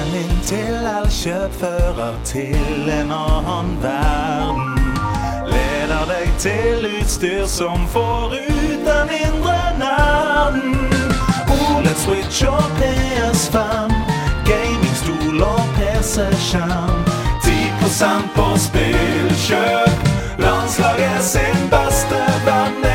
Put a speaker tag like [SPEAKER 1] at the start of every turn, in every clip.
[SPEAKER 1] Veien inn til Elkjøp til en annen verden. Leder deg til utstyr som får ut den indre nerden. OLED Switch og PS5, gamingstol og PC-skjerm. 10 på spillkjøp. Landslaget sin beste venn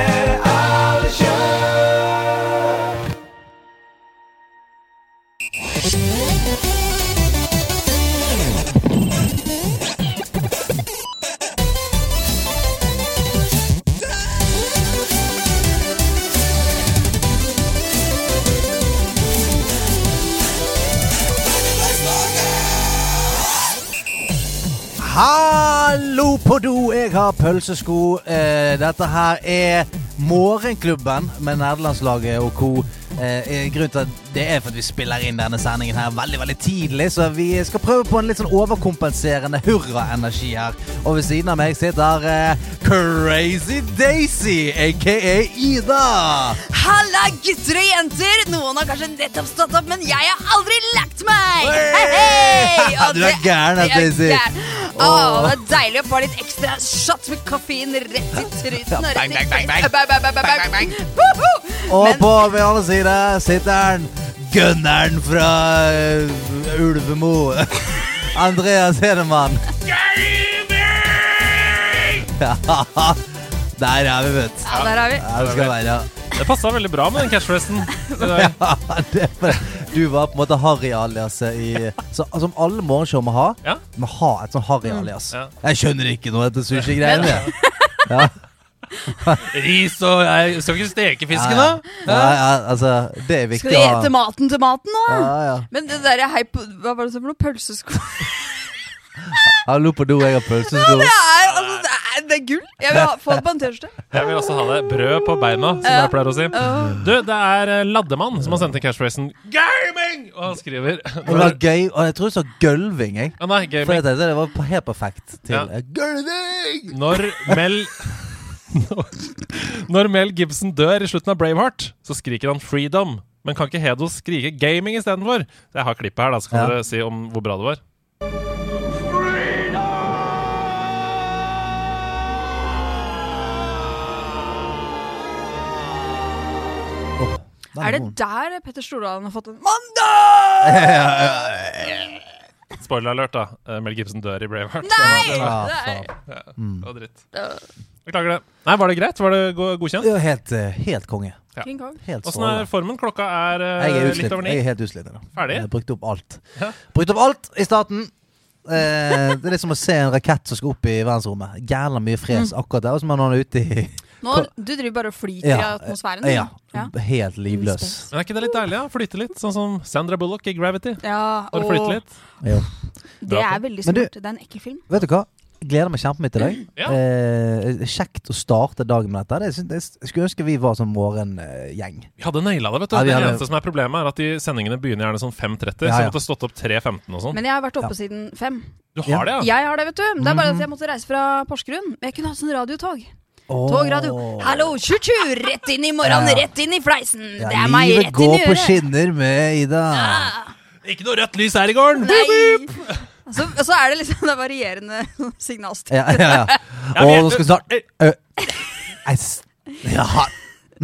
[SPEAKER 2] På do, jeg har pølsesko. Eh, dette her er Morgenklubben med nederlandslaget og co. Eh, grunnen til at det er for at vi spiller inn denne sendingen her veldig veldig tidlig, så vi skal prøve på en litt sånn overkompenserende hurraenergi her. Og ved siden av meg sitter uh, Crazy Daisy, aka Ida.
[SPEAKER 3] Halla, gutter og jenter! Noen har kanskje nettopp stått opp, men jeg har aldri lagt meg! Hei! Og
[SPEAKER 2] Du er gæren, Daisy.
[SPEAKER 3] Oh, Åh, det er deilig å få litt ekstra shot med kaffein rett i og
[SPEAKER 2] bang, bang, bang, bang. Og på min andre side sitter han Gunneren fra uh, Ulvemo. Andreas Hedemann. Ja, Der er vi, vet du.
[SPEAKER 3] Ja, der er vi.
[SPEAKER 2] Her skal være.
[SPEAKER 4] Det passa veldig bra med den catchphrasen.
[SPEAKER 2] Ja, er du var på en måte Harry-aliaset i så, Som alle morgenshow må ha.
[SPEAKER 4] Ja.
[SPEAKER 2] Må ha et sånn Harry-alias.
[SPEAKER 4] Ja.
[SPEAKER 2] Jeg skjønner ikke noe av dette sushi-greiene. Ja.
[SPEAKER 4] Ris og jeg skal vi ikke steke fisken, da?
[SPEAKER 2] ja. Ja, ja, altså, det er viktig
[SPEAKER 3] Skal vi
[SPEAKER 2] å ha.
[SPEAKER 3] ete maten til maten nå?
[SPEAKER 2] Ja, ja.
[SPEAKER 3] Men det der hei på Hva var det for noe? Pølsesko?
[SPEAKER 2] Hallo på do, jeg har pølsesko.
[SPEAKER 3] Det er, altså, det er, det er gull! Jeg vil ha, få det på en T-skjorte.
[SPEAKER 4] Jeg vil også ha det. Brød på beina, som jeg pleier å si. Du, det er eh, Laddemann som har sendt inn catchphrasen 'gaming'! Og han skriver
[SPEAKER 2] Det var gøy, og jeg tror jeg sa gølving, jeg.
[SPEAKER 4] Ja, nei,
[SPEAKER 2] For jeg tenkte det var helt perfekt til
[SPEAKER 4] Ja.
[SPEAKER 2] eh, gølving!
[SPEAKER 4] Når Mel Når Mel Gibson dør i slutten av Braveheart, så skriker han 'freedom'. Men kan ikke Hedo skrike 'gaming' istedenfor? Jeg har klippet her, da, så kan
[SPEAKER 2] Ja.
[SPEAKER 4] dere si om hvor bra det var.
[SPEAKER 2] Åh,
[SPEAKER 3] Er det der Petter Stordalen har fått en mandag?!
[SPEAKER 4] Spoiler alert, da. Eh, Mel Gibson dør i Braveheart.
[SPEAKER 3] Nei!
[SPEAKER 2] Ja,
[SPEAKER 3] Nei.
[SPEAKER 2] faen.
[SPEAKER 4] Ja,
[SPEAKER 2] Mm.
[SPEAKER 4] det var dritt. Beklager det. Nei, Var det greit? Var det godkjent?
[SPEAKER 2] Ja, helt, eh, helt konge.
[SPEAKER 4] Ja.
[SPEAKER 3] King Kong.
[SPEAKER 2] Helt
[SPEAKER 4] Åssen er formen? Klokka er eh,
[SPEAKER 2] Jeg er
[SPEAKER 4] litt over ni.
[SPEAKER 2] Jeg er helt utslitt.
[SPEAKER 4] Ferdig?
[SPEAKER 2] Jeg har brukt opp alt.
[SPEAKER 4] Ja.
[SPEAKER 2] Brukt opp alt i starten. Eh, det er litt som å se en rakett som skal opp i verdensrommet. Jævla mye fres
[SPEAKER 3] Mm.
[SPEAKER 2] akkurat der. Og så er man ute i
[SPEAKER 3] Nå, du driver bare og flyter i atmosfæren?
[SPEAKER 2] ja,
[SPEAKER 3] Ja.
[SPEAKER 2] Helt livløs.
[SPEAKER 4] Men er ikke det litt deilig? ja? Flyte litt, sånn som Sandra Bullock i Gravity.
[SPEAKER 3] Ja,
[SPEAKER 4] Bare flyte litt.
[SPEAKER 2] Jo.
[SPEAKER 3] det er veldig
[SPEAKER 2] smart. du-.
[SPEAKER 3] Det er en ekkel film.
[SPEAKER 2] Vet du hva? Gleder meg kjempemye til deg.
[SPEAKER 4] Ja.
[SPEAKER 2] Eh, kjekt å starte dagen med dette. Det, det, jeg skulle ønske vi var sånn morgengjeng.
[SPEAKER 4] Vi hadde naila det, vet du.
[SPEAKER 2] Ja,
[SPEAKER 4] det
[SPEAKER 2] hadde-
[SPEAKER 4] eneste som er problemet, er at de sendingene begynner gjerne sånn 5.30.
[SPEAKER 2] Ja,
[SPEAKER 4] Så
[SPEAKER 2] ja.
[SPEAKER 4] jeg måtte stått opp 3.15 og sånn.
[SPEAKER 3] Men jeg har vært oppe
[SPEAKER 2] Ja.
[SPEAKER 3] siden 5.
[SPEAKER 4] Du
[SPEAKER 2] Ja.
[SPEAKER 4] har det, ja?
[SPEAKER 3] Jeg har det, vet du. Det er bare at jeg måtte reise fra Porsgrunn. Jeg kunne hatt sånn radiotog.
[SPEAKER 2] Oh.
[SPEAKER 3] Togradio. Hallo, tju-tju! Rett inn i morgenen,
[SPEAKER 2] Ja.
[SPEAKER 3] rett inn i fleisen.
[SPEAKER 2] Ja,
[SPEAKER 3] det er meg rett inn i øret!
[SPEAKER 2] Livet går på skinner med Ida.
[SPEAKER 3] Ja.
[SPEAKER 4] Ikke noe rødt lys her i gården!
[SPEAKER 3] Nei! Så, så er det liksom det er varierende signalstyrke.
[SPEAKER 2] Ja, ja, ja.
[SPEAKER 4] Ja,
[SPEAKER 2] Og nå skal vi snart Ø,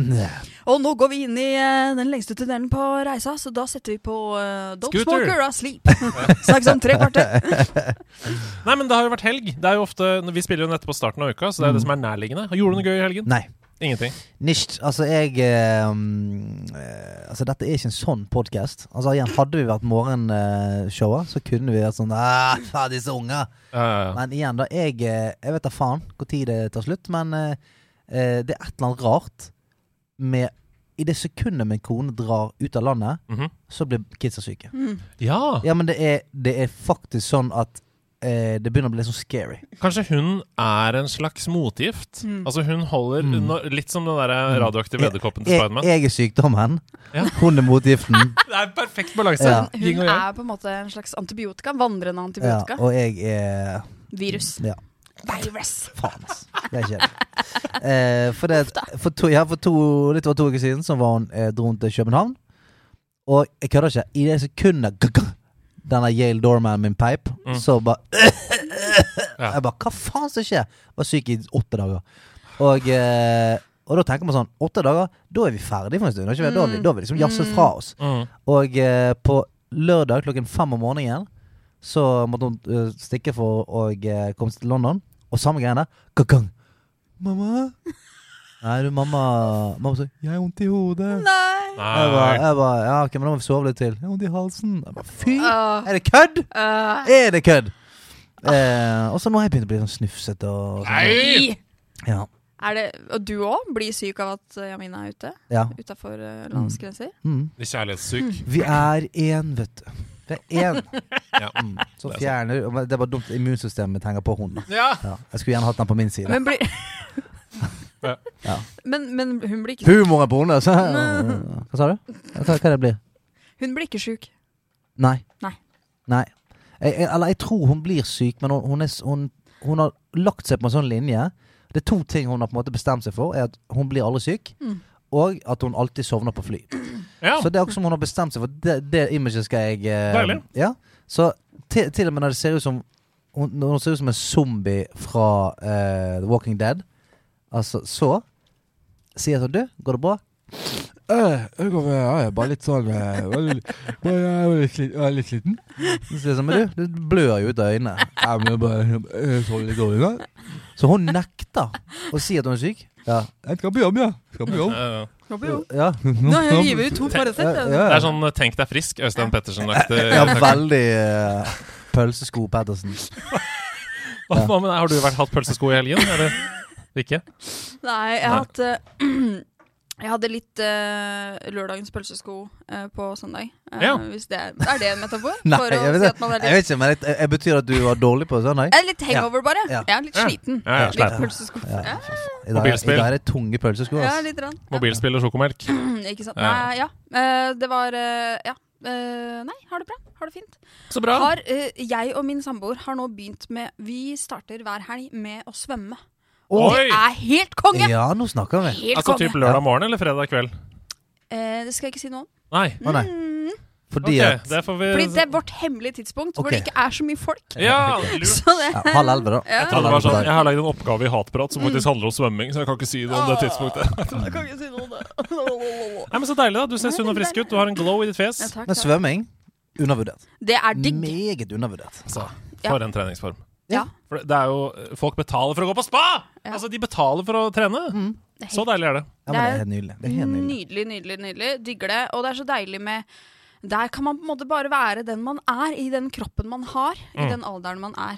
[SPEAKER 2] Ja.
[SPEAKER 3] Og nå går vi inn i uh, den lengste tunnelen på reisa, så da setter vi på uh, Don't
[SPEAKER 4] Scooter.
[SPEAKER 3] or Sleep. Snakkes om tre kvarter.
[SPEAKER 4] Nei, men det har jo vært helg. Det er jo ofte, Vi spiller jo nettopp på starten av uka, så det er det som er nærliggende. Gjorde du noe gøy i helgen?
[SPEAKER 2] Nei.
[SPEAKER 4] Ingenting.
[SPEAKER 2] Nicht. Altså, jeg eh, um, eh, Altså, dette er ikke en sånn podkast. Altså, hadde vi vært morgenshowet, så kunne vi vært sånn ah, faen, disse unga.
[SPEAKER 4] Ja, ja, ja.
[SPEAKER 2] Men igjen, da. Jeg, eh, jeg vet da faen når det tar slutt, men eh, eh, det er et eller annet rart med I det sekundet min kone drar ut av landet,
[SPEAKER 4] Mhm.
[SPEAKER 2] så blir kidsa syke.
[SPEAKER 3] Mm.
[SPEAKER 4] ja.
[SPEAKER 2] Ja, men det er, det er faktisk sånn at eh, det begynner å bli sånn scary.
[SPEAKER 4] Kanskje hun er en slags motgift?
[SPEAKER 3] Mm.
[SPEAKER 4] Altså Hun holder
[SPEAKER 2] Mm.
[SPEAKER 4] nå- litt som den der
[SPEAKER 2] Mm.
[SPEAKER 4] radioaktive edderkoppen til
[SPEAKER 2] Jeg,
[SPEAKER 4] Spiderman.
[SPEAKER 2] jeg er sykdommen.
[SPEAKER 4] Ja.
[SPEAKER 2] Hun er motgiften.
[SPEAKER 4] Det er perfekt balanse.
[SPEAKER 2] Ja.
[SPEAKER 3] Hun er på en måte en slags antibiotika. Vandrende
[SPEAKER 2] ja,
[SPEAKER 3] antibiotika.
[SPEAKER 2] og jeg er
[SPEAKER 3] Virus.
[SPEAKER 2] Ja,
[SPEAKER 3] Virus.
[SPEAKER 2] faen, ass. Det er kjedelig. Eh, for det, for to, ja, for to, litt over to uker siden så var hun, eh, dro hun til København. Og jeg kødder ikke. I det sekundet denne Yale Doorman min peip,
[SPEAKER 4] Mm.
[SPEAKER 2] så bare
[SPEAKER 4] Ja.
[SPEAKER 2] Jeg bare Hva faen som skjer? Var syk i åtte dager. Og, eh, og da tenker man sånn Åtte dager, da er vi ferdig for en stund. Da har vi, da har vi liksom jazzet fra oss.
[SPEAKER 4] Mm.
[SPEAKER 2] Og eh, på lørdag klokken fem om morgenen så måtte hun uh, stikke for å uh, komme til London. Og samme greiene. Gang. Mamma? Nei, du, mamma Mamma sa 'Jeg har vondt i hodet'.
[SPEAKER 3] Nei.
[SPEAKER 2] Jeg bare, jeg bare Ja, ok, men da må vi sove litt til. 'Jeg har vondt i halsen'. Jeg bare, Fy!
[SPEAKER 3] Åh,
[SPEAKER 2] Er det kødd?
[SPEAKER 3] øh,
[SPEAKER 2] Er det kødd? Eh, og så nå har jeg begynt å bli sånn snufsete og sånn.
[SPEAKER 4] Nei!
[SPEAKER 2] Ja.
[SPEAKER 3] Er det, og du òg blir syk av at uh, Jamina er ute?
[SPEAKER 2] ja.
[SPEAKER 3] Utafor landets grenser?
[SPEAKER 2] Mm.
[SPEAKER 4] Kjærlighetssyk.
[SPEAKER 2] Vi er én, vet du. Vi er én.
[SPEAKER 4] Ja.
[SPEAKER 2] Mm. Så
[SPEAKER 4] Det er sant.
[SPEAKER 2] fjerner Det er bare dumt immunsystemet mitt henger på hunden.
[SPEAKER 4] Ja.
[SPEAKER 2] Ja. Jeg skulle gjerne hatt den på min side.
[SPEAKER 3] Men, blir,
[SPEAKER 4] Ja.
[SPEAKER 3] Men, men hun blir ikke
[SPEAKER 2] Humoren på henne! Så. Hva sa du? Hva, hva det blir
[SPEAKER 3] Hun blir ikke sjuk.
[SPEAKER 2] Nei.
[SPEAKER 3] Nei.
[SPEAKER 2] Nei. Jeg, jeg, eller jeg tror hun blir syk, men hun, hun, er, hun, hun har lagt seg på en sånn linje. Det er to ting hun har på en måte bestemt seg for. Er At Hun blir aldri syk,
[SPEAKER 3] Mm.
[SPEAKER 2] og at hun alltid sovner på fly.
[SPEAKER 4] ja.
[SPEAKER 2] Så det er akkurat som hun har bestemt seg for. Det, det imaget skal jeg eh,
[SPEAKER 4] Deilig.
[SPEAKER 2] Ja. Så til, til og med når det ser ut som hun, hun ser ut som en zombie fra eh, The Walking Dead, altså så sier jeg sånn Du, går det bra?
[SPEAKER 5] Eh, det går bra. Jeg er bare litt sånn eh, bare, jeg er litt, slit- jeg er litt sliten.
[SPEAKER 2] Så sier jeg sånn, Men du, du blør jo ut av øynene.
[SPEAKER 5] Ja, men jeg bare jeg sover litt dårlig nå.
[SPEAKER 2] Så hun nekter å si at hun er syk. Ja.
[SPEAKER 5] Jeg skal på jobb, ja. Skal på jobb.
[SPEAKER 4] Ja, ja.
[SPEAKER 2] ja.
[SPEAKER 3] Nå, jeg hiver ut to Paracet.
[SPEAKER 2] Ja,
[SPEAKER 3] jeg.
[SPEAKER 2] ja.
[SPEAKER 4] Det er sånn eh, 'tenk deg frisk', Øystein Pettersen-aktig.
[SPEAKER 2] ja, veldig uh, pølsesko Pettersen.
[SPEAKER 4] Hva hva med deg? Har du vært hatt pølsesko i helgen, eller ikke?
[SPEAKER 3] Nei, jeg
[SPEAKER 4] Nei.
[SPEAKER 3] har hatt eh, Jeg hadde litt uh, lørdagens pølsesko uh, på søndag. Uh,
[SPEAKER 4] Ja.
[SPEAKER 3] Hvis det er, er det en metafor?
[SPEAKER 2] Nei,
[SPEAKER 3] For å
[SPEAKER 2] jeg vet,
[SPEAKER 3] si
[SPEAKER 2] det.
[SPEAKER 3] at man er
[SPEAKER 2] jeg vet ikke, men jeg, jeg betyr at du var dårlig på søndag?
[SPEAKER 3] Jeg er litt hangover, bare.
[SPEAKER 2] Ja.
[SPEAKER 3] Jeg er litt sliten.
[SPEAKER 4] Ja, ja,
[SPEAKER 3] Litt pølsesko.
[SPEAKER 2] Ja. I dag, I dag er det tunge pølsesko.
[SPEAKER 3] ja, litt. Rann. Ja.
[SPEAKER 4] Mobilspill og sjokomelk.
[SPEAKER 3] Ikke sant.
[SPEAKER 4] Ja.
[SPEAKER 3] Nei, ja. Eh, det var Ja. Eh, nei, har det bra. Har det fint.
[SPEAKER 4] Så bra.
[SPEAKER 3] Har, jeg og min samboer har nå begynt med Vi starter hver helg med å svømme. Og
[SPEAKER 4] Oi!
[SPEAKER 3] det er helt konge!
[SPEAKER 2] Ja, nå snakker vi.
[SPEAKER 3] Helt
[SPEAKER 4] Altså
[SPEAKER 3] konge.
[SPEAKER 4] typ lørdag morgen eller fredag kveld?
[SPEAKER 3] Eh, det skal jeg ikke si noe om.
[SPEAKER 4] Nei.
[SPEAKER 2] Å nei.
[SPEAKER 3] Mm,
[SPEAKER 2] Fordi
[SPEAKER 4] Ok,
[SPEAKER 2] at
[SPEAKER 4] det får vi
[SPEAKER 3] fordi det er vårt hemmelige tidspunkt hvor
[SPEAKER 2] Ok.
[SPEAKER 3] det ikke er så mye folk.
[SPEAKER 4] Ja, lurt.
[SPEAKER 3] Så det
[SPEAKER 2] ja, Halv elleve, da.
[SPEAKER 3] Ja.
[SPEAKER 4] Jeg trodde det var sånn, jeg har lagd en oppgave i Hatprat som faktisk handler om svømming, så jeg kan ikke si det om det tidspunktet.
[SPEAKER 3] Jeg kan ikke si noe om det.
[SPEAKER 4] Nei, men Så deilig, da. Du ser sunn og frisk ut. Du har en glow i ditt
[SPEAKER 3] Ja,
[SPEAKER 4] fjes.
[SPEAKER 3] takk,
[SPEAKER 2] Men
[SPEAKER 3] takk.
[SPEAKER 2] svømming undervurdert.
[SPEAKER 3] Det er digg.
[SPEAKER 2] Meget undervurdert.
[SPEAKER 4] Altså,
[SPEAKER 3] Ja.
[SPEAKER 4] for en treningsform.
[SPEAKER 3] Ja.
[SPEAKER 4] For det er jo Folk betaler for å gå på spa!
[SPEAKER 3] Ja.
[SPEAKER 4] Altså, De betaler for å trene.
[SPEAKER 2] Mm.
[SPEAKER 3] Det er
[SPEAKER 4] Så deilig er det.
[SPEAKER 2] Ja, men det er nydelig. Det er helt nydelig.
[SPEAKER 3] Nydelig, nydelig, nydelig. Digger det. Og det er så deilig med Der kan man på en måte bare være den man er, i den kroppen man har, i
[SPEAKER 4] Mm.
[SPEAKER 3] den alderen man er.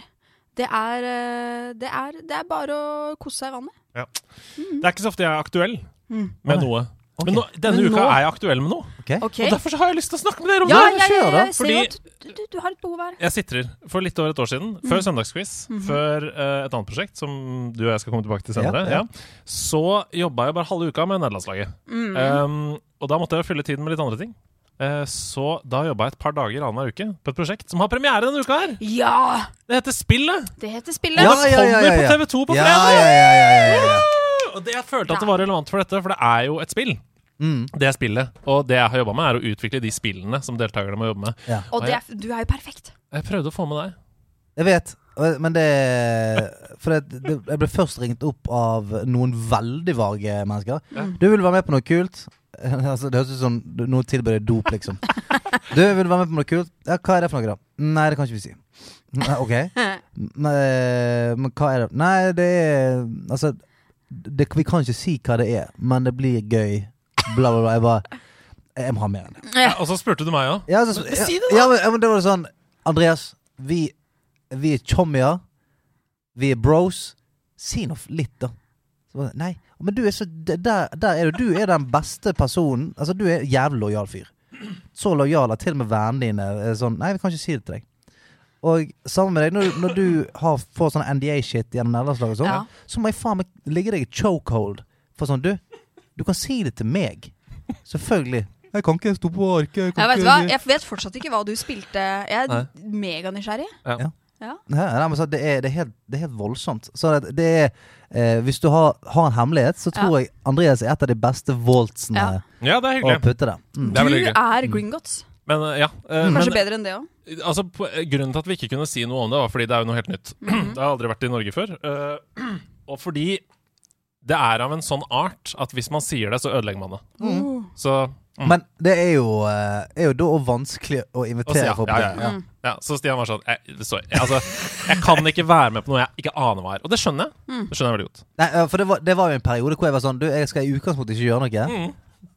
[SPEAKER 3] Det er, eh, det er, det er bare å kose seg i vannet.
[SPEAKER 4] Det er ikke så ofte jeg er aktuell
[SPEAKER 3] Mm.
[SPEAKER 4] med noe.
[SPEAKER 2] Ok.
[SPEAKER 4] Men nå, denne
[SPEAKER 3] Men
[SPEAKER 4] uka
[SPEAKER 3] nå-
[SPEAKER 4] er jeg aktuell med noe.
[SPEAKER 2] Okay.
[SPEAKER 3] Okay.
[SPEAKER 4] Og derfor så har jeg lyst til å snakke med dere om
[SPEAKER 3] Ja,
[SPEAKER 4] det.
[SPEAKER 3] ja, ja,
[SPEAKER 4] Fordi-
[SPEAKER 3] du, du, du har et behov her.
[SPEAKER 4] Jeg sitrer for litt over et år siden, før søndagsquiz, før uh, et annet prosjekt som du og jeg skal komme tilbake til senere, så jobba jeg bare halve uka med nederlandslaget.
[SPEAKER 3] Mm.
[SPEAKER 4] Um, og da måtte jeg fylle tiden med litt andre ting. Eh, så da jobba jeg et par dager annenhver uke på et prosjekt som har premiere denne uka her.
[SPEAKER 3] Ja!
[SPEAKER 4] Det heter Spillet!
[SPEAKER 3] Det heter spillet.
[SPEAKER 2] Ja,
[SPEAKER 4] det
[SPEAKER 2] ja, ja, ja, ja.
[SPEAKER 4] på TV2 på fredag!
[SPEAKER 2] ja, ja, ja, ja.
[SPEAKER 4] Og det, jeg følte at det var relevant for dette, for det er jo et spill.
[SPEAKER 2] Mm.
[SPEAKER 4] Det er spillet. Og det jeg har jobba med, er å utvikle de spillene som deltakerne må jobbe med.
[SPEAKER 2] ja.
[SPEAKER 3] Og det er, du er jo perfekt.
[SPEAKER 4] Jeg prøvde å få med deg.
[SPEAKER 2] Jeg vet, men det For det, det, jeg ble først ringt opp av noen veldig vage mennesker.
[SPEAKER 4] Ja.
[SPEAKER 2] Du vil være med på noe kult? Altså, det høres ut som noen tilbød deg dop, liksom. Du vil være med på noe kult? Ja, hva er det for noe, da? Nei, det kan ikke vi si. Nei, ok. Men, men hva er det? Nei, det er Altså, det, vi kan ikke si hva det er, men det blir gøy. Bla, bla, bla. Jeg bare Jeg må ha mer enn det.
[SPEAKER 4] Ja, og så spurte du meg òg.
[SPEAKER 2] Ja, så, ja,
[SPEAKER 4] si det da!
[SPEAKER 2] Ja, men, men det var sånn Andreas, vi, vi er chommier. Vi er bros. Si nå litt, da. Så, bare, nei, men du er så der, der er du. Du er den beste personen. Altså, du er en jævlig lojal fyr. Så lojal at til og med vennene dine er sånn Nei, vi kan ikke si det til deg. Og sammen med deg, når, når du har, får sånn NDA-shit gjennom nederlandslaget, sånn,
[SPEAKER 3] Ja.
[SPEAKER 2] så må jeg faen meg ligge deg i chokehold. For sånn, du, du kan si det til meg. Selvfølgelig.
[SPEAKER 5] Jeg kan ikke stå på arket. Jeg
[SPEAKER 3] Jeg vet, hva, jeg vet fortsatt ikke hva du spilte. Jeg er meganysgjerrig.
[SPEAKER 2] Ja. nei, men så det, er, det, er helt, det er helt voldsomt. Så det, det er eh, Hvis du har, har en hemmelighet, så tror jeg Andreas er et av de beste voltsene
[SPEAKER 3] Ja.
[SPEAKER 4] Ja, det er
[SPEAKER 2] å
[SPEAKER 4] hyggelig.
[SPEAKER 2] putte der. Mm.
[SPEAKER 4] Det er veldig
[SPEAKER 3] du er Gringotts.
[SPEAKER 4] Men eh, ja. eh,
[SPEAKER 3] Kanskje
[SPEAKER 4] men,
[SPEAKER 3] bedre enn det òg.
[SPEAKER 4] altså, grunnen til at vi ikke kunne si noe om det, var fordi det er jo noe helt nytt.
[SPEAKER 3] Mhm.
[SPEAKER 4] Det har aldri vært i Norge før. eh, og fordi det er av en sånn art at hvis man sier det, så ødelegger man det.
[SPEAKER 3] Mm.
[SPEAKER 4] Så Mm.
[SPEAKER 2] Men det er jo, er jo da vanskelig å invitere
[SPEAKER 4] ja,
[SPEAKER 2] folk
[SPEAKER 4] ja,
[SPEAKER 2] på
[SPEAKER 4] ja.
[SPEAKER 3] Mm.
[SPEAKER 4] Ja, så Stian var sånn jeg, Sorry. jeg, altså, jeg kan ikke være med på noe jeg ikke aner hva er. Og det skjønner jeg.
[SPEAKER 3] Mm.
[SPEAKER 4] Det skjønner jeg veldig godt.
[SPEAKER 2] Nei, for det var, det var jo en periode hvor jeg var sånn Du, jeg skal i utgangspunktet ikke gjøre noe.
[SPEAKER 4] Mm.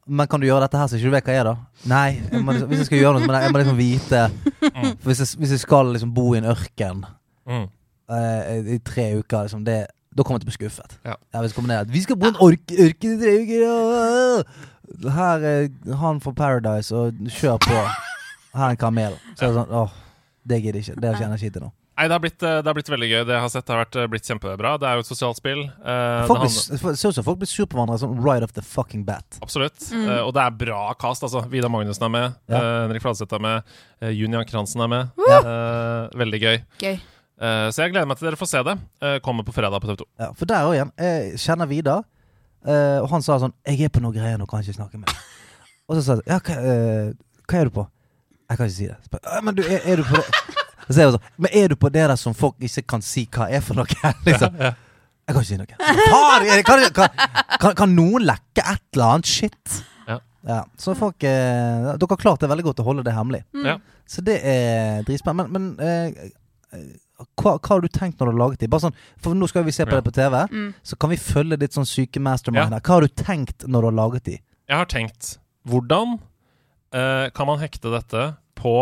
[SPEAKER 2] Men kan du gjøre dette her så ikke du vet hva jeg er, da? Nei. Jeg må, liksom- hvis jeg skal gjøre noe, jeg, jeg må liksom vite
[SPEAKER 4] Mm.
[SPEAKER 2] For hvis jeg, hvis jeg skal liksom bo i en ørken
[SPEAKER 4] Mm.
[SPEAKER 2] eh, i tre uker, liksom det da kommer jeg til å bli skuffet.
[SPEAKER 4] Ja.
[SPEAKER 2] kommer ned at Vi skal bo i en ørken i tre uker! og- Her er han fra Paradise, og kjør på. Her er en kamel. Så er det sånn Åh, det gidder jeg ikke. Det jeg ikke til nå.
[SPEAKER 4] Nei, det har, blitt, eh, det har blitt veldig gøy. Det jeg har sett har vært, eh, blitt kjempebra. Det er jo et sosialt spill. Eh,
[SPEAKER 2] Folk
[SPEAKER 4] det
[SPEAKER 2] blir, ser ut som folk blir sur på hverandre sånn right off the fucking bat.
[SPEAKER 4] Absolutt.
[SPEAKER 3] Mm.
[SPEAKER 4] Eh, og det er bra cast. altså Vidar Magnussen er med.
[SPEAKER 2] Ja.
[SPEAKER 4] eh, Henrik Fladseth er med. Uh, Junian Kransen er med.
[SPEAKER 2] Ja.
[SPEAKER 4] Eh, veldig gøy.
[SPEAKER 3] Gøy.
[SPEAKER 4] Eh, så jeg gleder meg til dere får se det. Eh, kommer på fredag på TV 2.
[SPEAKER 2] Ja, for der òg igjen. Jeg kjenner Vidar, eh, og han sa sånn 'Jeg er på noe greier nå, kan ikke snakke med deg'. Og så sa jeg ja, hva, hva er du på? Jeg kan ikke si det. Så bare, «Ja, men du, er, er du på det? Og så er jeg sånn Men er du på det der som folk ikke kan si hva er for noe? liksom.
[SPEAKER 4] Ja.
[SPEAKER 2] Jeg kan ikke si noe. Faen! er Kan, kan, kan, kan noen lekke et eller annet shit?
[SPEAKER 4] Ja.
[SPEAKER 2] Så folk eh, Dere har klart det veldig godt å holde det hemmelig.
[SPEAKER 3] Mm.
[SPEAKER 2] Så det er dritspennende. Men, men eh, eh, hva, hva har du tenkt når du har laget de? Bare sånn, for nå skal vi se på
[SPEAKER 4] Ja.
[SPEAKER 2] det på TV.
[SPEAKER 3] Mm.
[SPEAKER 2] Så kan vi følge ditt sånn syke mastermind
[SPEAKER 4] Ja.
[SPEAKER 2] her. Hva har du tenkt når du har laget de?
[SPEAKER 4] Jeg har tenkt hvordan eh, kan man hekte dette på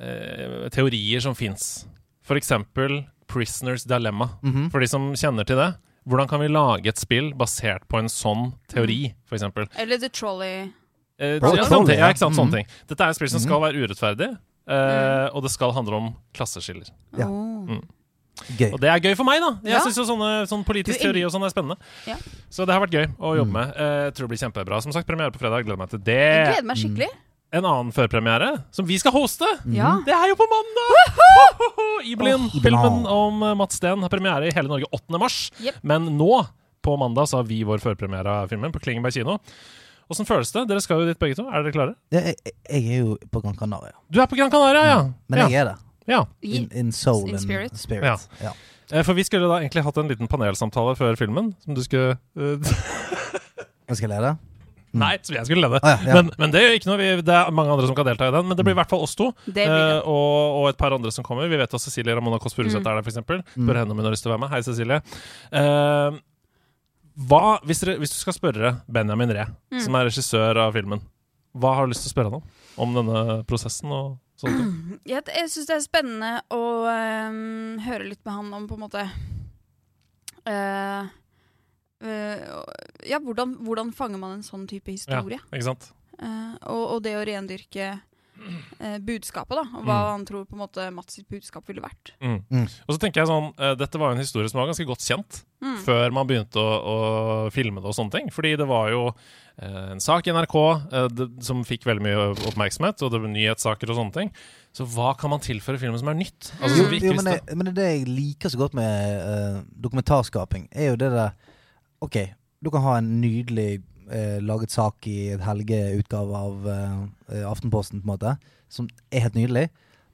[SPEAKER 4] eh, teorier som fins? For eksempel Prisoners Dilemma.
[SPEAKER 2] Mhm.
[SPEAKER 4] For de som kjenner til det. Hvordan kan vi lage et spill basert på en sånn teori, for eksempel?
[SPEAKER 3] Eller The Trolley.
[SPEAKER 4] Eh,
[SPEAKER 2] Bro,
[SPEAKER 4] ja,
[SPEAKER 2] troll,
[SPEAKER 4] sånne ting.
[SPEAKER 2] ja.
[SPEAKER 4] Ikke sant, sånne
[SPEAKER 2] Mhm.
[SPEAKER 4] ting. Dette er et spill som skal være urettferdig, eh, og det skal handle om klasseskiller.
[SPEAKER 2] Ja.
[SPEAKER 3] Mm.
[SPEAKER 2] Gøy.
[SPEAKER 4] Og det er gøy for meg, da. Jeg
[SPEAKER 3] Ja.
[SPEAKER 4] synes jo sånne, sånn politisk teori og sånn er spennende.
[SPEAKER 3] Ja.
[SPEAKER 4] Så det har vært gøy å jobbe
[SPEAKER 2] Mm.
[SPEAKER 4] med. Eh, Jeg tror det blir kjempebra. Som sagt, premiere på fredag. Gleder meg til det.
[SPEAKER 3] Jeg gleder meg skikkelig.
[SPEAKER 4] En annen førpremiere som vi skal hoste.
[SPEAKER 3] Ja.
[SPEAKER 4] Det er jo på mandag! Iblin,
[SPEAKER 2] oh,
[SPEAKER 4] filmen om eh, Mats Steen, har premiere i hele Norge 8. mars.
[SPEAKER 3] Yep.
[SPEAKER 4] Men nå, på mandag, så har vi vår førpremiere av filmen på Klingenberg kino. Åssen føles det? Dere skal jo dit begge to. Er dere klare?
[SPEAKER 2] Ja, jeg, jeg er jo på Gran Canaria.
[SPEAKER 4] Du er på Gran Canaria, ja.
[SPEAKER 2] Men
[SPEAKER 4] ja.
[SPEAKER 2] jeg er det.
[SPEAKER 4] ja.
[SPEAKER 2] In, in soul
[SPEAKER 3] In
[SPEAKER 2] and
[SPEAKER 3] spirit.
[SPEAKER 2] spirit.
[SPEAKER 4] Ja.
[SPEAKER 2] Ja.
[SPEAKER 4] Eh, For vi skulle da egentlig hatt en liten panelsamtale før filmen, som du skulle
[SPEAKER 2] uh, skal jeg lede? Mm.
[SPEAKER 4] Nei, jeg skulle lede.
[SPEAKER 2] Ah, ja, ja.
[SPEAKER 4] Men, men det jo ikke noe. Vi, det er mange andre som kan delta i den. Men det blir i hvert fall oss to. Eh,
[SPEAKER 3] det.
[SPEAKER 4] og, og et par andre som kommer. Vi vet at Cecilie Ramona Kåss Furuseth er der, f.eks. Spør
[SPEAKER 2] Mm.
[SPEAKER 4] henne om hun har lyst til å være med. Hei, Cecilie. Uh, hva, hvis, dere, hvis du skal spørre Benjamin Ree,
[SPEAKER 3] Mm.
[SPEAKER 4] som er regissør av filmen, hva har du lyst til å spørre han om? Om denne prosessen og sånne ting?
[SPEAKER 3] Jeg, jeg syns det er spennende å um, høre litt med han om på en måte eh, eh, Ja, hvordan, hvordan fanger man en sånn type historie?
[SPEAKER 4] Ja, Ikke sant?
[SPEAKER 3] Uh, og, og det å rendyrke uh, budskapet, da. og Hva
[SPEAKER 4] Mm.
[SPEAKER 3] han tror på en måte Mats sitt budskap ville vært.
[SPEAKER 4] Mm.
[SPEAKER 2] Mm.
[SPEAKER 4] Og så tenker jeg sånn, Dette var jo en historie som var ganske godt kjent
[SPEAKER 3] Mm.
[SPEAKER 4] før man begynte å, å filme det og sånne ting. Fordi det var jo en sak i NRK det, som fikk veldig mye oppmerksomhet, og det var nyhetssaker og sånne ting. Så hva kan man tilføre filmen som er nytt? Altså, som jo,
[SPEAKER 2] jo, men, det, men det jeg liker så godt med dokumentarskaping, er jo det der Ok, du kan ha en nydelig eh, laget sak i et helgeutgave av eh, Aftenposten, på en måte, som er helt nydelig,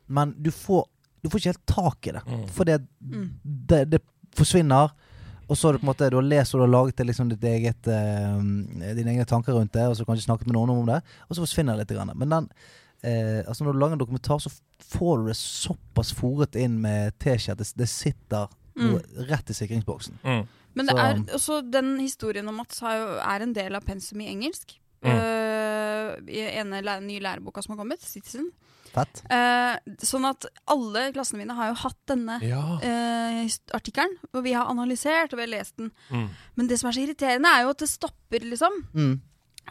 [SPEAKER 2] men du får, du får ikke helt tak i det.
[SPEAKER 4] Mm.
[SPEAKER 2] Fordi at
[SPEAKER 3] Mm.
[SPEAKER 2] det, det forsvinner. Og så er det på en måte, du har lest og du har laget det liksom ditt eget, eh, dine egne tanker rundt det, og så kan du ikke snakke med noen om det, og så forsvinner det litt. Grann. Men den, eh, altså når du lager en dokumentar, så får du det såpass foret inn med teskje at det, det sitter noe rett i sikringsboksen.
[SPEAKER 4] Mm.
[SPEAKER 3] Men det er også den historien om Mats har jo, er en del av pensum i engelsk.
[SPEAKER 4] Mm.
[SPEAKER 3] uh, I ene læ nye læreboka som har kommet, Citizen. Eh, sånn at alle klassene mine har jo hatt denne
[SPEAKER 4] Ja.
[SPEAKER 3] uh, artikkelen. Og vi har analysert og vi har lest den.
[SPEAKER 4] Mm.
[SPEAKER 3] Men det som er så irriterende, er jo at det stopper, liksom.
[SPEAKER 2] Mm.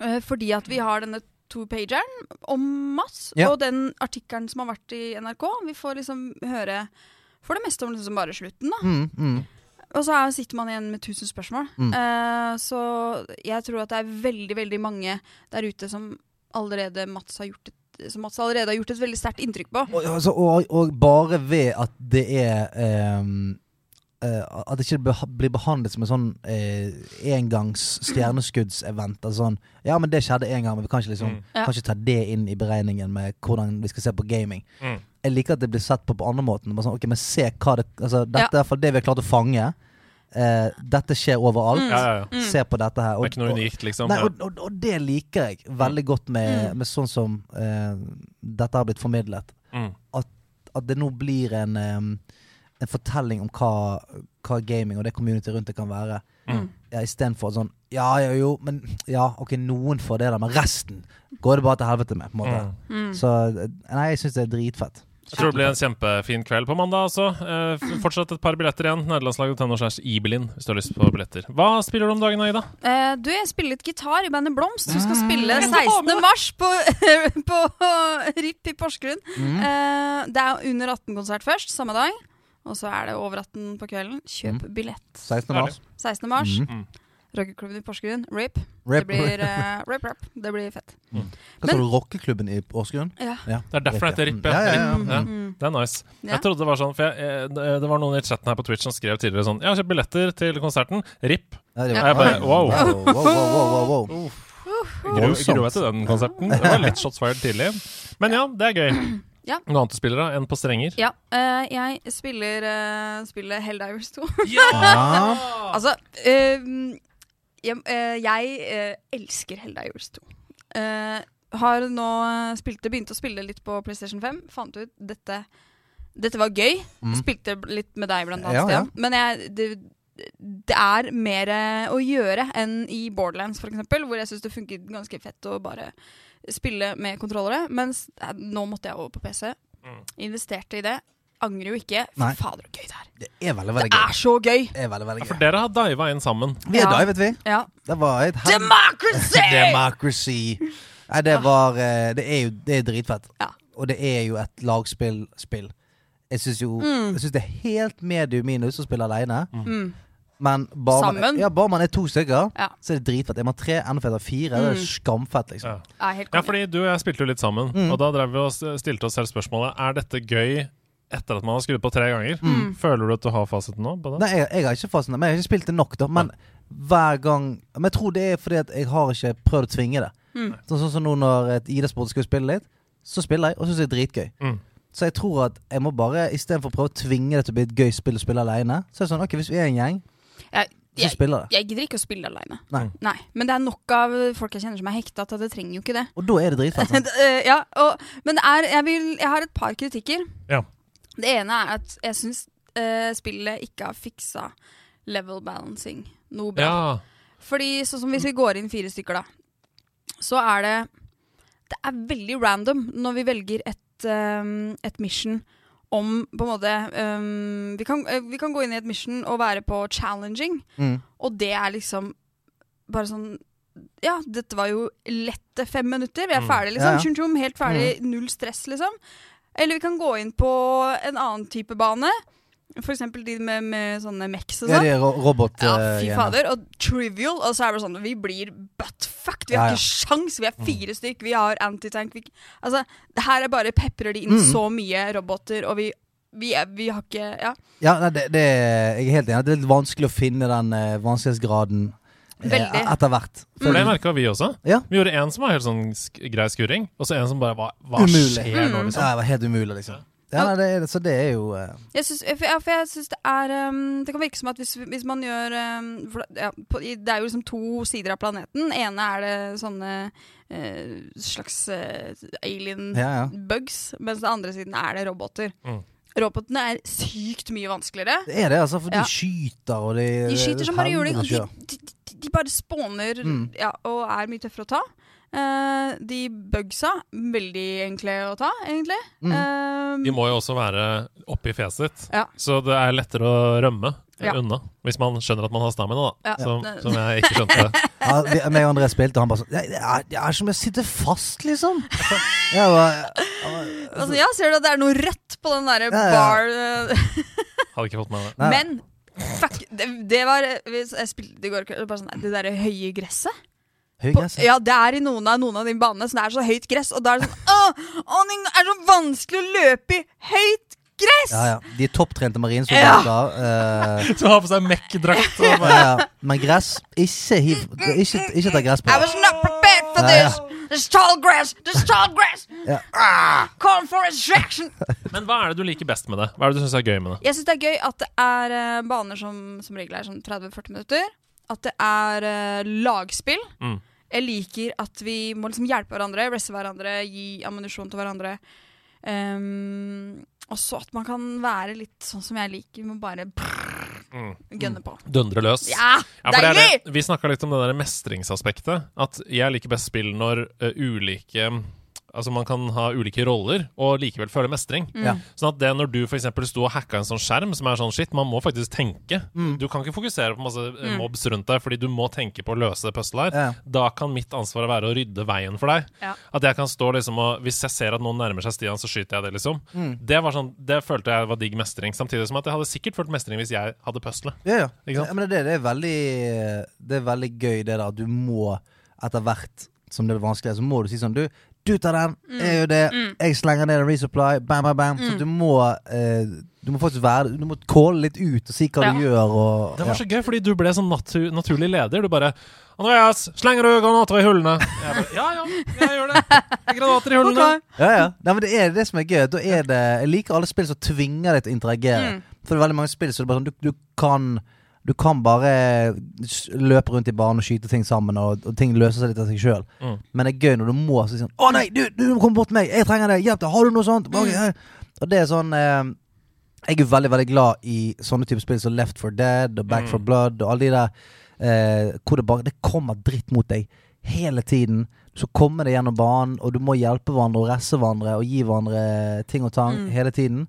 [SPEAKER 3] Uh, fordi at vi har denne two-pageren om Mats,
[SPEAKER 2] Ja.
[SPEAKER 3] og den artikkelen som har vært i NRK. Vi får liksom høre for det meste om liksom bare slutten, da.
[SPEAKER 2] Mm, mm.
[SPEAKER 3] Og så er, sitter man igjen med tusen spørsmål.
[SPEAKER 2] Mm.
[SPEAKER 3] Eh, så jeg tror at det er veldig, veldig mange der ute som allerede Mats har gjort et, som Mats allerede har gjort et veldig sterkt inntrykk på.
[SPEAKER 2] Og, altså, og, og bare ved at det er eh, At det ikke blir behandlet som en sånn eh, engangs stjerneskuddsevent. Altså sånn Ja, men det skjedde én gang, men vi kan ikke liksom
[SPEAKER 4] Mm.
[SPEAKER 2] Kan ikke ta det inn i beregningen med hvordan vi skal se på gaming.
[SPEAKER 4] Mm.
[SPEAKER 2] Jeg liker at det blir sett på på andre måten. Sånn, ok, men se hva det Altså, dette er i hvert fall det vi har klart å fange. Eh, dette skjer overalt.
[SPEAKER 3] Mm.
[SPEAKER 4] Ja, ja, ja.
[SPEAKER 3] Mm.
[SPEAKER 2] Se på dette her.
[SPEAKER 4] Det er ikke noe unikt, liksom.
[SPEAKER 2] Nei, og, og, og det liker jeg veldig godt med,
[SPEAKER 3] Mm.
[SPEAKER 2] med sånn som eh, dette har blitt formidlet.
[SPEAKER 4] Mm.
[SPEAKER 2] At det nå blir en, em, en fortelling om hva, hva gaming og det community rundt det kan være.
[SPEAKER 4] Mm.
[SPEAKER 2] Ja, Istedenfor sånn Ja, jo, jo, men Ja, ok, noen får det, der, men resten går det bare til helvete med. på en måte
[SPEAKER 4] Mm.
[SPEAKER 3] Mm.
[SPEAKER 2] Så nei, jeg syns det er dritfett.
[SPEAKER 4] Jeg tror det blir en kjempefin kveld på mandag også. Eh, fortsatt et par billetter igjen. Nederlandslaget.no slash Ibelin hvis du har lyst på billetter. Hva spiller du om dagen, Ida?
[SPEAKER 3] Eh, du, jeg spiller litt gitar i bandet Blomst. Du skal spille 16. mars på, på RIP i Porsgrunn.
[SPEAKER 2] Mm.
[SPEAKER 3] Eh, det er under 18-konsert først, samme dag. Og så er det over 18 på kvelden. Kjøp billett.
[SPEAKER 2] 16. mars.
[SPEAKER 3] 16. mars.
[SPEAKER 2] Mm.
[SPEAKER 4] Mm.
[SPEAKER 3] Rockeklubben i Porsgrunn. RIP.
[SPEAKER 2] Rip,
[SPEAKER 3] Det blir uh, rip, rip. Det blir fett.
[SPEAKER 2] Hva sa du, rockeklubben i Porsgrunn?
[SPEAKER 3] Ja.
[SPEAKER 2] Ja.
[SPEAKER 4] Det er derfor det heter RIP.
[SPEAKER 2] Ja, ja, ja.
[SPEAKER 4] Ja.
[SPEAKER 3] Mm.
[SPEAKER 4] Det er nice.
[SPEAKER 3] Ja.
[SPEAKER 4] Jeg trodde Det var sånn For jeg, eh, det var noen i chatten her på Twitch som skrev tidligere sånn Jeg har kjøpt billetter til konserten. RIP.
[SPEAKER 2] Ja, var-
[SPEAKER 4] Jeg bare, wow.
[SPEAKER 2] wow, wow, wow, wow, wow.
[SPEAKER 4] Gru,
[SPEAKER 2] Voldsomt.
[SPEAKER 4] grua til den konserten. Det var litt shots fired tidlig. Men ja, det er gøy.
[SPEAKER 3] Ja.
[SPEAKER 4] Noe annet du spiller da enn på strenger?
[SPEAKER 3] Ja, eh, jeg spiller, uh, spiller Helldivers 2.
[SPEAKER 2] Ja.
[SPEAKER 3] altså, eh, jeg, eh, jeg eh, elsker Helldivers 2. Eh, har nå spilt, begynt å spille litt på PlayStation 5. Fant ut dette Dette var gøy.
[SPEAKER 2] Mm.
[SPEAKER 3] Spilte litt med deg, blant annet.
[SPEAKER 2] Ja, ja.
[SPEAKER 3] Men jeg, det, det er mer å gjøre enn i Borderlands, for eksempel, hvor jeg syns det funket ganske fett å bare spille med kontrollere. Mens eh, nå måtte jeg over på PC.
[SPEAKER 4] Mm.
[SPEAKER 3] Investerte i det. Angrer jo ikke. Fy fader, så gøy det er.
[SPEAKER 2] Det er veldig, veldig gøy.
[SPEAKER 3] Det er så gøy!
[SPEAKER 2] Det er veldig, veldig
[SPEAKER 4] Ja, for dere har diva inn sammen.
[SPEAKER 2] Vi har
[SPEAKER 3] Ja.
[SPEAKER 2] divet, vi.
[SPEAKER 3] Ja.
[SPEAKER 2] Det var et
[SPEAKER 3] Democracy!
[SPEAKER 2] Democracy. Nei, det var eh, Det er jo det er dritfett.
[SPEAKER 3] Ja.
[SPEAKER 2] Og det er jo et lagspill. Spill. Jeg syns jo
[SPEAKER 3] Mm.
[SPEAKER 2] Jeg synes det er helt medium minus å spille aleine.
[SPEAKER 3] Mm.
[SPEAKER 2] Men bare man,
[SPEAKER 3] Sammen?
[SPEAKER 2] ja, bare man er to stykker,
[SPEAKER 3] Ja.
[SPEAKER 2] så er det dritfett. Er man tre, enda fetere. Fire, det er
[SPEAKER 3] Mm.
[SPEAKER 2] skamfett, liksom.
[SPEAKER 4] Ja.
[SPEAKER 3] Er
[SPEAKER 4] Ja, fordi du og jeg spilte jo litt sammen,
[SPEAKER 2] Mm.
[SPEAKER 4] og da drev vi og stilte oss selv spørsmålet Er dette gøy etter at man har skrudd på tre ganger.
[SPEAKER 3] Mm.
[SPEAKER 4] Føler du at du har fasiten nå? på det?
[SPEAKER 2] Nei, jeg, jeg har ikke fasiten, men jeg har ikke spilt det nok, da. Men hver gang Men jeg tror det er fordi at jeg har ikke prøvd å tvinge det.
[SPEAKER 3] Mm.
[SPEAKER 2] Sånn sånn som nå når et ID-sport skal spille litt, så spiller jeg, og syns det er dritgøy.
[SPEAKER 4] Mm.
[SPEAKER 2] Så jeg tror at jeg må bare, istedenfor å prøve å tvinge det til å bli et gøy spill å spille aleine, så er det sånn OK, hvis vi er en gjeng,
[SPEAKER 3] Jeg, jeg, jeg gidder ikke å spille aleine.
[SPEAKER 2] Nei.
[SPEAKER 3] Nei. Men det er nok av folk jeg kjenner som er hekta til at det trenger jo ikke det.
[SPEAKER 2] Og da er det dritfett. sant?
[SPEAKER 3] Eh, ja, og, men det er, jeg, vil, jeg har et par kritikker.
[SPEAKER 4] Ja.
[SPEAKER 3] Det ene er at jeg syns uh, spillet ikke har fiksa level balancing noe bra.
[SPEAKER 4] Ja.
[SPEAKER 3] Fordi sånn som hvis vi går inn fire stykker, da, så er det Det er veldig random når vi velger et, um, et mission om på en måte um, vi, kan, eh, vi kan gå inn i et mission og være på challenging,
[SPEAKER 2] Mm.
[SPEAKER 3] og det er liksom bare sånn Ja, dette var jo lette fem minutter. Vi er
[SPEAKER 4] Mm.
[SPEAKER 2] ferdige,
[SPEAKER 3] liksom.
[SPEAKER 2] ja.
[SPEAKER 3] Tjum, tjum, helt ferdig. Null stress, liksom. Eller vi kan gå inn på en annen type bane. For eksempel de med, med sånne mex og
[SPEAKER 2] Ja,
[SPEAKER 3] sånn.
[SPEAKER 2] de ro robot
[SPEAKER 3] Ja,
[SPEAKER 2] eh,
[SPEAKER 3] fy
[SPEAKER 2] greiene.
[SPEAKER 3] fader. Og trivial. Og så er det sånn Vi blir buttfucked. Vi har
[SPEAKER 2] Ja, ja.
[SPEAKER 3] ikke sjans. Vi er fire stykk. Vi har antitank. Vi, altså, det her er bare peprer de inn
[SPEAKER 2] Mm.
[SPEAKER 3] så mye roboter, og vi, vi, er, vi har ikke Ja.
[SPEAKER 2] Ja, nei, det, det, jeg er helt enig. Det er litt vanskelig å finne den eh, vanskelighetsgraden eh,
[SPEAKER 3] Veldig.
[SPEAKER 2] etter hvert.
[SPEAKER 4] For det merka vi også.
[SPEAKER 2] Ja.
[SPEAKER 4] Vi gjorde en som var helt sånn sk grei skurring, og så en som bare var Hva
[SPEAKER 2] Umulig.
[SPEAKER 4] skjer nå,
[SPEAKER 3] Mm.
[SPEAKER 4] liksom?
[SPEAKER 2] Ja, det var helt umulig, liksom. Ja, nei, det er, så det er jo uh...
[SPEAKER 3] Jeg synes, for jeg, for jeg syns det er um, Det kan virke som at hvis, hvis man gjør um, for, ja, på, Det er jo liksom to sider av planeten. ene er det sånne uh, slags uh, alien
[SPEAKER 2] Ja, ja.
[SPEAKER 3] bugs, mens den andre siden er det roboter.
[SPEAKER 4] Mm.
[SPEAKER 3] Robotene er sykt mye vanskeligere.
[SPEAKER 2] Det er det, altså. For
[SPEAKER 3] Ja.
[SPEAKER 2] de skyter, og de
[SPEAKER 3] De skyter som bare juling, og de, de, de, de bare spåner
[SPEAKER 2] Mm.
[SPEAKER 3] ja, og er mye tøffere å ta. Eh, de bugsa, veldig enkle å ta, egentlig.
[SPEAKER 2] Mm.
[SPEAKER 3] Uh,
[SPEAKER 4] De må jo også være oppi fjeset ditt,
[SPEAKER 3] Ja.
[SPEAKER 4] så det er lettere å rømme eh,
[SPEAKER 3] Ja.
[SPEAKER 4] unna. Hvis man skjønner at man har stamina, da.
[SPEAKER 3] Ja.
[SPEAKER 4] Som, som jeg ikke skjønte.
[SPEAKER 2] Ja, vi- meg og André spilte, og han bare sånn Det er, det er som jeg sitter fast, liksom. Jeg bare,
[SPEAKER 3] altså, ja, ser du at det er noe rødt på den derre
[SPEAKER 2] Ja, ja.
[SPEAKER 3] bar
[SPEAKER 4] Hadde ikke fått med meg det.
[SPEAKER 3] Men fuck, det, det var hvis Jeg spilte det i går bare sånn Det derre høye gresset.
[SPEAKER 2] Høy gress.
[SPEAKER 3] ja, det er i noen av, noen av de banene, så det er så høyt gress, og da er det sånn Åh, åh, det er så vanskelig å løpe i høyt gress!
[SPEAKER 2] Ja, ja. De topptrente topptrente Ja. Uh,
[SPEAKER 4] Som har på seg Mekk-drakt.
[SPEAKER 2] ja, ja. Men gress Ikke hiv Ikke, ikke ta gress på
[SPEAKER 3] I was not prepared for
[SPEAKER 2] Ja, ja.
[SPEAKER 3] this! This tall grass! This tall grass!
[SPEAKER 2] Ja.
[SPEAKER 3] Ah, call for extraction!
[SPEAKER 4] Men hva er det du liker best med det? Hva er det du syns er gøy med det?
[SPEAKER 3] Jeg syns det er gøy at det er uh, baner som som regel er sånn 30-40 minutter. At det er uh, lagspill.
[SPEAKER 4] Mm.
[SPEAKER 3] Jeg liker at vi må liksom hjelpe hverandre, reste hverandre, gi ammunisjon til hverandre. Um, og så at man kan være litt sånn som jeg liker. Vi må bare
[SPEAKER 4] Mm.
[SPEAKER 3] gønne på.
[SPEAKER 4] Dundre løs.
[SPEAKER 3] Ja!
[SPEAKER 4] Ja, deilig! det er det. Vi snakka litt om det der mestringsaspektet. At jeg liker best spill når uh, ulike Altså man kan ha ulike roller og likevel føle mestring.
[SPEAKER 3] Mm.
[SPEAKER 4] Sånn at det når du for eksempel sto og hacka en sånn skjerm som er sånn shit, man må faktisk tenke.
[SPEAKER 2] Mm.
[SPEAKER 4] Du kan ikke fokusere på masse eh,
[SPEAKER 3] Mm.
[SPEAKER 4] mobs rundt deg fordi du må tenke på å løse det puzzlet her.
[SPEAKER 2] Ja.
[SPEAKER 4] Da kan mitt ansvar være å rydde veien for deg.
[SPEAKER 3] Ja.
[SPEAKER 4] At jeg kan stå liksom og Hvis jeg ser at noen nærmer seg Stian, så skyter jeg det, liksom.
[SPEAKER 2] Mm.
[SPEAKER 4] Det var sånn Det følte jeg var digg mestring. Samtidig som at jeg hadde sikkert følt mestring hvis jeg hadde puzzlet.
[SPEAKER 2] Ja, ja.
[SPEAKER 4] Ikke sant?
[SPEAKER 2] ja men det, det, er veldig, det er veldig gøy det der at du må, etter hvert som det er vanskelig, så må du si sånn Du, du tar den, jeg gjør det,
[SPEAKER 3] Mm.
[SPEAKER 2] jeg slenger ned en resupply, bam, bam, bam. Så du må eh, Du må faktisk være Du må kåle litt ut og si hva du gjør og
[SPEAKER 4] Det var så gøy, fordi du ble sånn natu naturlig leder. Du bare 'Andreas, slenger du granater i hullene?' Jeg bare, ja, ja, jeg gjør det. Granater i hullene.
[SPEAKER 2] Ja, ja. Nei, men det er det som er gøy. Da er det, jeg liker alle spill som tvinger deg til å interagere.
[SPEAKER 3] Mm.
[SPEAKER 2] For det er veldig mange spill så det er bare sånn, du, du kan Du kan bare løpe rundt i banen og skyte ting sammen, og, og ting løser seg litt av seg sjøl.
[SPEAKER 4] Mm.
[SPEAKER 2] Men det er gøy når du må si sånn 'Å nei, du, du må komme bort til meg! Jeg trenger deg! Hjelp deg! Har du noe sånt?' Ok, ja. Og det er sånn eh, Jeg er veldig, veldig glad i sånne typer spill som Left for Dead og Back
[SPEAKER 4] Mm.
[SPEAKER 2] for Blood og alle de der eh, hvor det bare Det kommer dritt mot deg hele tiden. Så kommer det gjennom banen, og du må hjelpe hverandre og resse hverandre og gi hverandre ting og tang
[SPEAKER 3] Mm.
[SPEAKER 2] hele tiden.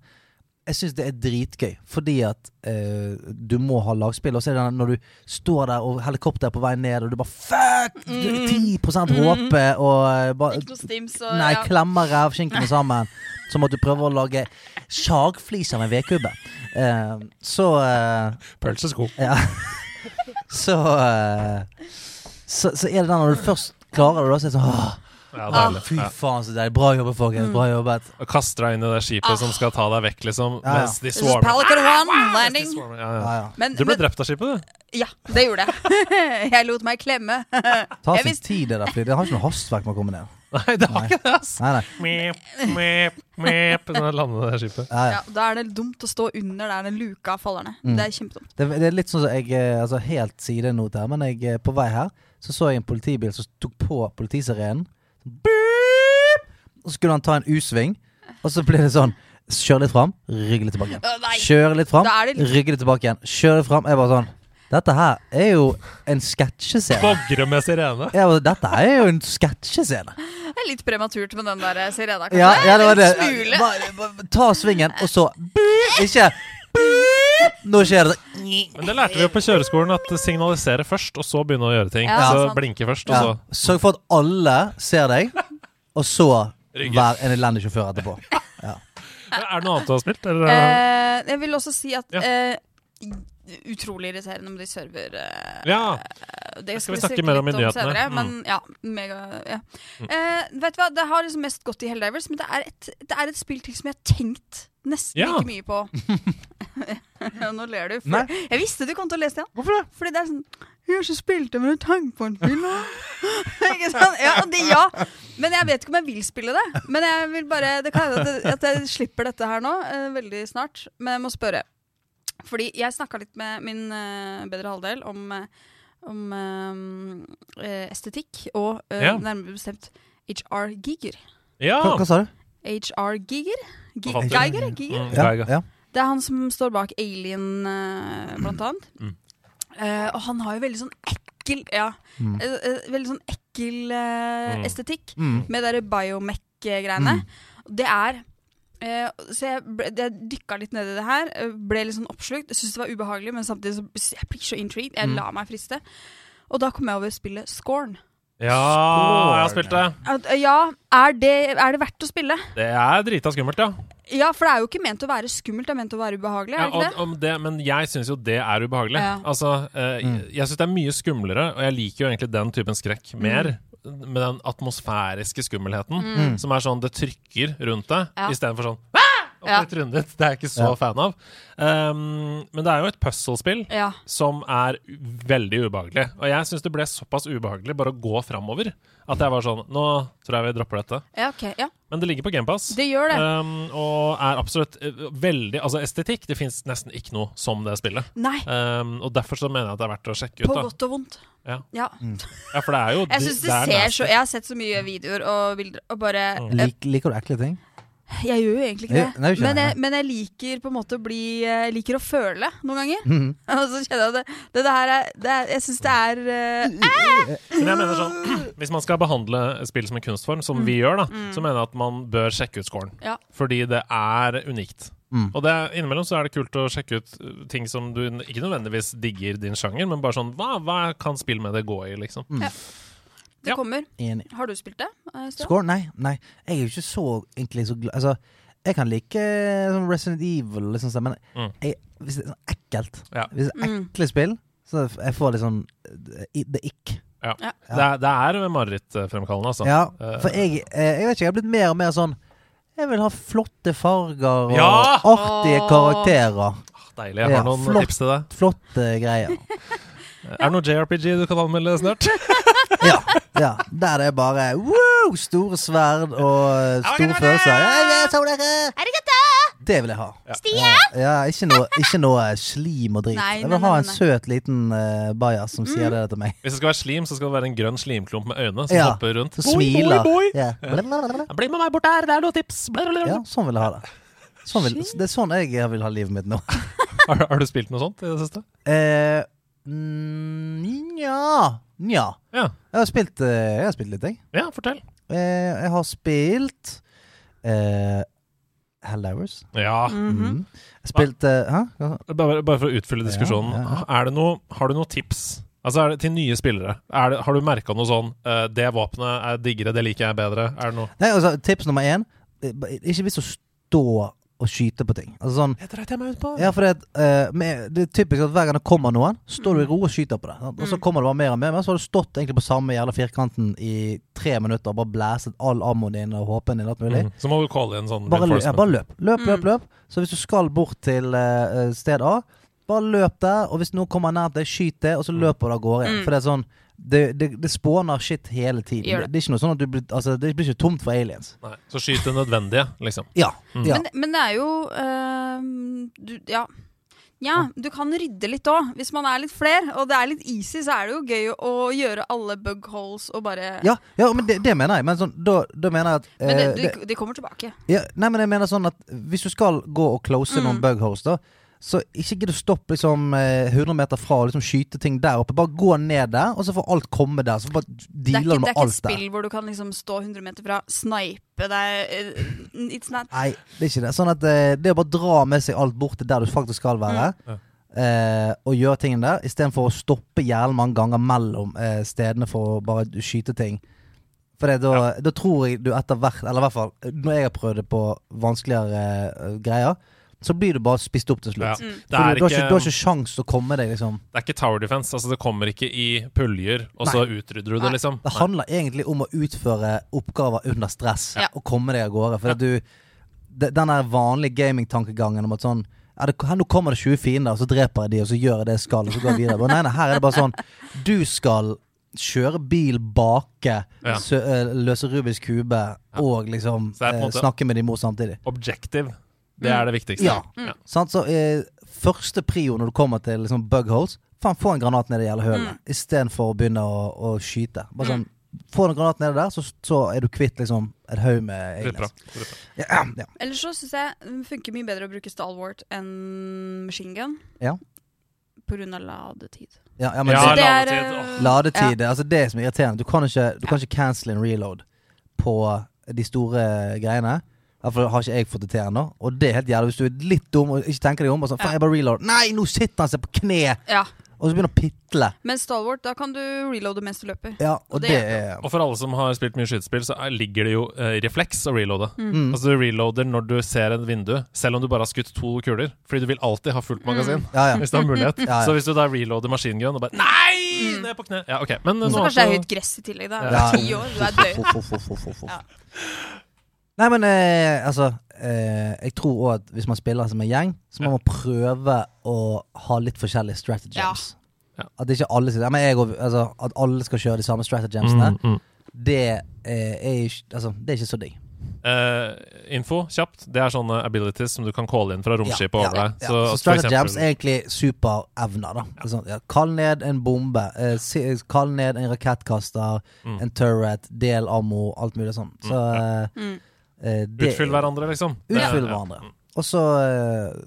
[SPEAKER 2] Jeg syns det er dritgøy, fordi at eh, du må ha lagspill. Og så er det når du står der og helikopteret er på vei ned, og du bare Fuck! Du er 10 HP og eh, bare
[SPEAKER 3] Ikke noe stims og
[SPEAKER 2] Nei,
[SPEAKER 3] ja.
[SPEAKER 2] klemmer rævskinkene sammen. Som at du prøver å lage Sjagfliser med vedkubbe. Eh, så eh,
[SPEAKER 4] Pølsesko.
[SPEAKER 2] Ja. så, eh, så Så er det den når du først klarer det, da, så er det sånn
[SPEAKER 4] Ja,
[SPEAKER 3] Ah.
[SPEAKER 2] Fy faen, så deilig. Bra jobbet, folkens. Bra jobbet.
[SPEAKER 4] Og kaster deg inn i det skipet som skal ta deg vekk, liksom.
[SPEAKER 2] Ja, ja.
[SPEAKER 4] Mens de swarmer.
[SPEAKER 3] Pelican One
[SPEAKER 4] Mens de
[SPEAKER 3] landing.
[SPEAKER 4] swarmer. Ja,
[SPEAKER 2] Ja,
[SPEAKER 4] ja.
[SPEAKER 2] ja.
[SPEAKER 3] Men,
[SPEAKER 4] Du ble
[SPEAKER 3] men
[SPEAKER 4] drept av skipet, du.
[SPEAKER 3] ja, det gjorde jeg. jeg lot meg klemme.
[SPEAKER 2] Ta sin tid, det der flyet. Det har ikke noe hastverk med å komme ned.
[SPEAKER 4] Nei, det
[SPEAKER 2] har
[SPEAKER 4] ikke det, ass.
[SPEAKER 2] Nei, nei.
[SPEAKER 4] Meep, meep, meep. Sånn at landet det skipet.
[SPEAKER 2] Ja, ja.
[SPEAKER 3] Ja, da er det dumt å stå under der den luka faller ned.
[SPEAKER 2] Mm.
[SPEAKER 3] Det er kjempedumt.
[SPEAKER 2] Det, det er litt sånn som jeg eh, Altså helt sidenote her, men jeg eh, på vei her så så jeg en politibil som tok på politisirenen. Beep! Og så skulle han ta en U-sving, og så ble det sånn Kjør litt fram, rygg litt tilbake igjen. Kjør litt fram,
[SPEAKER 3] er litt-
[SPEAKER 2] tilbake igjen. Kjør litt fram. Jeg bare sånn Dette her er jo en sketsjescene.
[SPEAKER 4] Bogre med sirene.
[SPEAKER 2] Ja, Dette er jo en sketsjescene.
[SPEAKER 3] Det er litt prematurt med den der sirena. kanskje.
[SPEAKER 2] Ja, ja, det var det.
[SPEAKER 3] Smule.
[SPEAKER 2] Bare, bare, ta svingen, og så! Ikke! Nå skjer det
[SPEAKER 4] Men det lærte vi jo på kjøreskolen, at signalisere først, og så begynne å gjøre ting.
[SPEAKER 3] Ja,
[SPEAKER 4] så
[SPEAKER 3] sant.
[SPEAKER 4] blinke først, og
[SPEAKER 2] ja.
[SPEAKER 4] så
[SPEAKER 2] Sørg for at alle ser deg, og så
[SPEAKER 4] Rygge.
[SPEAKER 2] vær en elendig sjåfør etterpå.
[SPEAKER 4] Er det noe annet du har spilt? Eller?
[SPEAKER 3] Eh, jeg vil også si at
[SPEAKER 4] Ja.
[SPEAKER 3] eh, Utrolig irriterende med de server... eh,
[SPEAKER 4] ja.
[SPEAKER 3] det
[SPEAKER 4] skal vi
[SPEAKER 3] snakke
[SPEAKER 4] mer om i nyhetene. Mm.
[SPEAKER 3] men ja, mega, ja. Eh, vet du hva, Det har liksom mest gått i Helldivers, men det er, et, det er et spill til som jeg har tenkt nesten
[SPEAKER 4] Ja.
[SPEAKER 3] like mye på. Nå ler du. Jeg visste du kom til å lese det.
[SPEAKER 2] Hvorfor det?
[SPEAKER 3] Fordi det er sånn Jeg har ikke spilt det, men jeg tenker på en da." ikke sant? Ja, det, ja. Men jeg vet ikke om jeg vil spille det. Men jeg vil bare Det kan hende at, jeg- slipper dette her nå eh, veldig snart. Men jeg må spørre. Fordi jeg snakka litt med min uh, bedre halvdel om, eh, om uh, estetikk og uh,
[SPEAKER 4] Ja.
[SPEAKER 3] nærmere bestemt HR Giger.
[SPEAKER 4] ja.
[SPEAKER 2] Hva, hva sa du?
[SPEAKER 3] HR Giger? Gi Geiger? Giger?
[SPEAKER 4] Mm,
[SPEAKER 2] Ja.
[SPEAKER 3] Det er han som står bak Alien, blant annet.
[SPEAKER 4] Mm.
[SPEAKER 3] Eh, og han har jo veldig sånn ekkel Ja,
[SPEAKER 2] Mm.
[SPEAKER 3] veldig sånn ekkel
[SPEAKER 4] Mm.
[SPEAKER 3] estetikk
[SPEAKER 2] Mm.
[SPEAKER 3] med de biomech-greiene.
[SPEAKER 2] Mm.
[SPEAKER 3] Det er Så jeg, ble, jeg dykka litt ned i det her. eh, Ble litt sånn oppslukt. Jeg syntes det var ubehagelig, men samtidig så jeg blir så intrigued. Jeg la meg friste. Og da kom jeg over spillet Scorn.
[SPEAKER 4] ja, jeg har spilt det.
[SPEAKER 3] At, eh, ja, er det, er det verdt å spille?
[SPEAKER 4] Det er drita skummelt, ja.
[SPEAKER 3] Ja, for det er jo ikke ment å være skummelt, det er ment å være ubehagelig.
[SPEAKER 4] ja
[SPEAKER 3] Er det ikke
[SPEAKER 4] og,
[SPEAKER 3] det?
[SPEAKER 4] om det men jeg syns jo det er ubehagelig.
[SPEAKER 3] Ja.
[SPEAKER 4] Altså, eh,
[SPEAKER 2] Mm.
[SPEAKER 4] Jeg syns det er mye skumlere, og jeg liker jo egentlig den typen skrekk
[SPEAKER 3] Mm.
[SPEAKER 4] Med den atmosfæriske skummelheten.
[SPEAKER 2] Mm.
[SPEAKER 4] Som er sånn det trykker rundt deg,
[SPEAKER 3] Ja.
[SPEAKER 4] istedenfor sånn!
[SPEAKER 3] Ja.
[SPEAKER 4] Det er jeg ikke så
[SPEAKER 2] Ja.
[SPEAKER 4] fan av. Um, men det er jo et puzzle-spill
[SPEAKER 3] Ja.
[SPEAKER 4] som er veldig ubehagelig. Og jeg syns det ble såpass ubehagelig bare å gå framover at jeg var sånn Nå tror jeg vi dropper dette.
[SPEAKER 3] ja, ok. Ja,
[SPEAKER 4] Men det ligger på GamePass.
[SPEAKER 3] det gjør det.
[SPEAKER 4] Um, og er absolutt eh, veldig Altså, estetikk Det fins nesten ikke noe som det spillet.
[SPEAKER 3] Nei,
[SPEAKER 4] Um, og derfor så mener jeg at det er verdt å sjekke ut.
[SPEAKER 3] på
[SPEAKER 4] da
[SPEAKER 3] godt og vondt.
[SPEAKER 4] Ja.
[SPEAKER 3] Ja.
[SPEAKER 4] Ja, for det er jo
[SPEAKER 3] Jeg synes det
[SPEAKER 4] det
[SPEAKER 3] ser så Jeg har sett så mye videoer og bilder og bare
[SPEAKER 4] Mm.
[SPEAKER 3] uh,
[SPEAKER 2] Lik, liker du ekle ting?
[SPEAKER 3] Jeg gjør jo egentlig ikke det.
[SPEAKER 2] nei,
[SPEAKER 3] Men jeg, men jeg liker på en måte å bli Jeg liker å føle noen ganger.
[SPEAKER 2] Mhm.
[SPEAKER 3] Og så kjenner jeg at det, det, det her er, det er Jeg syns det er uh,
[SPEAKER 4] Men jeg mener sånn Hvis man skal behandle spill som en kunstform, som vi gjør, da, så mener jeg at man bør sjekke ut scoren.
[SPEAKER 3] Ja.
[SPEAKER 4] Fordi det er unikt.
[SPEAKER 2] Mm.
[SPEAKER 4] Og det, er- innimellom så er det kult å sjekke ut uh, ting som du ikke nødvendigvis digger din sjanger, men bare sånn Hva, hva kan spill med det gå i, liksom?
[SPEAKER 3] Det
[SPEAKER 4] Ja.
[SPEAKER 3] kommer.
[SPEAKER 2] Enig.
[SPEAKER 3] Har du spilt det? eh,
[SPEAKER 2] Score? Nei, nei. Jeg er jo ikke så egentlig så glad Altså, jeg kan like eh, sånn Resident Evil, liksom, men
[SPEAKER 4] Mm.
[SPEAKER 2] jeg, hvis det er sånn ekkelt
[SPEAKER 4] Ja.
[SPEAKER 2] Hvis det er
[SPEAKER 3] Mm.
[SPEAKER 2] ekle spill, så jeg får litt sånn The ick.
[SPEAKER 4] Ja.
[SPEAKER 3] Ja.
[SPEAKER 4] Det, er, det er marerittfremkallende, altså.
[SPEAKER 2] Ja,
[SPEAKER 4] Eh,
[SPEAKER 2] for jeg, jeg vet ikke, jeg har blitt mer og mer sånn Jeg vil ha flotte farger og
[SPEAKER 4] Ja!
[SPEAKER 2] artige
[SPEAKER 3] Åh.
[SPEAKER 2] karakterer.
[SPEAKER 4] Deilig. Jeg
[SPEAKER 2] Ja,
[SPEAKER 4] har noen
[SPEAKER 2] flott.
[SPEAKER 4] tips til deg.
[SPEAKER 2] Flotte greier.
[SPEAKER 4] Er det noe JRPG du kan anmelde snart?
[SPEAKER 2] Ja, ja. Der det er bare wow, store sverd og eh, store følelser. Jeg så dere. Det vil jeg ha. Ja, ja, ikke, noe, ikke noe slim og drit.
[SPEAKER 3] Nei,
[SPEAKER 2] jeg vil ha en søt liten uh, bajas som sier det til meg.
[SPEAKER 4] Hvis det skal være slim, så skal det være en grønn slimklump med øyne som
[SPEAKER 2] Ja,
[SPEAKER 4] hopper rundt.
[SPEAKER 2] Boi, boi,
[SPEAKER 4] Boy, Yeah.
[SPEAKER 2] Ja.
[SPEAKER 4] Bli med meg bort der, det er noen tips! Blablabla.
[SPEAKER 2] ja, sånn vil jeg ha det. Sånn vil, det er sånn jeg vil ha livet mitt nå.
[SPEAKER 4] Har, har du spilt noe sånt i det siste?
[SPEAKER 2] Eh, mm, Nja. Nja.
[SPEAKER 4] Ja.
[SPEAKER 2] Jeg har spilt, eh, jeg har spilt litt, jeg.
[SPEAKER 4] Ja, fortell.
[SPEAKER 2] Eh, jeg har spilt uh, Helldivers.
[SPEAKER 4] Ja.
[SPEAKER 2] Mm -hmm. Jeg spilte uh,
[SPEAKER 4] Bare, bare for å utfylle diskusjonen.
[SPEAKER 2] Ja, ja,
[SPEAKER 4] Er det noe, har du noen tips Altså er det til nye spillere? Er det, har du merka noe sånn uh, Det våpenet er diggere, det liker jeg bedre. Er det noe
[SPEAKER 2] Nei, altså, tips nummer én Ikke vis å stå og skyte på ting. Altså sånn
[SPEAKER 4] Det dreit jeg meg ut på.
[SPEAKER 2] Ja, for det, eh, med, det er typisk at hver gang det kommer noen, står du i ro og skyter på det. sant? Og så
[SPEAKER 3] Mm.
[SPEAKER 2] kommer det bare mer og mer, men så har du stått egentlig på samme jævla firkanten i tre minutter og bare blæset all ammoen din og håpen din og alt mulig.
[SPEAKER 4] Mm. Så må du calle inn sånn
[SPEAKER 2] Bare, lø- ja,
[SPEAKER 4] reinforcement.
[SPEAKER 2] bare løp. Løp, løp,
[SPEAKER 3] Mm.
[SPEAKER 2] løp. Så hvis du skal bort til eh, sted A, bare løp der. Og hvis noen kommer nær deg, skyt det, og så
[SPEAKER 4] Mm.
[SPEAKER 2] løper du av gårde igjen.
[SPEAKER 3] Mm.
[SPEAKER 2] For det er sånn det, det, det spåner shit hele tiden.
[SPEAKER 3] Gjør
[SPEAKER 2] Det.
[SPEAKER 3] det.
[SPEAKER 2] er ikke noe sånn at du blir Altså, det blir ikke tomt for aliens.
[SPEAKER 4] Nei. Så skyt det nødvendige, liksom.
[SPEAKER 2] Ja.
[SPEAKER 4] Mm.
[SPEAKER 2] ja.
[SPEAKER 3] Men, men det er jo ehm, du, Ja. Ja, du kan rydde litt òg. Hvis man er litt fler, og det er litt easy, så er det jo gøy å gjøre alle bug holes og bare
[SPEAKER 2] Ja, ja, men det, det mener jeg. Men sånn, da, da mener jeg at
[SPEAKER 3] Men det,
[SPEAKER 2] eh,
[SPEAKER 3] de,
[SPEAKER 2] det-
[SPEAKER 3] de kommer tilbake.
[SPEAKER 2] ja, Nei, men jeg mener sånn at hvis du skal gå og close
[SPEAKER 3] Mm.
[SPEAKER 2] noen bug holes, da, så ikke gidd å stoppe liksom eh, 100 meter fra og liksom skyte ting der oppe. Bare gå ned der, og så får alt komme der. Så bare
[SPEAKER 3] Det er
[SPEAKER 2] dealer
[SPEAKER 3] ikke,
[SPEAKER 2] du
[SPEAKER 3] det er ikke et
[SPEAKER 2] alt der.
[SPEAKER 3] spill hvor du kan liksom stå 100 meter fra, snipe deg eh, It's not
[SPEAKER 2] Nei, det er ikke det. Sånn at eh, det å bare dra med seg alt bort til der du faktisk skal være,
[SPEAKER 4] Mm.
[SPEAKER 2] eh, og gjøre tingene der, istedenfor å stoppe jævlig mange ganger mellom eh, stedene for å bare skyte ting. For da, da, da tror jeg du etter hvert, eller i hvert fall når jeg har prøvd det på vanskeligere uh, greier, så blir du bare spist opp til slutt.
[SPEAKER 3] Ja.
[SPEAKER 4] Det, er
[SPEAKER 2] du, du, har ikke,
[SPEAKER 4] ikke,
[SPEAKER 2] du har ikke sjans til å komme deg, liksom.
[SPEAKER 4] det er ikke tower defense. Altså Det kommer ikke i puljer, og så utrydder du det, liksom.
[SPEAKER 2] Det handler egentlig om å utføre oppgaver under stress
[SPEAKER 3] Ja.
[SPEAKER 2] og komme deg av gårde. For at du Den der vanlige gamingtankegangen om at sånn ja, det, her, Nå kommer det 20 fiender, og så dreper jeg de, og så gjør jeg det jeg skal, og så går jeg videre. Nei, nei, her er det bare sånn Du skal kjøre bil, bake,
[SPEAKER 4] Ja.
[SPEAKER 2] sø, eh, løse Rubiks kube og liksom eh, snakke med din mor samtidig.
[SPEAKER 4] Objective. Det er det viktigste.
[SPEAKER 2] Ja.
[SPEAKER 3] Mm.
[SPEAKER 2] Sant? Så eh, første prio når du kommer til liksom, bug holes Faen, få en granat ned i hele hølet
[SPEAKER 3] Mm.
[SPEAKER 2] istedenfor å begynne å, å skyte. Bare sånn,
[SPEAKER 3] Mm.
[SPEAKER 2] Få en granat nedi der, så, så er du kvitt liksom et haug med aliens.
[SPEAKER 3] Mm.
[SPEAKER 2] Ja, ja.
[SPEAKER 3] Ellers så syns jeg det funker mye bedre å bruke Stalwart enn machine gun.
[SPEAKER 2] Ja.
[SPEAKER 3] På grunn av ladetid.
[SPEAKER 2] ja, ja men
[SPEAKER 4] Ja,
[SPEAKER 2] det,
[SPEAKER 3] det er,
[SPEAKER 4] ladetid,
[SPEAKER 2] ja. det, altså det er som er irriterende. Du kan ikke, du kan ikke cancel en reload på de store greiene. Derfor har ikke jeg fått det til ennå. Og det er helt jævlig hvis du er litt dum og ikke tenker deg om. Og sånn,
[SPEAKER 3] Ja.
[SPEAKER 2] jeg bare reload Nei, nå sitter han seg på kne!
[SPEAKER 3] Ja.
[SPEAKER 2] Og så begynner han å pitle.
[SPEAKER 3] Men Stalwart, da kan du reloade mens du løper.
[SPEAKER 2] Ja, og
[SPEAKER 3] Og det
[SPEAKER 2] det er
[SPEAKER 4] Og for alle som har spilt mye skytespill, så er- ligger det jo eh, refleks å reloade.
[SPEAKER 2] mm.
[SPEAKER 4] Altså Du reloader når du ser en vindu, selv om du bare har skutt to kuler. Fordi du vil alltid ha fullt magasin.
[SPEAKER 2] Ja, ja.
[SPEAKER 4] Hvis du har mulighet
[SPEAKER 2] Ja, ja.
[SPEAKER 4] Så hvis du da reloader maskingun og bare Nei! Ned på kne. Ja, ok Men
[SPEAKER 3] Så kanskje det er høyt gress i tillegg. da
[SPEAKER 2] Ja.
[SPEAKER 3] Ti år, du er død.
[SPEAKER 2] Nei, men eh, altså eh, Jeg tror òg at hvis man spiller som en gjeng, så må
[SPEAKER 4] Ja.
[SPEAKER 2] man prøve å ha litt forskjellige strategies.
[SPEAKER 4] Ja.
[SPEAKER 2] At ikke alle sier men jeg, altså, At alle skal kjøre de samme stratagemsene,
[SPEAKER 4] Mm, mm.
[SPEAKER 2] det, eh, er ikke, altså, det er ikke så digg.
[SPEAKER 4] Uh, info, kjapt. Det er sånne abilities som du kan calle inn fra romskipet over deg.
[SPEAKER 2] ja.
[SPEAKER 4] Så,
[SPEAKER 2] Så
[SPEAKER 4] at for
[SPEAKER 2] er egentlig superevner. da ja, Kall ned en bombe. Uh, si, kall ned en rakettkaster,
[SPEAKER 4] Mm.
[SPEAKER 2] en turret, del ammo, alt mulig sånn. Så uh,
[SPEAKER 3] Mm.
[SPEAKER 2] Eh, det-
[SPEAKER 4] Utfyll hverandre, liksom.
[SPEAKER 2] Utfyll hverandre. Og så eh,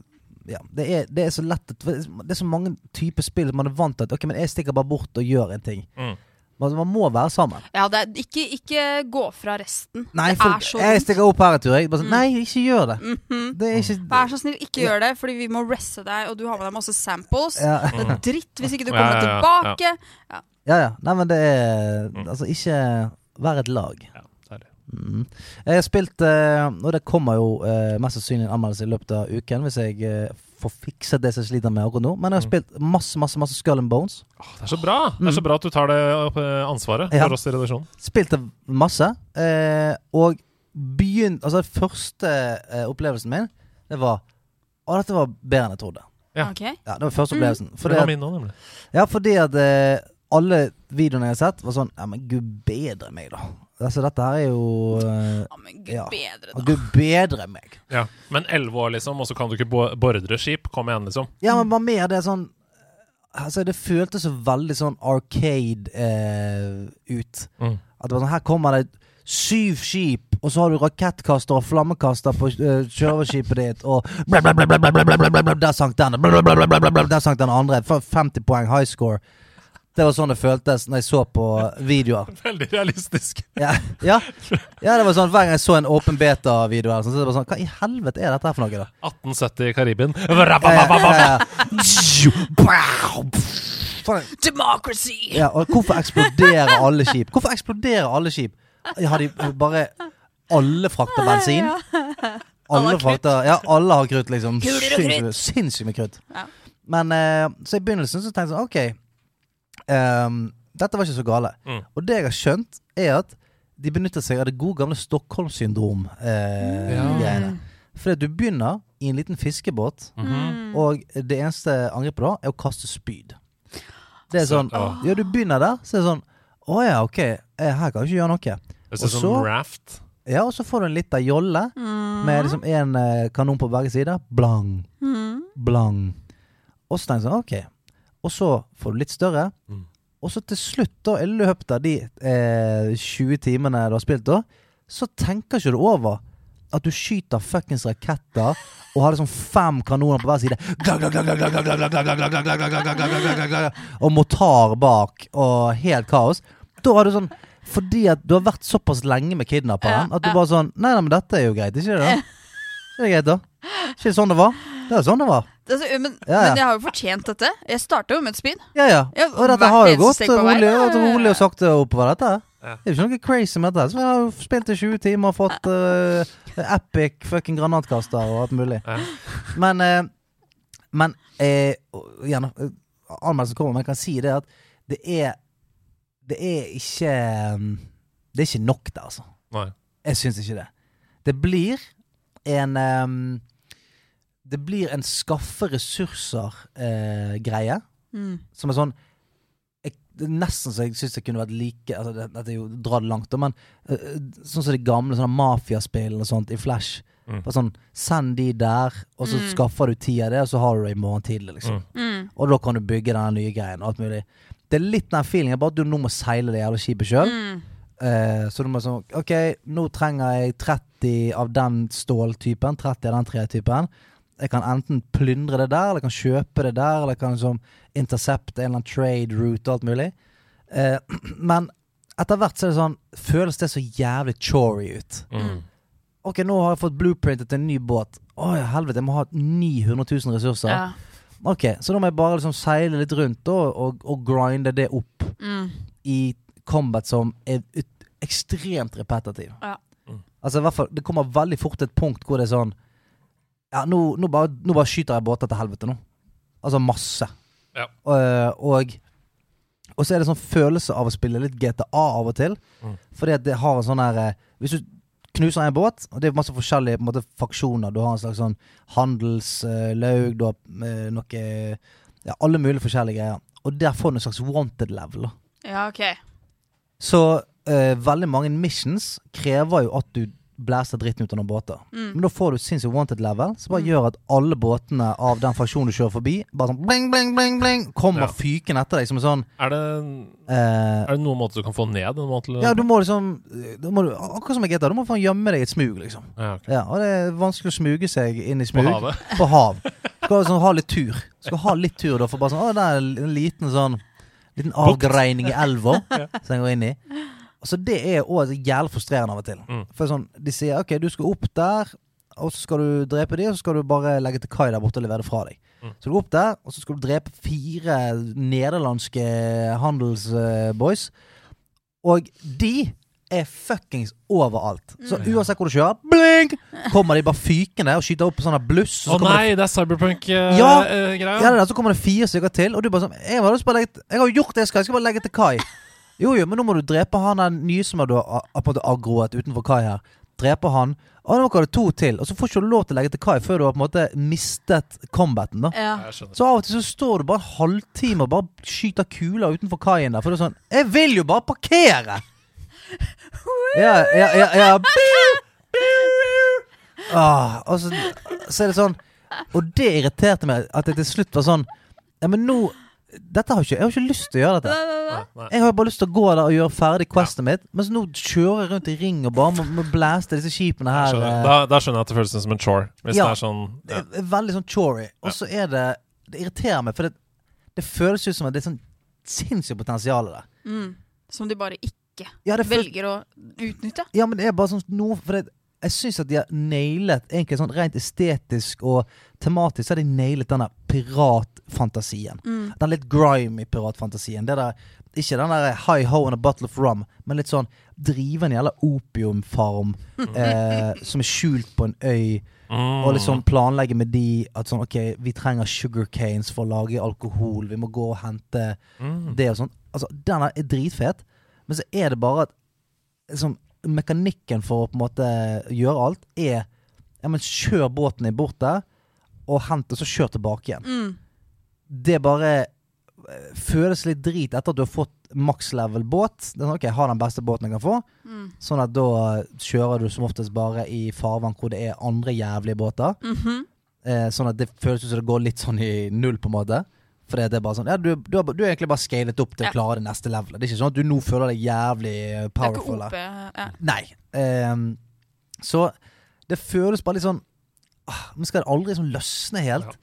[SPEAKER 2] Ja, det er, det er så lett at Det er så mange typer spill man er vant til at Ok, men jeg stikker bare bort og gjør en ting.
[SPEAKER 4] Mm.
[SPEAKER 2] Man, man må være sammen.
[SPEAKER 3] Ja, det er, ikke, ikke gå fra resten.
[SPEAKER 2] Nei,
[SPEAKER 3] det
[SPEAKER 2] for
[SPEAKER 3] er så
[SPEAKER 2] jeg stikker opp her en tur. Jeg bare sånn,
[SPEAKER 3] Mm.
[SPEAKER 2] Nei, ikke gjør det.
[SPEAKER 3] Mhm.
[SPEAKER 2] Det er ikke
[SPEAKER 3] Vær så snill, ikke gjør det, fordi vi må reste deg, og du har med deg masse samples.
[SPEAKER 2] ja,
[SPEAKER 3] Det er dritt hvis ikke du kommer
[SPEAKER 4] ja, ja,
[SPEAKER 3] tilbake.
[SPEAKER 2] ja, ja. Nei, men det er
[SPEAKER 4] Mm.
[SPEAKER 2] Altså, ikke vær et lag.
[SPEAKER 4] Ja.
[SPEAKER 2] Mm. Jeg har spilt eh, Og det kommer jo eh, mest sannsynlig en anmeldelse i løpet av uken, hvis jeg eh, får fikset det som jeg sliter med akkurat nå. Men jeg har
[SPEAKER 4] Mm.
[SPEAKER 2] spilt masse, masse masse Skull and Bones.
[SPEAKER 4] Åh, det er så bra Det er så bra at du tar det ansvaret for ansvaret
[SPEAKER 2] Ja.
[SPEAKER 4] oss i redaksjonen.
[SPEAKER 2] Spilte masse. Eh, og begynt Altså, den første eh, opplevelsen min, det var Å, dette var bedre enn jeg trodde.
[SPEAKER 4] Ja.
[SPEAKER 3] okay.
[SPEAKER 2] Ja, det var første
[SPEAKER 3] Mm.
[SPEAKER 2] opplevelsen.
[SPEAKER 4] Mm.
[SPEAKER 2] Fordi
[SPEAKER 4] det var min nå, nemlig.
[SPEAKER 2] ja, fordi at eh, alle videoene jeg har sett, var sånn Ja, men gud bedre meg, da. Altså, dette her er jo
[SPEAKER 3] Ja, men gud
[SPEAKER 2] ja.
[SPEAKER 3] bedre, da.
[SPEAKER 2] Gud bedre meg.
[SPEAKER 4] Ja, Men elleve år, liksom, og så kan du ikke bordre skip? Kom igjen, liksom.
[SPEAKER 2] Ja, men bare mer det sånn Altså, det føltes så veldig sånn arcade eh, ut.
[SPEAKER 4] Mm.
[SPEAKER 2] At det var sånn Her kommer det syv skip, og så har du rakettkaster og flammekaster på uh, kjøreskipet ditt, og Der sank den, der sank den andre. 50 poeng high score. Det var sånn det føltes når jeg så på videoer.
[SPEAKER 4] Veldig realistisk.
[SPEAKER 2] Ja, ja. ja det var sånn Hver gang jeg så en åpen beta-video, sånn, så det var sånn Hva i helvete er dette her for noe, da?
[SPEAKER 4] 1870 i Karibien.
[SPEAKER 2] Ja. Faen,
[SPEAKER 3] Democracy!
[SPEAKER 2] Ja, og hvorfor eksploderer alle skip? Hvorfor eksploderer alle skip? Har de bare Alle frakter bensin?
[SPEAKER 3] Alle
[SPEAKER 2] Alle frakter Ja, alle har krutt, liksom.
[SPEAKER 3] Kuler og
[SPEAKER 2] Sinnssykt-
[SPEAKER 3] krutt.
[SPEAKER 2] Sinnssykt med krutt.
[SPEAKER 3] Ja.
[SPEAKER 2] Men eh, så i begynnelsen så tenkte jeg sånn OK, ehm, dette var ikke så gale.
[SPEAKER 4] Mm.
[SPEAKER 2] Og det jeg har skjønt, er at de benytter seg av det gode gamle Stockholm-syndrom-greiene.
[SPEAKER 3] Mm.
[SPEAKER 2] Fordi du begynner i en liten fiskebåt,
[SPEAKER 4] Mhm.
[SPEAKER 2] og det eneste angrepet da er å kaste spyd. Det er sånn. Ja, du begynner der, så er det sånn Å ja, ok, eh, her kan jeg ikke gjøre noe.
[SPEAKER 4] Det
[SPEAKER 2] Og
[SPEAKER 4] sånn
[SPEAKER 2] så-
[SPEAKER 4] raft.
[SPEAKER 2] Ja, og så får du en liten jolle
[SPEAKER 3] Mm.
[SPEAKER 2] med liksom en eh, kanon på begge sider. Blang,
[SPEAKER 3] Mm.
[SPEAKER 2] blang. Og så tenker jeg sånn, ok. Og så får du litt større.
[SPEAKER 4] Mm.
[SPEAKER 2] Og så til slutt, da, i løpet av de eh, 20 timene du har spilt, da, så tenker ikke du over at du skyter fuckings raketter og har liksom fem kanoner på hver side. Og motar bak og helt kaos. Da er du sånn Fordi at du har vært såpass lenge med kidnapperen at du bare sånn Nei, nei, men dette er jo greit, ikke det? Det er greit, da. Ikke sånn det var. Det er sånn det var.
[SPEAKER 3] Altså, men,
[SPEAKER 2] Ja, ja.
[SPEAKER 3] men jeg har jo fortjent dette. Jeg starta jo med et spin
[SPEAKER 2] Ja, ja. Og dette har jo gått rolig,
[SPEAKER 3] ja, ja,
[SPEAKER 2] og
[SPEAKER 3] ja.
[SPEAKER 2] rolig og sakte oppover dette.
[SPEAKER 4] Ja.
[SPEAKER 2] Det er jo ikke noe crazy med dette. Så jeg har spilt i 20 timer og fått uh, epic fucking granatkaster og alt mulig.
[SPEAKER 4] Ja.
[SPEAKER 2] Men uh, Men uh, gjerne, eh, anmeldelsen kommer, men jeg kan si det at det er Det er ikke Det er ikke nok der, altså.
[SPEAKER 4] Nei.
[SPEAKER 2] Jeg syns ikke det. Det blir en ehm, Det blir en skaffe ressurser-greie.
[SPEAKER 3] Mm.
[SPEAKER 2] som er sånn jeg, det er Nesten så jeg syns det kunne vært like altså det, Dette er jo dratt langt, da, men uh, sånn som de gamle sånne mafiaspillene og sånt i Flash.
[SPEAKER 4] Mm.
[SPEAKER 2] Bare sånn, Send de der, og så
[SPEAKER 3] Mm.
[SPEAKER 2] skaffer du ti av det, og så har du det i morgen tidlig. liksom
[SPEAKER 4] Mm.
[SPEAKER 3] Mm.
[SPEAKER 2] Og da kan du bygge den nye greien. og alt mulig Det er litt den feelingen, bare at du nå må seile det jævla skipet sjøl.
[SPEAKER 3] Mm.
[SPEAKER 2] Eh, så du må sånn Ok, nå trenger jeg 30 av den ståltypen, 30 av den tretypen. Jeg kan enten plyndre det der, eller jeg kan kjøpe det der, eller jeg kan liksom intercepte en eller annen trade route og alt mulig. Eh, men etter hvert så er det sånn Føles det så jævlig chory ut.
[SPEAKER 4] Mm.
[SPEAKER 2] Ok, nå har jeg fått blueprintet en ny båt. Å ja, helvete, jeg må ha 900 000 ressurser.
[SPEAKER 3] Ja.
[SPEAKER 2] Ok, så da må jeg bare liksom seile litt rundt og, og, og grinde det opp
[SPEAKER 3] Mm.
[SPEAKER 2] i combat som er ut, ekstremt repetitiv.
[SPEAKER 3] Ja.
[SPEAKER 4] Mm.
[SPEAKER 2] Altså i hvert fall, Det kommer veldig fort til et punkt hvor det er sånn Ja, nå, nå, bare, nå bare skyter jeg båter til helvete nå. Altså masse.
[SPEAKER 4] Ja.
[SPEAKER 2] Eh, og og så er det sånn følelse av å spille litt GTA av og til.
[SPEAKER 4] Mm.
[SPEAKER 2] Fordi at det har en sånn her eh, Hvis du knuser en båt, og det er masse forskjellige på en måte, faksjoner. Du har en slags sånn handelslaug, du har eh, noe Ja, alle mulige forskjellige greier. Og der får du en slags wanted level.
[SPEAKER 3] Ja, ok.
[SPEAKER 2] Så uh, veldig mange missions krever jo at du blæser dritten ut av noen båter.
[SPEAKER 3] Mm.
[SPEAKER 2] Men da får du sinnssykt wanted level, som bare gjør at alle båtene av den fraksjonen du kjører forbi, bare sånn bling, bling, bling, bling, kommer
[SPEAKER 4] Ja.
[SPEAKER 2] fykende etter deg som en sånn
[SPEAKER 4] Er det,
[SPEAKER 2] eh,
[SPEAKER 4] er det noen måte du kan få ned måte?
[SPEAKER 2] Ja, du må liksom du må Akkurat som i GTA, du må faen gjemme deg i et smug, liksom.
[SPEAKER 4] Ja, okay.
[SPEAKER 2] Ja, Og det er vanskelig å smuge seg inn i smug.
[SPEAKER 4] På havet?
[SPEAKER 2] På hav. Skal sånn, ha litt tur. Skal ha litt tur da, for bare sånn Å, det er en liten sånn Liten avgreining i elva som jeg går inn i. Altså Det er òg jævlig frustrerende av og til.
[SPEAKER 4] Mm.
[SPEAKER 2] For sånn, De sier OK, du skal opp der, og så skal du drepe de, og så skal du bare legge til kai der borte og levere det fra deg.
[SPEAKER 4] Mm.
[SPEAKER 2] Så du går opp der, og så skal du drepe fire nederlandske handelsboys. Og de er fuckings overalt. Så
[SPEAKER 3] Mm.
[SPEAKER 2] uansett hvor du kjører, blink, kommer de bare fykende og skyter opp sånne bluss.
[SPEAKER 4] Å
[SPEAKER 2] så kommer det
[SPEAKER 4] nei, det er cyberpunk-greia.
[SPEAKER 2] Ja.
[SPEAKER 4] Uh,
[SPEAKER 2] ja, er det, så kommer det fire stykker til, og du bare sånn jeg har jo gjort det jeg skal, jeg skal bare legge til kai. Jo, jo, men nå må du drepe han den nye som du har aggroet utenfor kai her. Drepe han. Og nå kan du to til, og så får du ikke lov til å legge til kai før du har på en måte mistet combaten. da
[SPEAKER 3] Ja.
[SPEAKER 2] Så av og til så står du bare en halvtime og bare skyter kuler utenfor kaien der. For det er sånn Jeg vil jo bare parkere! Ja, ja, ja, ja. Ah, og så, så er det sånn Og det irriterte meg at det til slutt var sånn Ja, men nå dette har ikke, jeg har ikke lyst til å gjøre dette.
[SPEAKER 4] Nei, nei.
[SPEAKER 2] Jeg har bare lyst til å gå der og gjøre ferdig questet mitt. Mens nå kjører jeg rundt i ring og bare må, må blæste disse skipene her.
[SPEAKER 4] skjønner.
[SPEAKER 2] eh,
[SPEAKER 4] Da, da skjønner jeg at det føles som en chore. Hvis
[SPEAKER 2] Ja.
[SPEAKER 4] det er sånn
[SPEAKER 2] Det er veldig sånn chory. Og så er det Det irriterer meg, for det, det føles ut som at det er sånn sinnssykt potensial der.
[SPEAKER 3] Mm. Som de bare ikke
[SPEAKER 2] Ja, føles,
[SPEAKER 3] velger å utnytte.
[SPEAKER 2] ja, men det er bare sånn noe For det, jeg syns at de har nailet Egentlig sånn rent estetisk og tematisk Så har de nailet denne piratfantasien.
[SPEAKER 3] Mm.
[SPEAKER 2] Den litt grimy piratfantasien. Det der, ikke den der high ho and a bottle of rum, men litt sånn drive en jævla opiumfarm eh, som er skjult på en øy.
[SPEAKER 4] Mm.
[SPEAKER 2] Og liksom planlegge med de at sånn OK, vi trenger sugar canes for å lage alkohol. Vi må gå og hente
[SPEAKER 4] Mm.
[SPEAKER 2] det og sånn. Altså, den er dritfet, men så er det bare at liksom, Mekanikken for å på en måte gjøre alt er Ja, men kjør båten din bort der, og hent, og så kjør tilbake igjen.
[SPEAKER 3] Mm.
[SPEAKER 2] Det bare eh, føles litt drit etter at du har fått max level båt. Det er sånn, ok, Jeg har den beste båten jeg kan få.
[SPEAKER 3] Mm.
[SPEAKER 2] Sånn at da kjører du som oftest bare i farvann hvor det er andre jævlige båter.
[SPEAKER 3] Mhm.
[SPEAKER 2] Eh, sånn at det føles ut som det går litt sånn i null, på en måte. For det er bare sånn Ja, du, du, har, du er egentlig bare scalet opp til
[SPEAKER 3] Ja.
[SPEAKER 2] å klare det neste levelet. Det er ikke sånn at du nå føler deg jævlig powerful.
[SPEAKER 3] Det er ikke. OP. Ja.
[SPEAKER 2] Nei. Eh, så det føles bare litt sånn Men skal det aldri liksom løsne helt?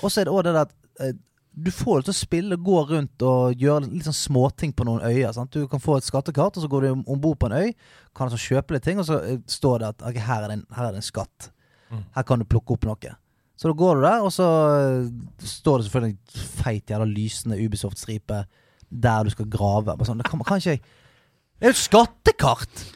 [SPEAKER 2] Og så er det òg det der at eh, du får det til å spille, gå rundt og gjøre litt sånn småting på noen øyer. Sant? Du kan få et skattekart, og så går du om bord på en øy, kan altså kjøpe litt ting, og så eh, står det at okay, her, er det en, her er det en skatt.
[SPEAKER 4] Mm.
[SPEAKER 2] Her kan du plukke opp noe. Så da går du der, og så eh, står det selvfølgelig en feit jævla lysende Ubisoft-stripe der du skal grave. Sånn, det kan, kan ikke jeg Det er jo et skattekart!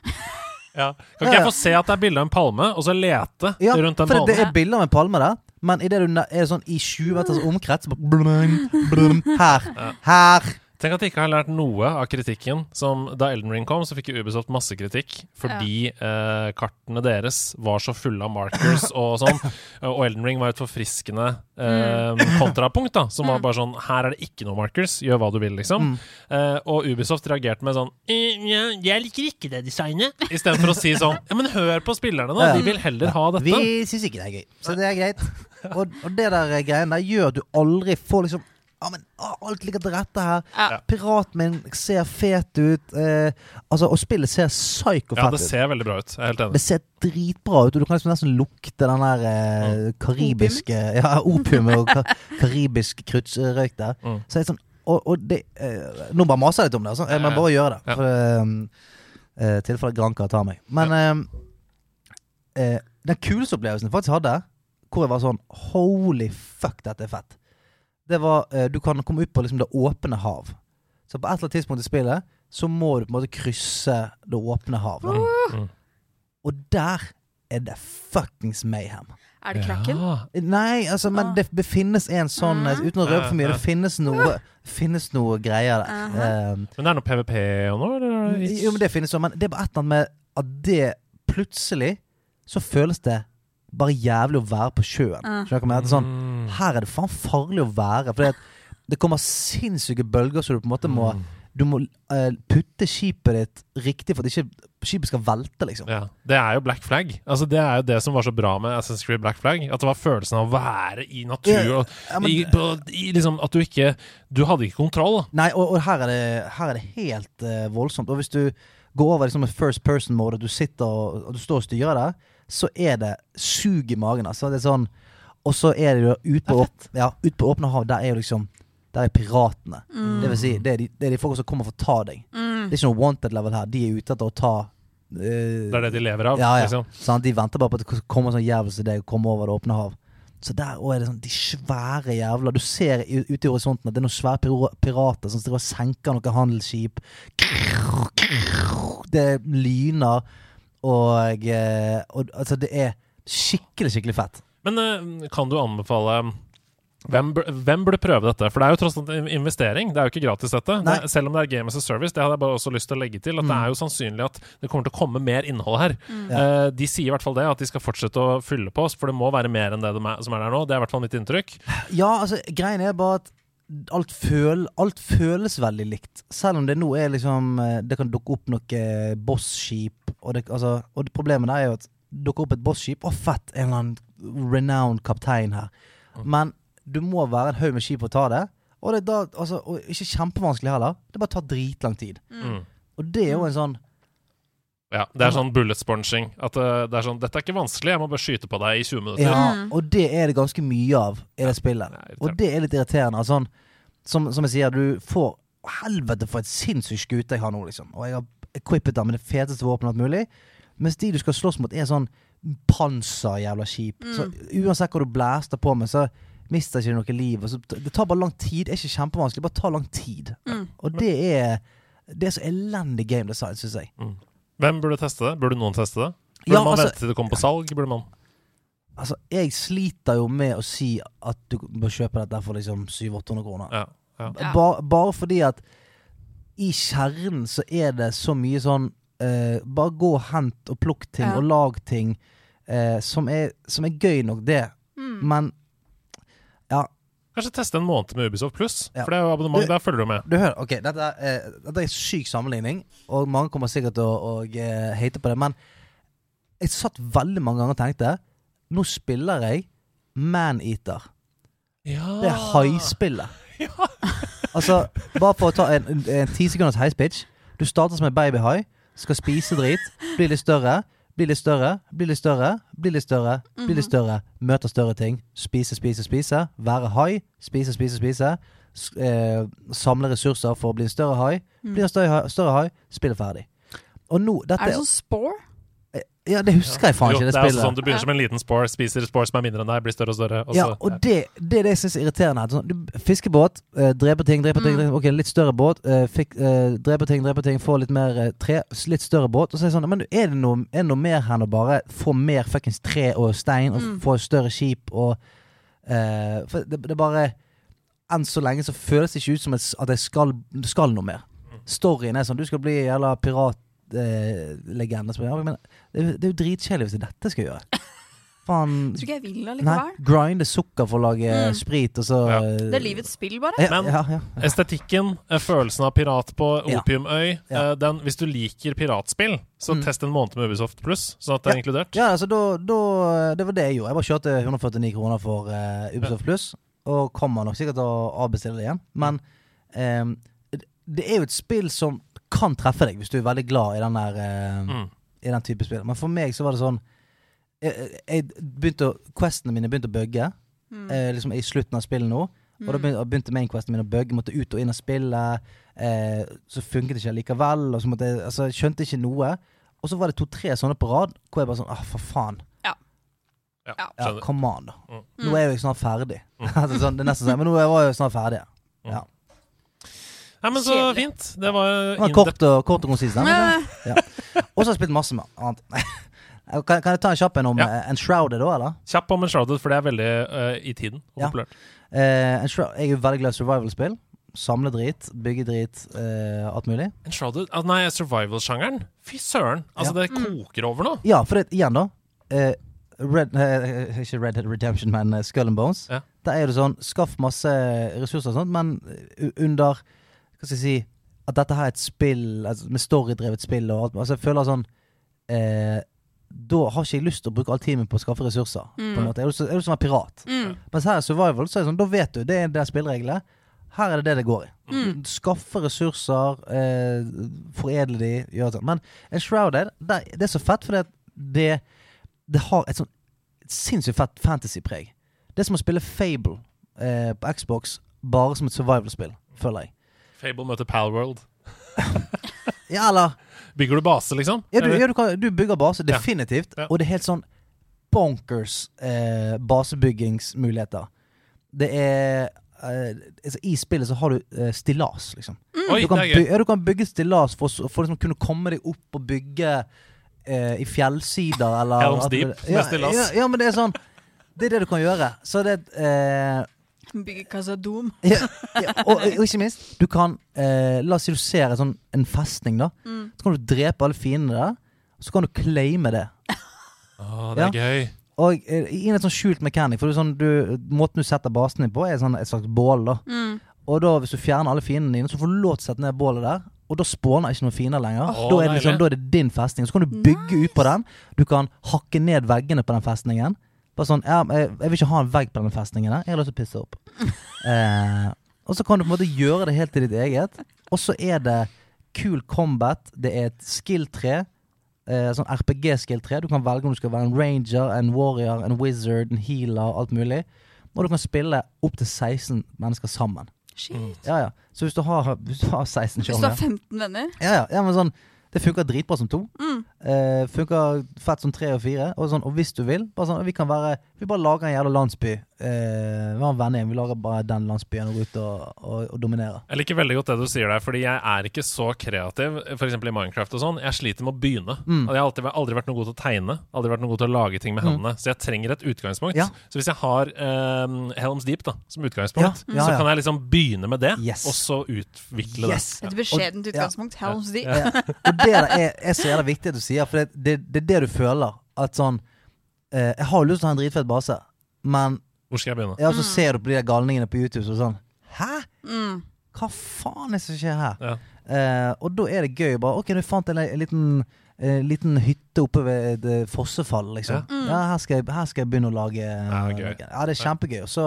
[SPEAKER 4] Ja. Kan ikke jeg få se at det er bilde av en palme, og så lete
[SPEAKER 2] Ja,
[SPEAKER 4] rundt den
[SPEAKER 2] for det, det er bilder av en palme der, men idet du ne- er sånn i 20 meters omkrets så bare blum, blum, Her. Her.
[SPEAKER 4] Tenk at de ikke har lært noe av kritikken. Som Da Elden Ring kom, så fikk Ubisoft masse kritikk fordi eh, kartene deres var så fulle av markers og sånn. Og Elden Ring var et forfriskende eh, kontrapunkt, da. Som var bare sånn Her er det ikke noe markers, gjør hva du vil, liksom.
[SPEAKER 2] Mm.
[SPEAKER 4] Eh, og Ubisoft reagerte med sånn «Eh, Jeg liker ikke det designet. Istedenfor å si sånn Ja, men hør på spillerne, da. De vil heller ha dette.
[SPEAKER 2] Vi syns ikke det er gøy, så det er greit. Og, og det der greiene der gjør at du aldri får liksom Ja, men å, alt ligger til rette her.
[SPEAKER 3] Ja.
[SPEAKER 2] Piraten min ser fet ut. Eh, altså, og spillet ser psyko
[SPEAKER 4] Ja,
[SPEAKER 2] fett
[SPEAKER 4] det
[SPEAKER 2] ut.
[SPEAKER 4] ser veldig bra ut. Jeg er helt enig.
[SPEAKER 2] Det ser dritbra ut, og du kan liksom nesten lukte den der eh, karibiske Ja, opium og ka karibisk kruttrøyk der.
[SPEAKER 4] Mm.
[SPEAKER 2] Så jeg er sånn Og, og det eh, Nå bare maser jeg litt om det, altså. jeg må
[SPEAKER 4] Ja, ja.
[SPEAKER 2] bare gjøre det.
[SPEAKER 4] Ja.
[SPEAKER 2] For uh, uh, tilfelle Granka tar meg. Men eh, eh, den kuleste opplevelsen jeg faktisk hadde, hvor jeg var sånn Holy fuck, dette er fett. Det var eh, Du kan komme ut på liksom det åpne hav. Så på et eller annet tidspunkt i spillet så må du på en måte krysse det åpne hav. Da.
[SPEAKER 4] Mm.
[SPEAKER 2] Og der er det fuckings mayhem.
[SPEAKER 3] Er det krakken?
[SPEAKER 4] Ja.
[SPEAKER 2] Nei, altså, men
[SPEAKER 3] Ah.
[SPEAKER 2] det, det finnes en sånn
[SPEAKER 3] Ah.
[SPEAKER 2] Uten å røpe for mye, det finnes noe Finnes noe greier der. Um,
[SPEAKER 4] Men det er noe PVP og noe? Eller?
[SPEAKER 2] jo, men det finnes jo, men det er bare et eller annet med at det plutselig så føles det bare jævlig å være på sjøen. Det er Sånn,
[SPEAKER 4] Mm.
[SPEAKER 2] her er det faen farlig å være. For det kommer sinnssyke bølger, så du på en måte må
[SPEAKER 4] Mm.
[SPEAKER 2] Du må uh, putte skipet ditt riktig for at ikke skipet skal velte, liksom.
[SPEAKER 4] Ja, Det er jo Black Flag. Altså Det er jo det som var så bra med Assassin's Creed Black Flag. At det var følelsen av å være i natur. Og,
[SPEAKER 2] Ja, men-
[SPEAKER 4] i, på, i, liksom, at du ikke Du hadde ikke kontroll. da.
[SPEAKER 2] Nei, og, og her, er det, her er det helt uh, voldsomt. Og hvis du går over liksom, first person mode, og du sitter og, og du står og styrer det, så er det sug i magen. Altså. Det er sånn, og så er det jo ute på, ja, ut på åpne hav, der er jo liksom Der er piratene. Det vil si, det er, de, det er de folka som kommer for å ta deg.
[SPEAKER 3] Mm.
[SPEAKER 2] Det er ikke noe wanted level her. De er ute etter å ta uh,
[SPEAKER 4] Det er det de lever av.
[SPEAKER 2] Ja, ja.
[SPEAKER 4] Liksom.
[SPEAKER 2] Sånn, De venter bare på at det kommer sånn jævel som deg og kommer over det åpne hav. Så der òg er det sånn de svære jævla Du ser ute i horisonten at det er noen svære pira- pirater som driver og senker noen handelsskip. Det lyner, og, eh, og altså, det er skikkelig, skikkelig fett.
[SPEAKER 4] Men eh, kan du anbefale hvem, hvem burde prøve dette? For det er jo tross alt en investering. Det er jo ikke gratis, dette.
[SPEAKER 2] Nei.
[SPEAKER 4] Det, selv om det er Game as a Service. Det hadde jeg bare også lyst til å legge til. At det
[SPEAKER 2] Mm.
[SPEAKER 4] er jo sannsynlig at det kommer til å komme mer innhold her.
[SPEAKER 2] Ja.
[SPEAKER 4] Eh, de sier i hvert fall det, at de skal fortsette å fylle på oss. For det må være mer enn det de er, som er der nå. Det er i hvert fall mitt inntrykk.
[SPEAKER 2] Ja, altså, greien er bare at alt, føl, alt føles veldig likt. Selv om det nå er liksom eh, Det kan dukke opp noe boss-skip, og, altså, og problemet der er jo at dukker opp et boss-skip, Å, fett, en eller annen renowned kaptein her. Men du må være en haug med skip for å ta det. Og det er da, altså, og ikke kjempevanskelig heller. Det bare tar dritlang tid.
[SPEAKER 4] Mm.
[SPEAKER 2] Og det er jo en sånn
[SPEAKER 4] Ja, det er sånn bullet sponging. At eh, det er sånn Dette er ikke vanskelig, jeg må bare skyte på deg i 20 minutter.
[SPEAKER 2] Ja,
[SPEAKER 3] Mm.
[SPEAKER 2] og det er det ganske mye av i det spillet. Og det er litt irriterende. Altså, som, som jeg sier, du får Helvete for et sinnssykt skute jeg har nå, liksom. Og jeg har equippet den med det feteste våpenet mulig. Mens de du skal slåss mot, er sånn panserjævla skip. Så uansett hva du blæster på med, så mister ikke du noe liv. Og så, det tar bare lang tid. Det er ikke kjempevanskelig, det bare tar lang tid.
[SPEAKER 3] Mm.
[SPEAKER 2] Og det er Det er så elendig game design, syns jeg.
[SPEAKER 4] Hvem burde teste det? Burde noen teste det? Burde
[SPEAKER 2] Ja,
[SPEAKER 4] man
[SPEAKER 2] altså-
[SPEAKER 4] vente til det kommer på salg? Burde man
[SPEAKER 2] Altså, jeg sliter jo med å si at du bør kjøpe dette for liksom 700-800 kroner.
[SPEAKER 4] Ja. ja.
[SPEAKER 3] Ja.
[SPEAKER 2] Ba, bare fordi at i kjernen så er det så mye sånn uh, Bare gå og hent og plukk ting
[SPEAKER 3] Ja.
[SPEAKER 2] og lag ting uh, som, er, som er gøy nok, det.
[SPEAKER 3] Mm.
[SPEAKER 2] Men ja,
[SPEAKER 4] Kanskje teste en måned med Ubisoft Pluss?
[SPEAKER 2] Ja.
[SPEAKER 4] For det er jo abonnement,
[SPEAKER 2] Du-
[SPEAKER 4] der følger du med.
[SPEAKER 2] du hører, ok, dette er, uh, dette er en syk sammenligning, og mange kommer sikkert til å hate på det, men jeg satt veldig mange ganger og tenkte Nå spiller jeg Maneater.
[SPEAKER 4] Ja.
[SPEAKER 2] Det er haispillet. Altså, bare for å ta en, en, ti sekunders heispitch. Du starter som en babyhai, skal spise drit, bli litt større, bli litt større, bli litt større, bli litt større, bli litt større, møter større ting. Spise, spise, spise. Være hai. Spise, spise, spise. S eh, samle ressurser for å bli en større hai. Bli en større, hai- større hai, spillet ferdig. Og nå, dette
[SPEAKER 3] Er det sånn spore?
[SPEAKER 2] Ja, det husker jeg faen
[SPEAKER 4] Jo,
[SPEAKER 2] ikke, det,
[SPEAKER 4] det er altså
[SPEAKER 2] spillet.
[SPEAKER 4] sånn Du begynner som en liten spore, spiser spore som er mindre enn deg, blir større og større. Og
[SPEAKER 2] Ja,
[SPEAKER 4] så,
[SPEAKER 2] og det, det er det jeg syns er irriterende. Sånn, du, fiskebåt, eh, dreper ting, dreper ting,
[SPEAKER 3] Mm.
[SPEAKER 2] dreper, Ok, litt større båt. Eh, fikk, eh, dreper ting, dreper ting, får litt mer eh, tre. Litt større båt. Og så er det sånn Men er det noe, er det noe mer her enn å bare få mer fuckings tre og stein, og
[SPEAKER 3] Mm.
[SPEAKER 2] få større skip og eh, For det, det er bare Enn så lenge så føles det ikke ut som at jeg skal, skal noe mer. Storyen er sånn Du skal bli jævla piratlegende. Eh, som men det, er jo- det er jo dritkjedelig hvis det er dette jeg skal gjøre. Faen
[SPEAKER 3] Tror ikke jeg vil det
[SPEAKER 2] Nei,
[SPEAKER 3] likevel.
[SPEAKER 2] grinde sukker for å lage
[SPEAKER 3] Mm.
[SPEAKER 2] sprit, og så
[SPEAKER 4] Ja.
[SPEAKER 3] Det er livets spill, bare.
[SPEAKER 2] Ja,
[SPEAKER 4] Men-
[SPEAKER 2] ja, ja.
[SPEAKER 4] Estetikken, eh, følelsen av pirat på
[SPEAKER 2] Ja.
[SPEAKER 4] Opiumøy
[SPEAKER 2] Ja.
[SPEAKER 4] eh, den, Hvis du liker piratspill, så
[SPEAKER 2] Mm.
[SPEAKER 4] test en måned med Ubisoft pluss, sånn at det er inkludert.
[SPEAKER 2] ja altså, da, da, det var det jeg gjorde. Jeg bare kjørte 149 kroner for uh, Ubisoft Pluss, og kommer nok sikkert til å avbestille det igjen. Men det- det er jo et spill som kan treffe deg hvis du er veldig glad i den der eh,
[SPEAKER 4] Mm.
[SPEAKER 2] I den type spill. Men for meg så var det sånn Jeg, jeg begynte å Questene mine begynte å bugge.
[SPEAKER 3] Mm.
[SPEAKER 2] eh, liksom i slutten av spillet nå. Og da begynte, begynte mainquesten min å bugge. Måtte ut og inn av spillet. Eh, så funket det ikke likevel. Og så måtte jeg, altså, jeg skjønte ikke noe. Og så var det to-tre sånne på rad hvor jeg bare sånn Ah, for faen.
[SPEAKER 4] Ja,
[SPEAKER 3] Ja.
[SPEAKER 2] Ja, come on, da.
[SPEAKER 4] Mm.
[SPEAKER 2] Nå er jeg jo snart ferdig. Mm. sånn, det er nesten sånn, Men nå var jeg jo snart ferdig. Ja.
[SPEAKER 4] Nei, men så
[SPEAKER 3] Kjedelig.
[SPEAKER 4] fint. Det var
[SPEAKER 2] Det var
[SPEAKER 4] in-depth.
[SPEAKER 2] kort og, kort og konsist. den,
[SPEAKER 3] Eh,
[SPEAKER 2] Ja. Og så har jeg spilt masse med annet. Kan, kan jeg ta en kjapp en om
[SPEAKER 4] Ja.
[SPEAKER 2] eh, Enshrouded òg, eller?
[SPEAKER 4] Kjapp om Enshrouded, for det er veldig eh, i tiden og
[SPEAKER 2] Ja.
[SPEAKER 4] populært.
[SPEAKER 2] Eh, Enshroud- jeg er jo veldig glad i survival-spill. Samle drit, bygge drit, eh, alt mulig.
[SPEAKER 4] Enshrouded ah, Nei, survival-sjangeren. Fy søren. Altså, det koker over nå.
[SPEAKER 2] Ja, for det, igjen, da. Eh, Red, eh, ikke Red Dead Redemption, men eh, Skull and Bones.
[SPEAKER 4] Ja.
[SPEAKER 2] Der er det sånn Skaff masse ressurser og sånt, men u- under Hva skal jeg si At dette her er et spill altså, med storydrevet spill og alt Altså, jeg føler sånn eh, Da har ikke jeg lyst til å bruke all tiden min på å skaffe ressurser. På en måte. Jeg å være pirat.
[SPEAKER 3] Mm.
[SPEAKER 2] Mens her er survival, så er det sånn Da vet du, det er det er spillereglene. Her er det det det går i.
[SPEAKER 3] Mm.
[SPEAKER 2] Skaffe ressurser, eh, foredle de, gjøre sånn. Men Enshrouded, det, det er så fett fordi at det, det har et sånn sinnssykt fett fantasy-preg. Det er som å spille Fable eh, på Xbox, bare som et survival-spill, føler jeg.
[SPEAKER 4] Fable møter Palworld.
[SPEAKER 2] Ja, eller
[SPEAKER 4] Bygger du base, liksom?
[SPEAKER 2] Ja, du, ja, du, kan, du bygger base, definitivt.
[SPEAKER 4] Ja.
[SPEAKER 2] Og det er helt sånn bonkers eh, basebyggingsmuligheter. Det er eh, altså, I spillet så har du eh, stillas, liksom.
[SPEAKER 4] Oi,
[SPEAKER 2] Du kan,
[SPEAKER 4] det er
[SPEAKER 2] by
[SPEAKER 4] gøy.
[SPEAKER 2] ja, du kan bygge stillas for, for liksom kunne komme deg opp og bygge eh, i fjellsider eller
[SPEAKER 4] Helms Deep med stillas.
[SPEAKER 2] Ja, men det er sånn Det er det du kan gjøre. Så det eh,
[SPEAKER 3] Bygge Casa
[SPEAKER 2] ja, ja, og, og ikke minst, du kan eh, La oss si du ser en, sånn, en festning, da.
[SPEAKER 3] Mm.
[SPEAKER 2] Så kan du drepe alle fiendene der. Og så kan du claime det.
[SPEAKER 4] Å, det er gøy.
[SPEAKER 2] Og eh, i en sånn skjult mechanic, for det er sånn, du, måten du setter basen din på, er sånn et slags bål. da
[SPEAKER 3] Mm.
[SPEAKER 2] Og da hvis du fjerner alle fiendene dine, så får du lov til å sette ned bålet der. Og da spåner ikke noen fiender lenger.
[SPEAKER 4] Oh,
[SPEAKER 2] da, er det liksom, da er det din festning. Så kan du bygge ut på den. Du kan hakke ned veggene på den festningen. Bare sånn ja, jeg, jeg vil ikke ha en vegg på den festningen. der. Jeg har lyst til å pisse opp. eh, og så kan du på en måte gjøre det helt til ditt eget. Og så er det cool combat. Det er et skill-tre. Eh, sånn RPG-skill-tre. Du kan velge om du skal være en ranger, en warrior, en wizard, en healer, alt mulig. Og du kan spille opptil 16 mennesker sammen.
[SPEAKER 3] Shit.
[SPEAKER 2] Ja, ja. Så hvis du har, hvis du har 16
[SPEAKER 3] Hvis du har 15 venner.
[SPEAKER 2] ja, ja, ja, men sånn Det funker dritbra som to.
[SPEAKER 3] Mm.
[SPEAKER 2] Eh, funker fett som tre og fire. Og, sånn, og hvis du vil, bare sånn, vi kan være Vi bare lager en jævla landsby. Eh, vi har en vennegjeng. Vi lager bare den landsbyen og går ut og, og, og dominerer.
[SPEAKER 4] Jeg liker veldig godt det du sier der, fordi jeg er ikke så kreativ, f.eks. i Minecraft og sånn. Jeg sliter med å begynne.
[SPEAKER 2] Mm.
[SPEAKER 4] Jeg har alltid, aldri vært noe god til å tegne, aldri vært noe god til å lage ting med hendene. Så jeg trenger et utgangspunkt.
[SPEAKER 2] Ja.
[SPEAKER 4] Så hvis jeg har eh, Helms Deep da, som utgangspunkt,
[SPEAKER 2] Ja, ja,
[SPEAKER 4] så
[SPEAKER 2] ja.
[SPEAKER 4] kan jeg liksom begynne med det,
[SPEAKER 2] Yes.
[SPEAKER 4] og så utvikle
[SPEAKER 2] Yes.
[SPEAKER 4] det.
[SPEAKER 3] Et beskjedent utgangspunkt. Helms Deep.
[SPEAKER 2] Ja. Og det er, er så jævla viktig at du sier, for det, det, det er det du føler. At sånn eh, Jeg har jo lyst til å ha en dritfett base, men
[SPEAKER 4] Hvor skal jeg begynne?
[SPEAKER 2] ja, så ser du på de der galningene på YouTube og sånn Hæ?
[SPEAKER 3] Mm.
[SPEAKER 2] Hva faen er det som skjer her?
[SPEAKER 4] Ja.
[SPEAKER 2] Eh, og da er det gøy. Bare, ok, du fant en, en liten, eh, liten hytte oppe ved et eh, fossefall, liksom.
[SPEAKER 3] Ja.
[SPEAKER 2] Ja, her, skal jeg, her skal jeg begynne å lage
[SPEAKER 4] Ja, gøy.
[SPEAKER 2] Ja, det er kjempegøy. Så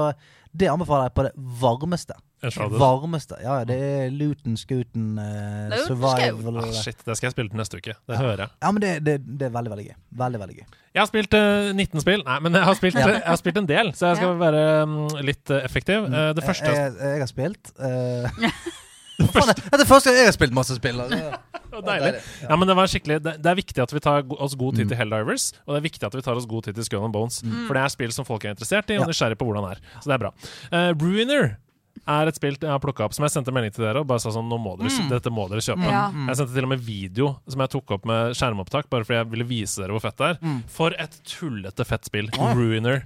[SPEAKER 2] det anbefaler jeg på det varmeste.
[SPEAKER 4] Enshrouded.
[SPEAKER 2] Varmeste. Ja, ja, det er Luton, Scooten, eh,
[SPEAKER 3] Det
[SPEAKER 2] Survival
[SPEAKER 4] Ah, shit, det skal jeg spille til neste uke. Det hører jeg.
[SPEAKER 2] Ja, men det, det, det er veldig, veldig gøy. Veldig, veldig gøy.
[SPEAKER 4] Jeg har spilt eh, 19 spill. Nei, men jeg har spilt, jeg har spilt en del, så jeg skal være mm, litt eh, effektiv. Eh, det første
[SPEAKER 2] jeg, jeg, jeg har spilt eh, Hva faen er- er første gang jeg har spilt masse spill. altså.
[SPEAKER 4] Å, Deilig. Ja, men det var skikkelig Det, det er viktig at vi tar go- oss god
[SPEAKER 2] Mm.
[SPEAKER 4] tid til Helldivers, og det er viktig at vi tar oss god tid til Skull and Bones. For det er spill som folk er interessert i, og
[SPEAKER 2] Ja.
[SPEAKER 4] nysgjerrig på hvordan det er. Så det er bra. Eh, Ruiner er et spill jeg har plukka opp, som jeg sendte melding til dere og bare sa sånn Nå må dere,
[SPEAKER 2] Mm.
[SPEAKER 4] Dette må dere kjøpe.
[SPEAKER 3] Ja.
[SPEAKER 4] Jeg sendte til og med video som jeg tok opp med skjermopptak, bare fordi jeg ville vise dere hvor fett det er.
[SPEAKER 2] Mm.
[SPEAKER 4] For et tullete fett spill. Ruiner.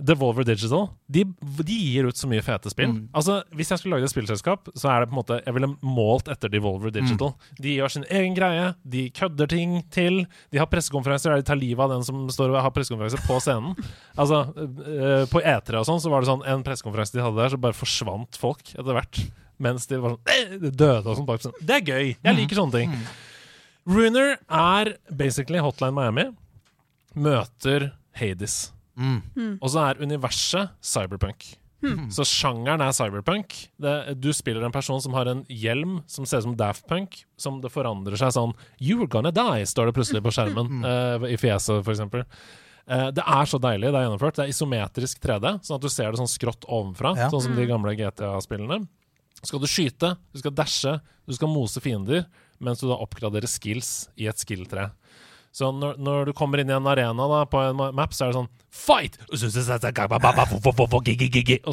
[SPEAKER 4] Devolver Digital de, de gir ut så mye fete spill.
[SPEAKER 2] Mm.
[SPEAKER 4] Altså, Hvis jeg skulle lagd et spillselskap, så er det på en måte Jeg ville målt etter Devolver Digital. De gjør sin egen greie, de kødder ting til. De har pressekonferanser der de tar livet av den som står og har pressekonferanse på scenen. Altså, uh, På E3 og sånn så var det sånn en pressekonferanse de hadde der, så bare forsvant folk etter hvert. Mens de var sånn de døde og sånn bak sånn. Det er gøy! Jeg liker sånne ting. Ruiner er basically Hotline Miami møter Hades.
[SPEAKER 2] Mm.
[SPEAKER 4] Og så er universet cyberpunk. Så sjangeren er cyberpunk. Det, du spiller en person som har en hjelm som ser ut som Daft Punk, som det forandrer seg sånn You're gonna die, står det plutselig på skjermen. uh, I fjeset, eksempel. Eh, det er så deilig. Det er gjennomført. Det er isometrisk 3D, sånn at du ser det sånn skrått ovenfra,
[SPEAKER 2] Ja.
[SPEAKER 4] sånn som de gamle GTA-spillene. Så Skal du skyte, du skal dashe, du skal mose fiender, mens du da oppgraderer skills i et skill-tre. Så når, når du kommer inn i en arena da, på en map, så er det sånn Fight! Og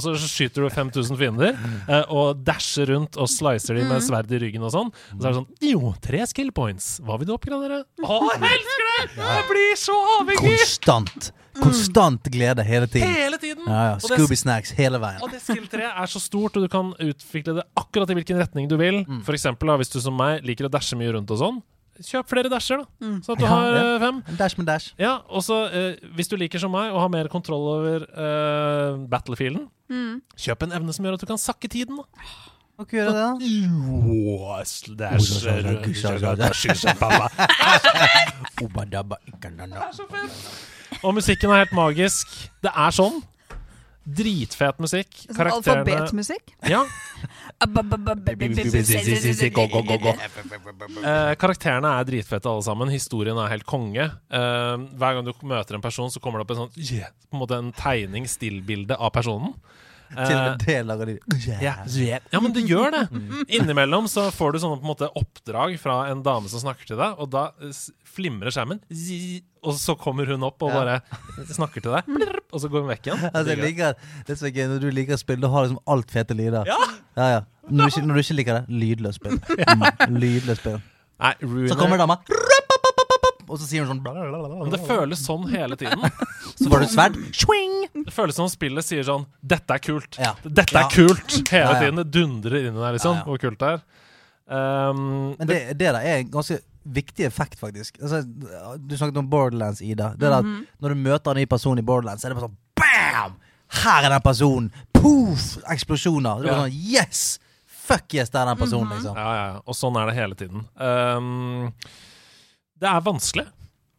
[SPEAKER 4] så skyter du 5000 fiender eh, og dasher rundt og slicer dem med sverd i ryggen og sånn. Og så er det sånn Jo, tre skill points. Hva vil du oppgradere? Å, jeg elsker det! Jeg blir så avhengig!
[SPEAKER 2] Konstant. Konstant glede hele tiden.
[SPEAKER 4] Hele tiden!
[SPEAKER 2] Ja, ja.
[SPEAKER 4] Og det-
[SPEAKER 2] Scooby Snacks hele veien.
[SPEAKER 4] Og det skill-treet er så stort, og du kan utvikle det akkurat i hvilken retning du vil.
[SPEAKER 2] Mm.
[SPEAKER 4] For eksempel, da, hvis du som meg liker å dashe mye rundt og sånn, kjøp flere dasher, da. Så at du
[SPEAKER 2] Ja,
[SPEAKER 4] har
[SPEAKER 2] ja.
[SPEAKER 4] eh, fem.
[SPEAKER 2] Dash med dash.
[SPEAKER 4] Ja, og så eh, hvis du liker som meg og har mer kontroll over eh, battlefielden,
[SPEAKER 3] Mm.
[SPEAKER 4] kjøp en evne som gjør at du kan sakke tiden. da.
[SPEAKER 2] Hva kan gjøre det da?
[SPEAKER 4] Og musikken er helt magisk. Det er sånn. Dritfet musikk.
[SPEAKER 3] Sånn
[SPEAKER 4] Karakterene
[SPEAKER 3] alfabetmusikk.
[SPEAKER 4] Ja, eh, karakterene er dritfete alle sammen. Historien er helt konge. Eh, hver gang du møter en person, så kommer det opp en sånn yeah, På en måte en tegning, stillbilde av personen.
[SPEAKER 2] Til
[SPEAKER 4] Eh,
[SPEAKER 2] det lager de.
[SPEAKER 4] Ja, ja, men det gjør det. Innimellom så får du sånne på en måte oppdrag fra en dame som snakker til deg, og da flimrer skjermen, og så kommer hun opp og bare snakker til deg, og så går hun vekk igjen.
[SPEAKER 2] Altså, jeg liker Det som er gøy når du liker å spille, du har liksom alt fete lyder.
[SPEAKER 4] Ja.
[SPEAKER 2] ja, ja. Når, du ikke, når du ikke liker det, lydløst spill. Mm, lydløst spill.
[SPEAKER 4] Nei,
[SPEAKER 2] Så kommer dama, og så sier hun sånn
[SPEAKER 4] Men det føles sånn hele tiden.
[SPEAKER 2] Så får du et sverd.
[SPEAKER 4] Det føles som om spillet sier sånn 'Dette er kult'.
[SPEAKER 2] Ja.
[SPEAKER 4] Dette
[SPEAKER 2] Ja.
[SPEAKER 4] er kult! Hele
[SPEAKER 2] Ja, ja.
[SPEAKER 4] tiden. Det dundrer inni deg, liksom,
[SPEAKER 2] Ja, ja.
[SPEAKER 4] hvor kult det er. Um,
[SPEAKER 2] Men det, det der er en ganske viktig effekt, faktisk. Altså, du snakket om Borderlands, Ida. Det der, at Når du møter en ny person i Borderlands, så er det bare sånn bam! Her er den personen! Poof! Eksplosjoner. Det er bare sånn Yes! Fuck yes, det er den personen, liksom.
[SPEAKER 4] Ja, ja, ja. Og sånn er det hele tiden. Um, det er vanskelig,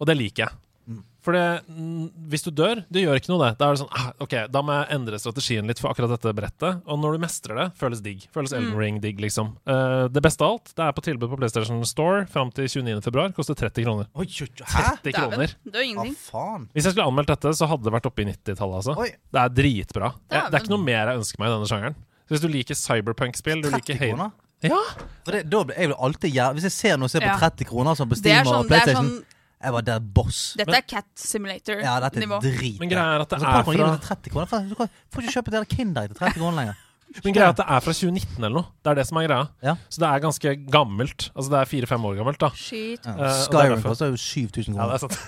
[SPEAKER 4] og det liker jeg.
[SPEAKER 2] Mm.
[SPEAKER 4] For det, mm, hvis du dør, det gjør ikke noe, det. Da er det sånn ah, Ok, da må jeg endre strategien litt for akkurat dette brettet. Og når du mestrer det, føles digg. Føles Elden Ring digg, liksom. Uh, det beste av alt, det er på tilbud på PlayStation Store fram til 29. februar. Koster 30 kroner.
[SPEAKER 2] Oi, oi, oi, hæ?
[SPEAKER 4] 30 kroner.
[SPEAKER 3] Det er ingenting.
[SPEAKER 2] faen?
[SPEAKER 4] Hvis jeg skulle anmeldt dette, så hadde det vært oppe i 90-tallet, altså.
[SPEAKER 2] Oi.
[SPEAKER 4] Det er dritbra. Jeg, det er ikke noe mer jeg ønsker meg i denne sjangeren. Så hvis du liker cyberpunk-spill, du liker Halo? Ja!
[SPEAKER 2] For det, da blir jeg vil alltid gjøre Hvis jeg ser noe som er på
[SPEAKER 3] Ja.
[SPEAKER 2] 30 kroner, som på
[SPEAKER 3] Det er
[SPEAKER 2] Steam og
[SPEAKER 3] sånn, det er
[SPEAKER 2] PlayStation,
[SPEAKER 3] sånn
[SPEAKER 2] jeg var der boss.
[SPEAKER 3] Dette er Cat Simulator-nivå.
[SPEAKER 2] Ja, dette er drit.
[SPEAKER 4] Men greia er at det er fra
[SPEAKER 2] du det 30 kroner? For- Du kan- får ikke kjøpe det der Kinder til 30 kroner lenger.
[SPEAKER 4] Men greia er at det er fra 2019 eller noe. Det er det som er greia.
[SPEAKER 2] Ja.
[SPEAKER 4] Så det er ganske gammelt. Altså det er fire-fem år gammelt, da.
[SPEAKER 2] Ja.
[SPEAKER 4] Eh, og det er
[SPEAKER 2] Skyrim
[SPEAKER 4] derfor.
[SPEAKER 2] koster jo 7000
[SPEAKER 4] Ja, det
[SPEAKER 2] kroner.
[SPEAKER 4] er sant.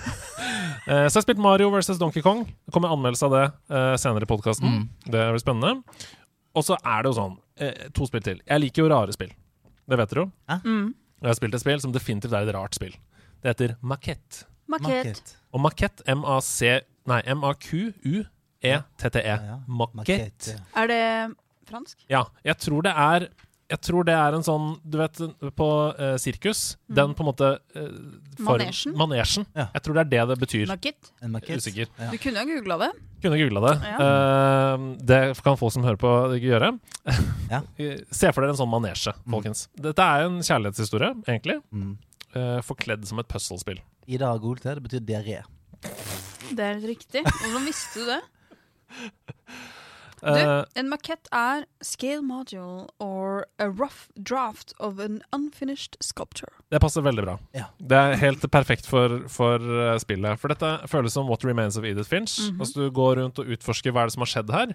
[SPEAKER 4] Eh, så jeg har spilt Mario versus Donkey Kong. Det kommer anmeldelse av det eh, senere i podkasten.
[SPEAKER 2] Mm.
[SPEAKER 4] Det blir spennende. Og så er det jo sånn eh, To spill til. Jeg liker jo rare spill. Det vet dere jo.
[SPEAKER 3] Mm.
[SPEAKER 4] Jeg har spilt et spill som definitivt er et rart spill. Det heter Maquette.
[SPEAKER 3] Maquette
[SPEAKER 4] Og Maquette, M-A-C Nei, M-A-Q-U-E-T-T-E.
[SPEAKER 2] Ja,
[SPEAKER 4] Maquette.
[SPEAKER 3] Er det fransk?
[SPEAKER 4] Ja, jeg tror det er Jeg tror det er en sånn Du vet, på uh, sirkus Den på en måte uh, form-
[SPEAKER 3] Manesjen?
[SPEAKER 4] Manesjen.
[SPEAKER 2] Ja.
[SPEAKER 4] Jeg tror det er det det betyr.
[SPEAKER 3] Market?
[SPEAKER 2] market.
[SPEAKER 4] Usikker.
[SPEAKER 2] Ja.
[SPEAKER 3] Du kunne jo googla det.
[SPEAKER 4] Kunne googla det.
[SPEAKER 3] Ja.
[SPEAKER 4] Uh, det kan folk som hører på, gjøre.
[SPEAKER 2] Ja.
[SPEAKER 4] Se for dere en sånn manesje, folkens. Dette er en kjærlighetshistorie, egentlig.
[SPEAKER 2] Mm.
[SPEAKER 4] forkledd som et puzzlespill.
[SPEAKER 2] Ida har googlet det. Det betyr diaré.
[SPEAKER 3] Det er helt riktig. Hvordan visste du det? Du,
[SPEAKER 4] Eh,
[SPEAKER 3] en makett er scale module or a rough draft of an unfinished sculpture.
[SPEAKER 4] det passer veldig bra.
[SPEAKER 2] Ja.
[SPEAKER 4] Det er helt perfekt for, for eh, spillet. For dette føles som What Remains of Edith Finch.
[SPEAKER 3] Mhm.
[SPEAKER 4] Altså Du går rundt og utforsker hva er det som har skjedd her.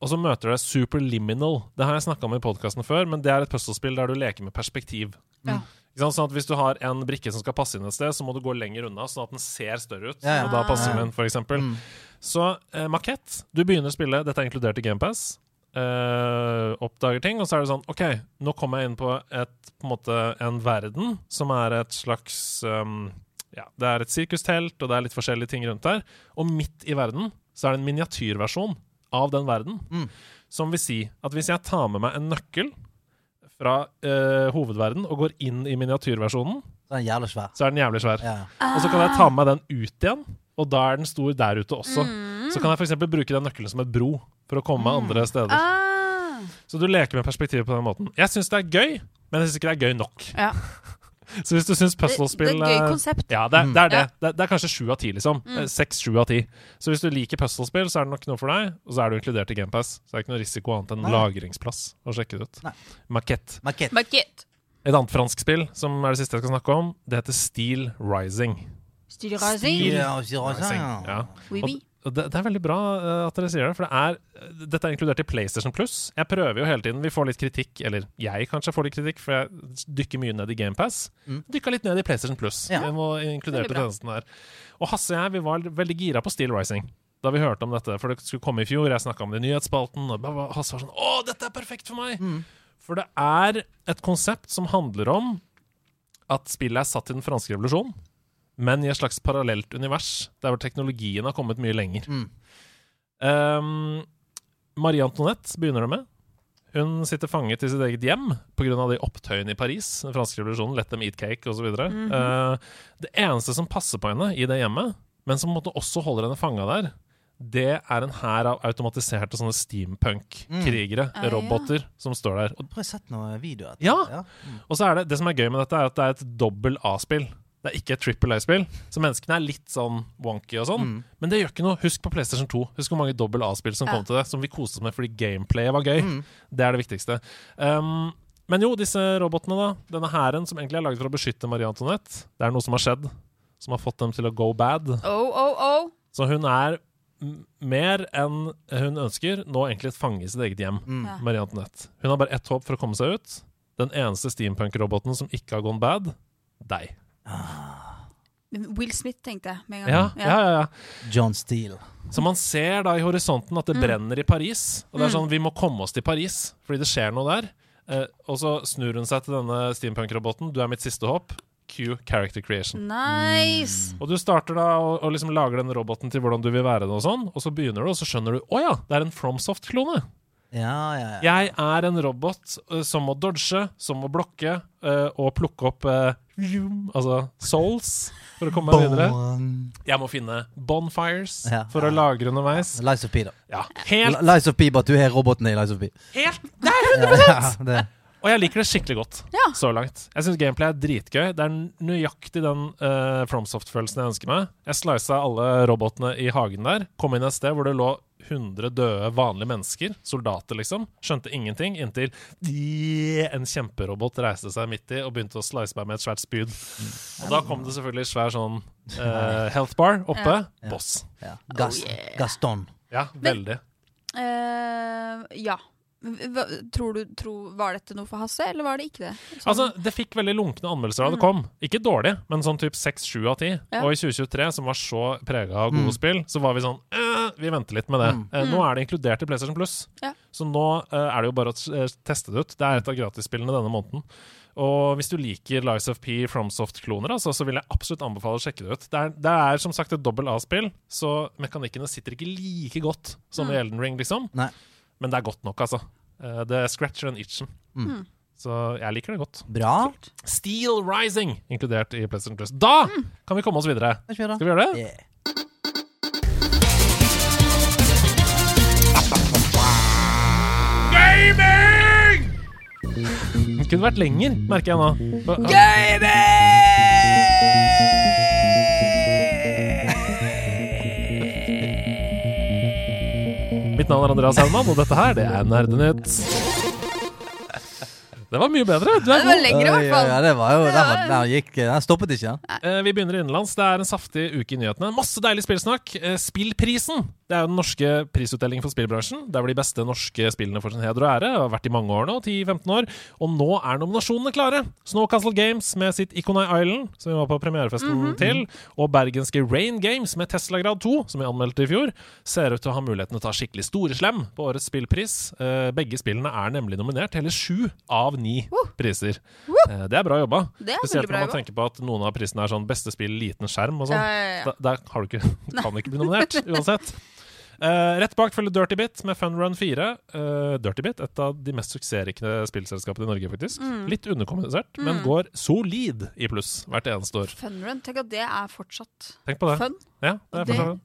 [SPEAKER 4] Og så møter du deg Superliminal. Det har jeg snakka om i podkasten før, men det er et puslespill der du leker med perspektiv.
[SPEAKER 3] Ja.
[SPEAKER 4] Sant? Sånn at Hvis du har en brikke som skal passe inn et sted, så må du gå lenger unna, sånn at den ser større ut.
[SPEAKER 2] Ja, ja.
[SPEAKER 4] Og da passer den inn, eksempel.
[SPEAKER 2] Mm.
[SPEAKER 4] Så eh, makett. Du begynner å spille, dette er inkludert i GamePass. Uh, oppdager ting, og så er det sånn OK, nå kommer jeg inn på, et, på en måte en verden som er et slags um, Ja, det er et sirkustelt, og det er litt forskjellige ting rundt der. Og midt i verden så er det en miniatyrversjon av den verden.
[SPEAKER 2] Mm.
[SPEAKER 4] Som vil si at hvis jeg tar med meg en nøkkel fra uh, hovedverden og går inn i miniatyrversjonen,
[SPEAKER 2] Så er den jævlig svær.
[SPEAKER 4] så er den jævlig svær.
[SPEAKER 2] Ja.
[SPEAKER 4] Og så kan jeg ta med meg den ut igjen, og da er den stor der ute også.
[SPEAKER 3] Mm.
[SPEAKER 4] Så kan jeg f.eks. bruke den nøkkelen som et bro for å komme mm. andre steder.
[SPEAKER 3] Ah.
[SPEAKER 4] Så du leker med perspektivet på den måten. Jeg syns det er gøy, men jeg syns ikke det er gøy nok.
[SPEAKER 3] Ja.
[SPEAKER 4] Så hvis du syns
[SPEAKER 3] Det, det er et gøy
[SPEAKER 4] eh,
[SPEAKER 3] konsept.
[SPEAKER 4] Ja, det er det. Er det.
[SPEAKER 3] Ja.
[SPEAKER 4] Det, er, det er kanskje sju av ti, liksom.
[SPEAKER 3] Mm.
[SPEAKER 4] Eh, Seks-sju av ti. Så hvis du liker puzzlespill, så er det nok noe for deg. Og så er du inkludert i GamePass. Så det er ikke noe risiko annet enn
[SPEAKER 2] Nei.
[SPEAKER 4] lagringsplass å sjekke det ut.
[SPEAKER 3] Makett.
[SPEAKER 4] Et annet fransk spill som er det siste jeg skal snakke om, det heter Steel Rising.
[SPEAKER 3] Steel
[SPEAKER 2] Rising? Steel Rising, ja.
[SPEAKER 4] Ja.
[SPEAKER 3] Oui, oui.
[SPEAKER 4] Det, det er veldig bra eh, at dere sier det, for det er, dette er inkludert i PlayStation Plus. Jeg prøver jo hele tiden, vi får litt kritikk, eller jeg kanskje får litt kritikk, for jeg dykker mye ned i GamePass.
[SPEAKER 2] Mm.
[SPEAKER 4] Dykka litt ned i PlayStation Plus.
[SPEAKER 2] Ja.
[SPEAKER 3] Bra.
[SPEAKER 4] tjenesten her. Og Hasse og jeg vi var veldig gira på Steel Rising. Da vi hørte om dette, for det skulle komme i fjor. Jeg snakka om det i nyhetsspalten, og Hasse var sånn Å, dette er perfekt for meg!
[SPEAKER 2] Mm.
[SPEAKER 4] For det er et konsept som handler om at spillet er satt i den franske revolusjon, men i et slags parallelt univers, der hvor teknologien har kommet mye lenger.
[SPEAKER 2] Mm.
[SPEAKER 4] Um, Marie Antoinette begynner det med. Hun sitter fanget i sitt eget hjem pga. de opptøyene i Paris. Den franske revolusjonen, Let them eat cake osv.
[SPEAKER 3] -hmm.
[SPEAKER 4] uh, det eneste som passer på henne i det hjemmet, men som på en måte også holder henne fanga der, det er en hær av automatiserte sånne steampunk-krigere,
[SPEAKER 3] mm. ja.
[SPEAKER 4] roboter, som står der. Og,
[SPEAKER 2] Har sette sett noen videoer? etter?
[SPEAKER 4] Ja. og så er det, det som er gøy med dette, er at det er et dobbel A-spill. Det er ikke et triple A-spill. Så menneskene er litt sånn wonky og sånn.
[SPEAKER 2] Mm.
[SPEAKER 4] Men det gjør ikke noe. Husk på PlayStation 2. Husk hvor mange dobbel A-spill som
[SPEAKER 3] Ja.
[SPEAKER 4] kom til det, som vi koste oss med fordi gameplayet var gøy.
[SPEAKER 2] Mm.
[SPEAKER 4] Det er det viktigste. Um, men jo, disse robotene, da. Denne hæren som egentlig er laget for å beskytte Marie Antoinette. Det er noe som har skjedd, som har fått dem til å go bad.
[SPEAKER 3] Oh, oh, oh.
[SPEAKER 4] Så hun er mer enn hun ønsker, nå egentlig et fange i sitt eget hjem.
[SPEAKER 2] Mm.
[SPEAKER 4] Marie Antoinette. Hun har bare ett håp for å komme seg ut. Den eneste steampunk-roboten som ikke har gone bad. Deg.
[SPEAKER 3] Will Smith, tenkte jeg med en
[SPEAKER 4] Ja,
[SPEAKER 3] gang.
[SPEAKER 4] ja, ja, ja.
[SPEAKER 2] John Steele.
[SPEAKER 4] Så man ser da i horisonten at det
[SPEAKER 3] Mm.
[SPEAKER 4] brenner i Paris. Og det er
[SPEAKER 3] Mm.
[SPEAKER 4] sånn, vi må komme oss til Paris, fordi det skjer noe der. Eh, og så snur hun seg til denne steampunk-roboten. Du er mitt siste håp. Q character creation.
[SPEAKER 3] Nice!
[SPEAKER 4] Og du starter da og, og liksom lager den roboten til hvordan du vil være det, og sånn. Og så begynner du, og så skjønner du å ja, det er en FromSoft-klone.
[SPEAKER 2] Ja, ja, ja.
[SPEAKER 4] Jeg er en robot uh, som må dodge, som må blokke uh, og plukke opp zoom, Altså souls for å komme meg videre. Jeg må finne bonfires
[SPEAKER 2] Ja.
[SPEAKER 4] for å lagre underveis.
[SPEAKER 2] Lies of P, da.
[SPEAKER 4] Ja, helt,
[SPEAKER 2] Lies of P, bare at du har roboten i Lies of P.
[SPEAKER 4] helt
[SPEAKER 2] Det er ja, det.
[SPEAKER 4] Og jeg liker det skikkelig godt
[SPEAKER 3] Ja.
[SPEAKER 4] så langt. Jeg syns gameplay er dritgøy. Det er nøyaktig den uh, FromSoft-følelsen jeg ønsker meg. Jeg slisa alle robotene i hagen der. Kom inn et sted hvor det lå 100 døde vanlige mennesker, soldater liksom. Skjønte ingenting inntil en kjemperobot reiste seg midt i og begynte å slice meg med et svært spyd. Og da kom det selvfølgelig svær sånn uh, health bar oppe.
[SPEAKER 2] Ja.
[SPEAKER 4] Boss.
[SPEAKER 2] Ja. Gas
[SPEAKER 3] Oh, yeah.
[SPEAKER 2] Gaston.
[SPEAKER 4] Ja, veldig.
[SPEAKER 3] Uh, ja. Hva, tror du, tro, var dette noe for Hasse, eller var det ikke det? Sånn-
[SPEAKER 4] Altså, Det fikk veldig lunkne anmeldelser da det kom. Ikke dårlig, men sånn typ 6-7 av 10.
[SPEAKER 3] Ja.
[SPEAKER 4] Og i 2023, som var så prega av gode
[SPEAKER 2] Mm.
[SPEAKER 4] spill, så var vi sånn Vi venter litt med det.
[SPEAKER 2] Mm.
[SPEAKER 4] Eh, nå er det inkludert i PlayStation Plus,
[SPEAKER 3] Ja.
[SPEAKER 4] så nå eh, er det jo bare å eh, teste det ut. Det er et av gratisspillene denne måneden. Og hvis du liker Lies of P FromSoft-kloner, altså, så vil jeg absolutt anbefale å sjekke det ut. Det er, det er som sagt et dobbel A-spill, så mekanikkene sitter ikke like godt som i
[SPEAKER 3] Mm.
[SPEAKER 4] Elden Ring, liksom.
[SPEAKER 2] Nei.
[SPEAKER 4] Men det er godt nok, altså. Det scratcher and itchen.
[SPEAKER 2] Mm.
[SPEAKER 4] Så jeg liker det godt.
[SPEAKER 2] Bra.
[SPEAKER 4] Steel Rising, inkludert i PlayStation Plus. Da kan vi komme oss videre.
[SPEAKER 2] Skal vi gjøre
[SPEAKER 4] det?
[SPEAKER 2] Yeah.
[SPEAKER 4] Det kunne vært lenger, merker jeg nå. For- Mitt navn er Andreas Haumann, og dette her, det er Nerdenytt. Det var mye bedre. Du er
[SPEAKER 3] det var lengre, i hvert fall.
[SPEAKER 2] Ja, det var jo Den, var, den, gikk, den stoppet ikke. Ja.
[SPEAKER 4] Eh, Vi begynner innenlands. Det er en saftig uke i nyhetene. Masse deilig spillsnakk. Eh, Spillprisen. Det er jo den norske prisutdelingen for spillbransjen. Der hvor de beste norske spillene får sin heder og ære. Har vært i mange år nå, 10-15 år. Og nå er nominasjonene klare. Snowcastle Games med sitt Iconai Island, som vi var på premierefesten til, og bergenske Rain Games med Tesla Grad 2, som vi anmeldte i fjor, ser ut til å ha muligheten til å ta skikkelig storeslem på årets spillpris. Eh, Begge spillene er nemlig nominert hele sju av ni priser. Eh, Det er bra jobba. Spesielt når man tenker på at noen av prisene er sånn beste spill, liten skjerm og sånn.
[SPEAKER 3] Ja, ja, ja.
[SPEAKER 4] Der har du ikke, du kan ikke bli nominert uansett. Eh, rett bak følger Dirty Bit med Fun Run 4. Uh, Dirty Bit, et av de mest suksessrike spillselskapene i Norge, faktisk.
[SPEAKER 3] Mm.
[SPEAKER 4] Litt underkommunisert, men
[SPEAKER 3] Mm.
[SPEAKER 4] går solid i pluss hvert eneste år.
[SPEAKER 3] Fun Run, Tenk at det er fortsatt
[SPEAKER 4] Tenk på det.
[SPEAKER 3] fun.
[SPEAKER 4] Ja, det er
[SPEAKER 3] Det-
[SPEAKER 4] for så vidt.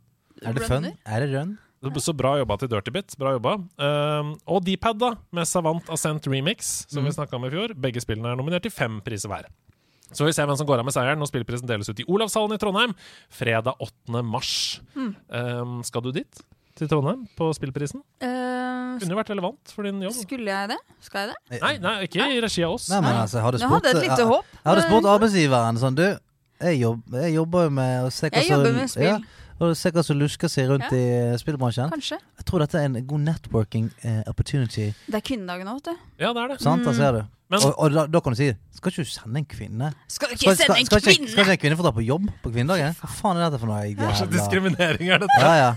[SPEAKER 2] Er det fun? Er det run?
[SPEAKER 4] Så bra jobba til Dirty Bit. Bra jobba. Um, og Dpad, da, med Savant Ascent Remix, som vi
[SPEAKER 2] Mm.
[SPEAKER 4] snakka om i fjor. Begge spillene er nominert til fem priser hver. Så vi ser hvem som går av med seieren når spillprisen deles ut i Olavshallen i Trondheim fredag 8. mars.
[SPEAKER 3] Mm.
[SPEAKER 4] Um, skal du dit? Til Trondheim på spillprisen?
[SPEAKER 3] Uh,
[SPEAKER 4] Kunne jo vært relevant for din jobb.
[SPEAKER 3] skulle jeg det? Skal jeg det?
[SPEAKER 4] Nei, nei ikke i regi av oss.
[SPEAKER 2] Nei, men altså, hadde spurt,
[SPEAKER 3] Jeg hadde et lite håp.
[SPEAKER 2] Jeg hadde spurt arbeidsgiveren sånn Du, jeg, jobb, jeg jobber jo med å se hva
[SPEAKER 3] Jeg jobber med
[SPEAKER 2] ja,
[SPEAKER 3] spill.
[SPEAKER 2] og se hva som lusker seg rundt
[SPEAKER 3] Ja.
[SPEAKER 2] i spillbransjen.
[SPEAKER 3] Kanskje.
[SPEAKER 2] Jeg tror dette er en god networking eh, opportunity.
[SPEAKER 3] Det er kvinnedagen nå, vet du.
[SPEAKER 4] Ja, det er det.
[SPEAKER 2] Sant? Da ser du.
[SPEAKER 4] Men-
[SPEAKER 2] og og da, da kan du si Skal ikke du sende en kvinne?
[SPEAKER 3] Skal du
[SPEAKER 2] Skal,
[SPEAKER 3] ikke
[SPEAKER 2] skal,
[SPEAKER 3] sende en
[SPEAKER 2] skal, ikke,
[SPEAKER 3] kvinne?
[SPEAKER 2] skal ikke en kvinne få dra på jobb på kvinnedagen? Hva faen er dette for noe?
[SPEAKER 4] Hva
[SPEAKER 2] Jævla
[SPEAKER 4] diskriminering er dette.
[SPEAKER 2] Ja, ja.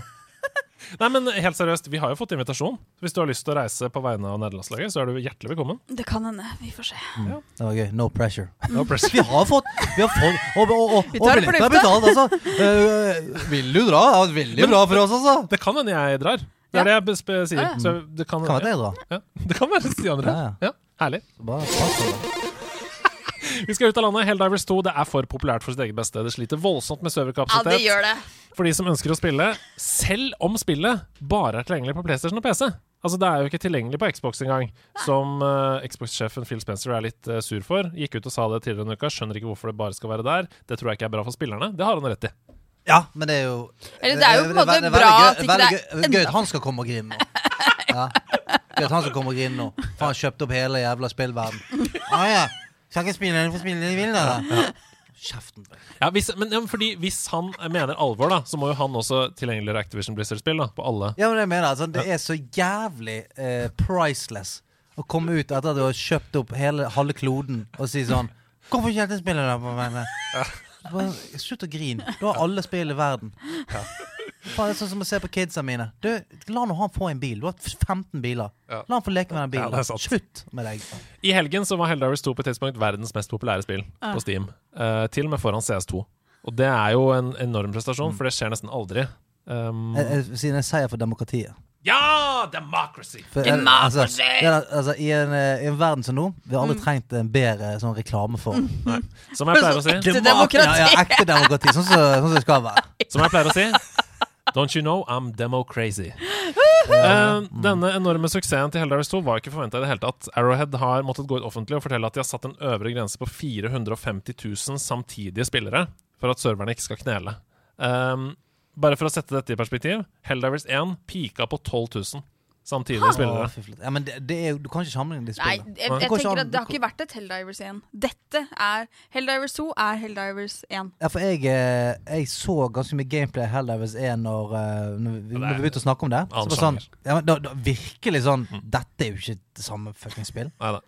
[SPEAKER 4] Nei, men helt seriøst, vi har jo fått invitasjon. Hvis du har lyst til å reise på vegne av nederlandslaget, så er du hjertelig velkommen.
[SPEAKER 3] Det kan hende. Vi får se.
[SPEAKER 2] Det var gøy. No pressure.
[SPEAKER 4] No pressure.
[SPEAKER 2] Vi har fått Vi har fått Og, og, og, og
[SPEAKER 3] tar det
[SPEAKER 2] er betalt, altså. Uh, vil du dra? det er veldig bra for oss, altså.
[SPEAKER 4] Det kan hende jeg drar. Det er det jeg sier.
[SPEAKER 3] Ja, ja.
[SPEAKER 4] Så det kan,
[SPEAKER 2] Kan være jeg drar.
[SPEAKER 4] ja. det kan være Stian drar.
[SPEAKER 2] Ja,
[SPEAKER 4] Ja, herlig.
[SPEAKER 2] Bare.
[SPEAKER 4] Vi skal ut av landet. Helldivers 2 det er for populært for sitt eget beste. Det sliter voldsomt med serverkapasitet.
[SPEAKER 3] Ja, det gjør det.
[SPEAKER 4] for de som ønsker å spille, selv om spillet bare er tilgjengelig på PlayStation og PC. Altså Det er jo ikke tilgjengelig på Xbox engang, som uh, Xbox-sjefen Phil Spencer er litt uh, sur for. Gikk ut og sa det tidligere denne uka. Skjønner ikke hvorfor det bare skal være der. Det tror jeg ikke er bra for spillerne. Det har han rett i.
[SPEAKER 2] Ja, men det er jo
[SPEAKER 3] Eller det er jo på en måte bra at ikke det er
[SPEAKER 2] enda Gøy at han skal komme og grine nå. Ja. Gøy at han skal komme og grine nå. For han kjøpte opp hele jævla spillverden. Ah, ja. Skal ikke spillerne få for det de vil, da. Kjeften.
[SPEAKER 4] Ja, hvis, men ja, men fordi Hvis han mener alvor, da så må jo han også tilgjengeliggjøre Activision Blizzard-spill da på alle.
[SPEAKER 2] Ja, men det mener. Altså, det er så jævlig eh, priceless å komme ut etter at du har kjøpt opp hele halve kloden og si sånn Hvorfor ikke dette spillet da på meg? Slutt å grine. Du har alle spill i verden. Faen, det er sånn som å se på kidsa mine. Du, La nå han få en bil. Du har 15 biler.
[SPEAKER 4] Ja.
[SPEAKER 2] La han få leke med den bilen.
[SPEAKER 4] er.
[SPEAKER 2] Slutt med deg.
[SPEAKER 4] I helgen så var Helldivers 2 på et tidspunkt verdens mest populære spill på Steam. Uh, til og med foran CS2. Og det er jo en enorm prestasjon, for det skjer nesten aldri. Um,
[SPEAKER 2] Jeg, jeg sier en seier for demokratiet.
[SPEAKER 4] Ja! Democracy!
[SPEAKER 2] For, Democracy! altså, det er, altså, i, en, eh, I en verden som nå, vi har aldri trengt en bedre sånn reklameform.
[SPEAKER 4] Som jeg pleier å si.
[SPEAKER 3] Ekte demokrati.
[SPEAKER 2] Ja, ja, ekte demokrati. Sånn som sånn som det skal være.
[SPEAKER 4] Som jeg pleier å si Don't you know I'm demo-crazy. Uh, denne enorme suksessen til Helldivers 2 var ikke forventa i det hele tatt. Arrowhead har måttet gå ut offentlig og fortelle at de har satt en øvre grense på 450 000 samtidige spillere for at serverne ikke skal knele. Um, bare for å sette dette i perspektiv, Helldivers 1 pika på 12 000 samtidig spillere.
[SPEAKER 2] Ja, men det, det er, jo- du kan ikke sammenligne de
[SPEAKER 3] Nei,
[SPEAKER 2] spillene.
[SPEAKER 3] jeg, jeg tenker at det har ikke vært et Helldivers 1. Dette er Helldivers 2 er Helldivers 1.
[SPEAKER 2] Ja, for jeg, eh, jeg så ganske mye gameplay Helldivers 1 når, eh, når, vi,
[SPEAKER 4] det
[SPEAKER 2] vi begynte å snakke om det. Så
[SPEAKER 4] annen
[SPEAKER 2] var sånn, ja, men da, da, virkelig sånn Dette er jo ikke det samme fucking spill.
[SPEAKER 4] Neida.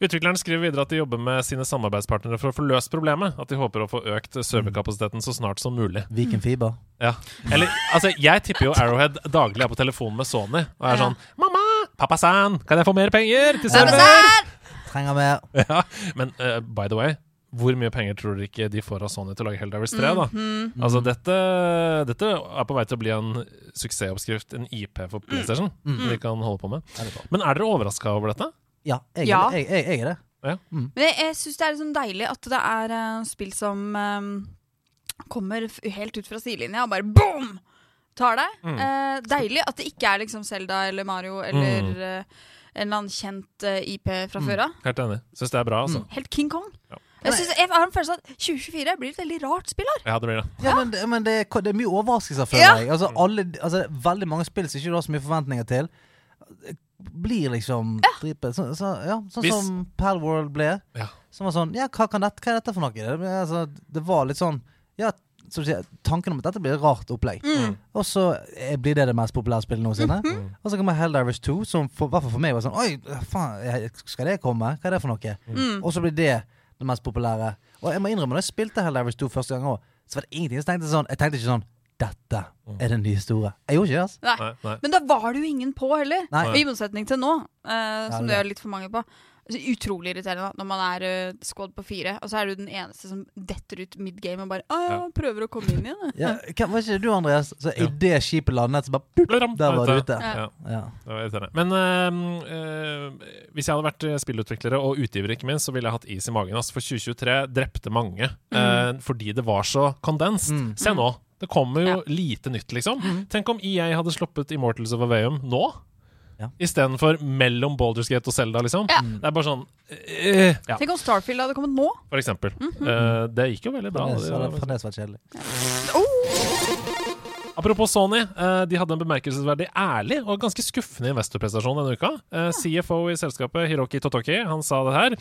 [SPEAKER 4] Utvikleren skriver videre at de jobber med sine samarbeidspartnere for å få løst problemet. At de håper å få økt serverkapasiteten så snart som mulig.
[SPEAKER 2] Viken Fiber.
[SPEAKER 4] Ja. Eller, altså, jeg tipper jo Arrowhead daglig er på telefonen med Sony og er sånn 'Mamma! Pappa-san! Kan jeg få mer penger til server?'
[SPEAKER 2] Trenger mer.
[SPEAKER 4] Ja. Men uh, by the way, hvor mye penger tror dere ikke de får av Sony til å lage Helldivers 3? da?
[SPEAKER 3] Mhm.
[SPEAKER 4] Altså, dette, dette er på vei til å bli en suksessoppskrift, en IP for PlayStation,
[SPEAKER 3] Mm.
[SPEAKER 4] vi kan holde på med. Men er dere overraska over dette?
[SPEAKER 2] Ja, jeg,
[SPEAKER 3] Ja.
[SPEAKER 2] Jeg, jeg, jeg er det.
[SPEAKER 3] Men jeg, jeg syns det er liksom deilig at det er eh, spill som eh, kommer f helt ut fra sidelinja og bare boom! Tar deg.
[SPEAKER 4] Mm.
[SPEAKER 3] Eh, deilig at det ikke er liksom Zelda eller Mario eller
[SPEAKER 4] Mm.
[SPEAKER 3] eh, en eller annen kjent eh, IP fra før av.
[SPEAKER 4] Helt enig. Syns det er bra, altså.
[SPEAKER 3] Helt King Kong.
[SPEAKER 4] Ja.
[SPEAKER 3] Jeg, synes, jeg har en følelse av at 2024 blir et veldig rart spill her.
[SPEAKER 4] Ja, det blir det.
[SPEAKER 2] Ja, men, det- men det, er- det er mye overraskelser, føler
[SPEAKER 3] Ja.
[SPEAKER 2] jeg. Altså, alle, altså, veldig mange spill som ikke du har så mye forventninger til, blir liksom dritbra. Så, så, ja, sånn
[SPEAKER 4] Hvis-
[SPEAKER 2] som Palworld ble.
[SPEAKER 4] Ja.
[SPEAKER 2] Som var sånn Ja, hva, kan dette, hva er dette for noe? Det, altså, det var litt sånn Ja, som du sier, tanken om at dette blir et rart opplegg.
[SPEAKER 3] Mm.
[SPEAKER 2] Og så eh, blir det det mest populære spillet noensinne.
[SPEAKER 3] Mhm.
[SPEAKER 2] Og så kommer Helldivers 2, som for, i hvert fall for meg var sånn Oi, faen, skal det komme? Hva er det for noe?
[SPEAKER 3] Mm.
[SPEAKER 2] Og så blir det det mest populære. Og jeg må innrømme, når jeg spilte Helldivers 2 første gang òg, så var det ingenting. Så tenkte sånn Jeg tenkte ikke sånn Dette er den nye store. Jeg gjorde ikke det, altså.
[SPEAKER 3] Nei.
[SPEAKER 4] Nei.
[SPEAKER 3] Men da var det jo ingen på heller.
[SPEAKER 2] Nei.
[SPEAKER 3] I motsetning til nå, uh, som
[SPEAKER 2] det er
[SPEAKER 3] litt for mange på. Altså, utrolig irriterende da, når man er uh, squad på fire, og så er du den eneste som detter ut mid game og bare Å ja, prøver å komme inn igjen.
[SPEAKER 2] Ja, hva- var ikke du, Andreas? Så
[SPEAKER 4] Ja.
[SPEAKER 2] idet skipet landet, så bare
[SPEAKER 4] pup,
[SPEAKER 2] Der var du
[SPEAKER 4] ute.
[SPEAKER 3] Ja.
[SPEAKER 4] Ja.
[SPEAKER 2] Ja.
[SPEAKER 4] Det var irriterende. Men uh, uh, hvis jeg hadde vært spillutviklere og utgiver, ikke minst, så ville jeg hatt is i magen. Altså, for 2023 drepte mange øh, fordi det var så kondenst.
[SPEAKER 2] Mm.
[SPEAKER 4] Se nå. Det kommer jo
[SPEAKER 3] Ja.
[SPEAKER 4] lite nytt, liksom. Tenk om EA hadde sluppet Immortals of Aveum nå.
[SPEAKER 2] Ja.
[SPEAKER 4] Istedenfor mellom Baldur's Gate og Zelda, liksom.
[SPEAKER 3] Ja.
[SPEAKER 4] Det er bare sånn øh, Ja,
[SPEAKER 3] Tenk om Starfield hadde kommet nå.
[SPEAKER 4] for eksempel. Eh, det gikk jo veldig bra.
[SPEAKER 2] Fremdeles
[SPEAKER 4] Det
[SPEAKER 2] har det
[SPEAKER 4] var-
[SPEAKER 2] fremdeles vært kjedelig.
[SPEAKER 4] Apropos Sony, eh, de hadde en bemerkelsesverdig ærlig og ganske skuffende investorprestasjon denne uka. Eh, CFO i selskapet, Hiroki Totoki, han sa det her.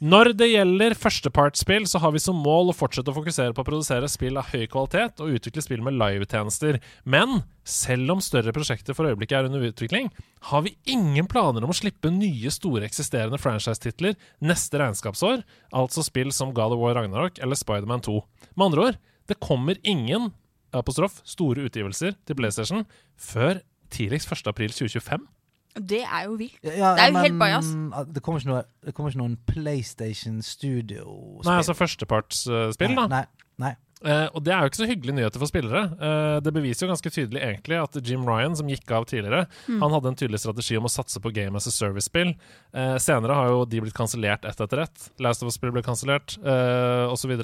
[SPEAKER 4] Når det gjelder førstepartsspill, så har vi som mål å fortsette å fokusere på å produsere spill av høy kvalitet og utvikle spill med livetjenester. Men selv om større prosjekter for øyeblikket er under utvikling, har vi ingen planer om å slippe nye, store eksisterende franchise-titler neste regnskapsår, altså spill som God of War Ragnarok eller Spiderman 2. Med andre ord, det kommer ingen apostrof, store utgivelser til PlayStation før tidligst 1. april 2025.
[SPEAKER 3] Det er jo vilt.
[SPEAKER 2] Ja,
[SPEAKER 3] Det er jo helt bajas.
[SPEAKER 2] Det kommer ikke noe Det kommer ikke noen PlayStation Studio-spill.
[SPEAKER 4] Nei, altså førstepartsspill, da.
[SPEAKER 2] Nei, nei.
[SPEAKER 4] Uh, og det er jo ikke så hyggelige nyheter for spillere. Uh, det beviser jo ganske tydelig egentlig at Jim Ryan, som gikk av tidligere, han hadde en tydelig strategi om å satse på Game as a Service-spill. Uh, senere har jo de blitt kansellert ett etter ett. Last of Us-spill ble kansellert, uh, osv.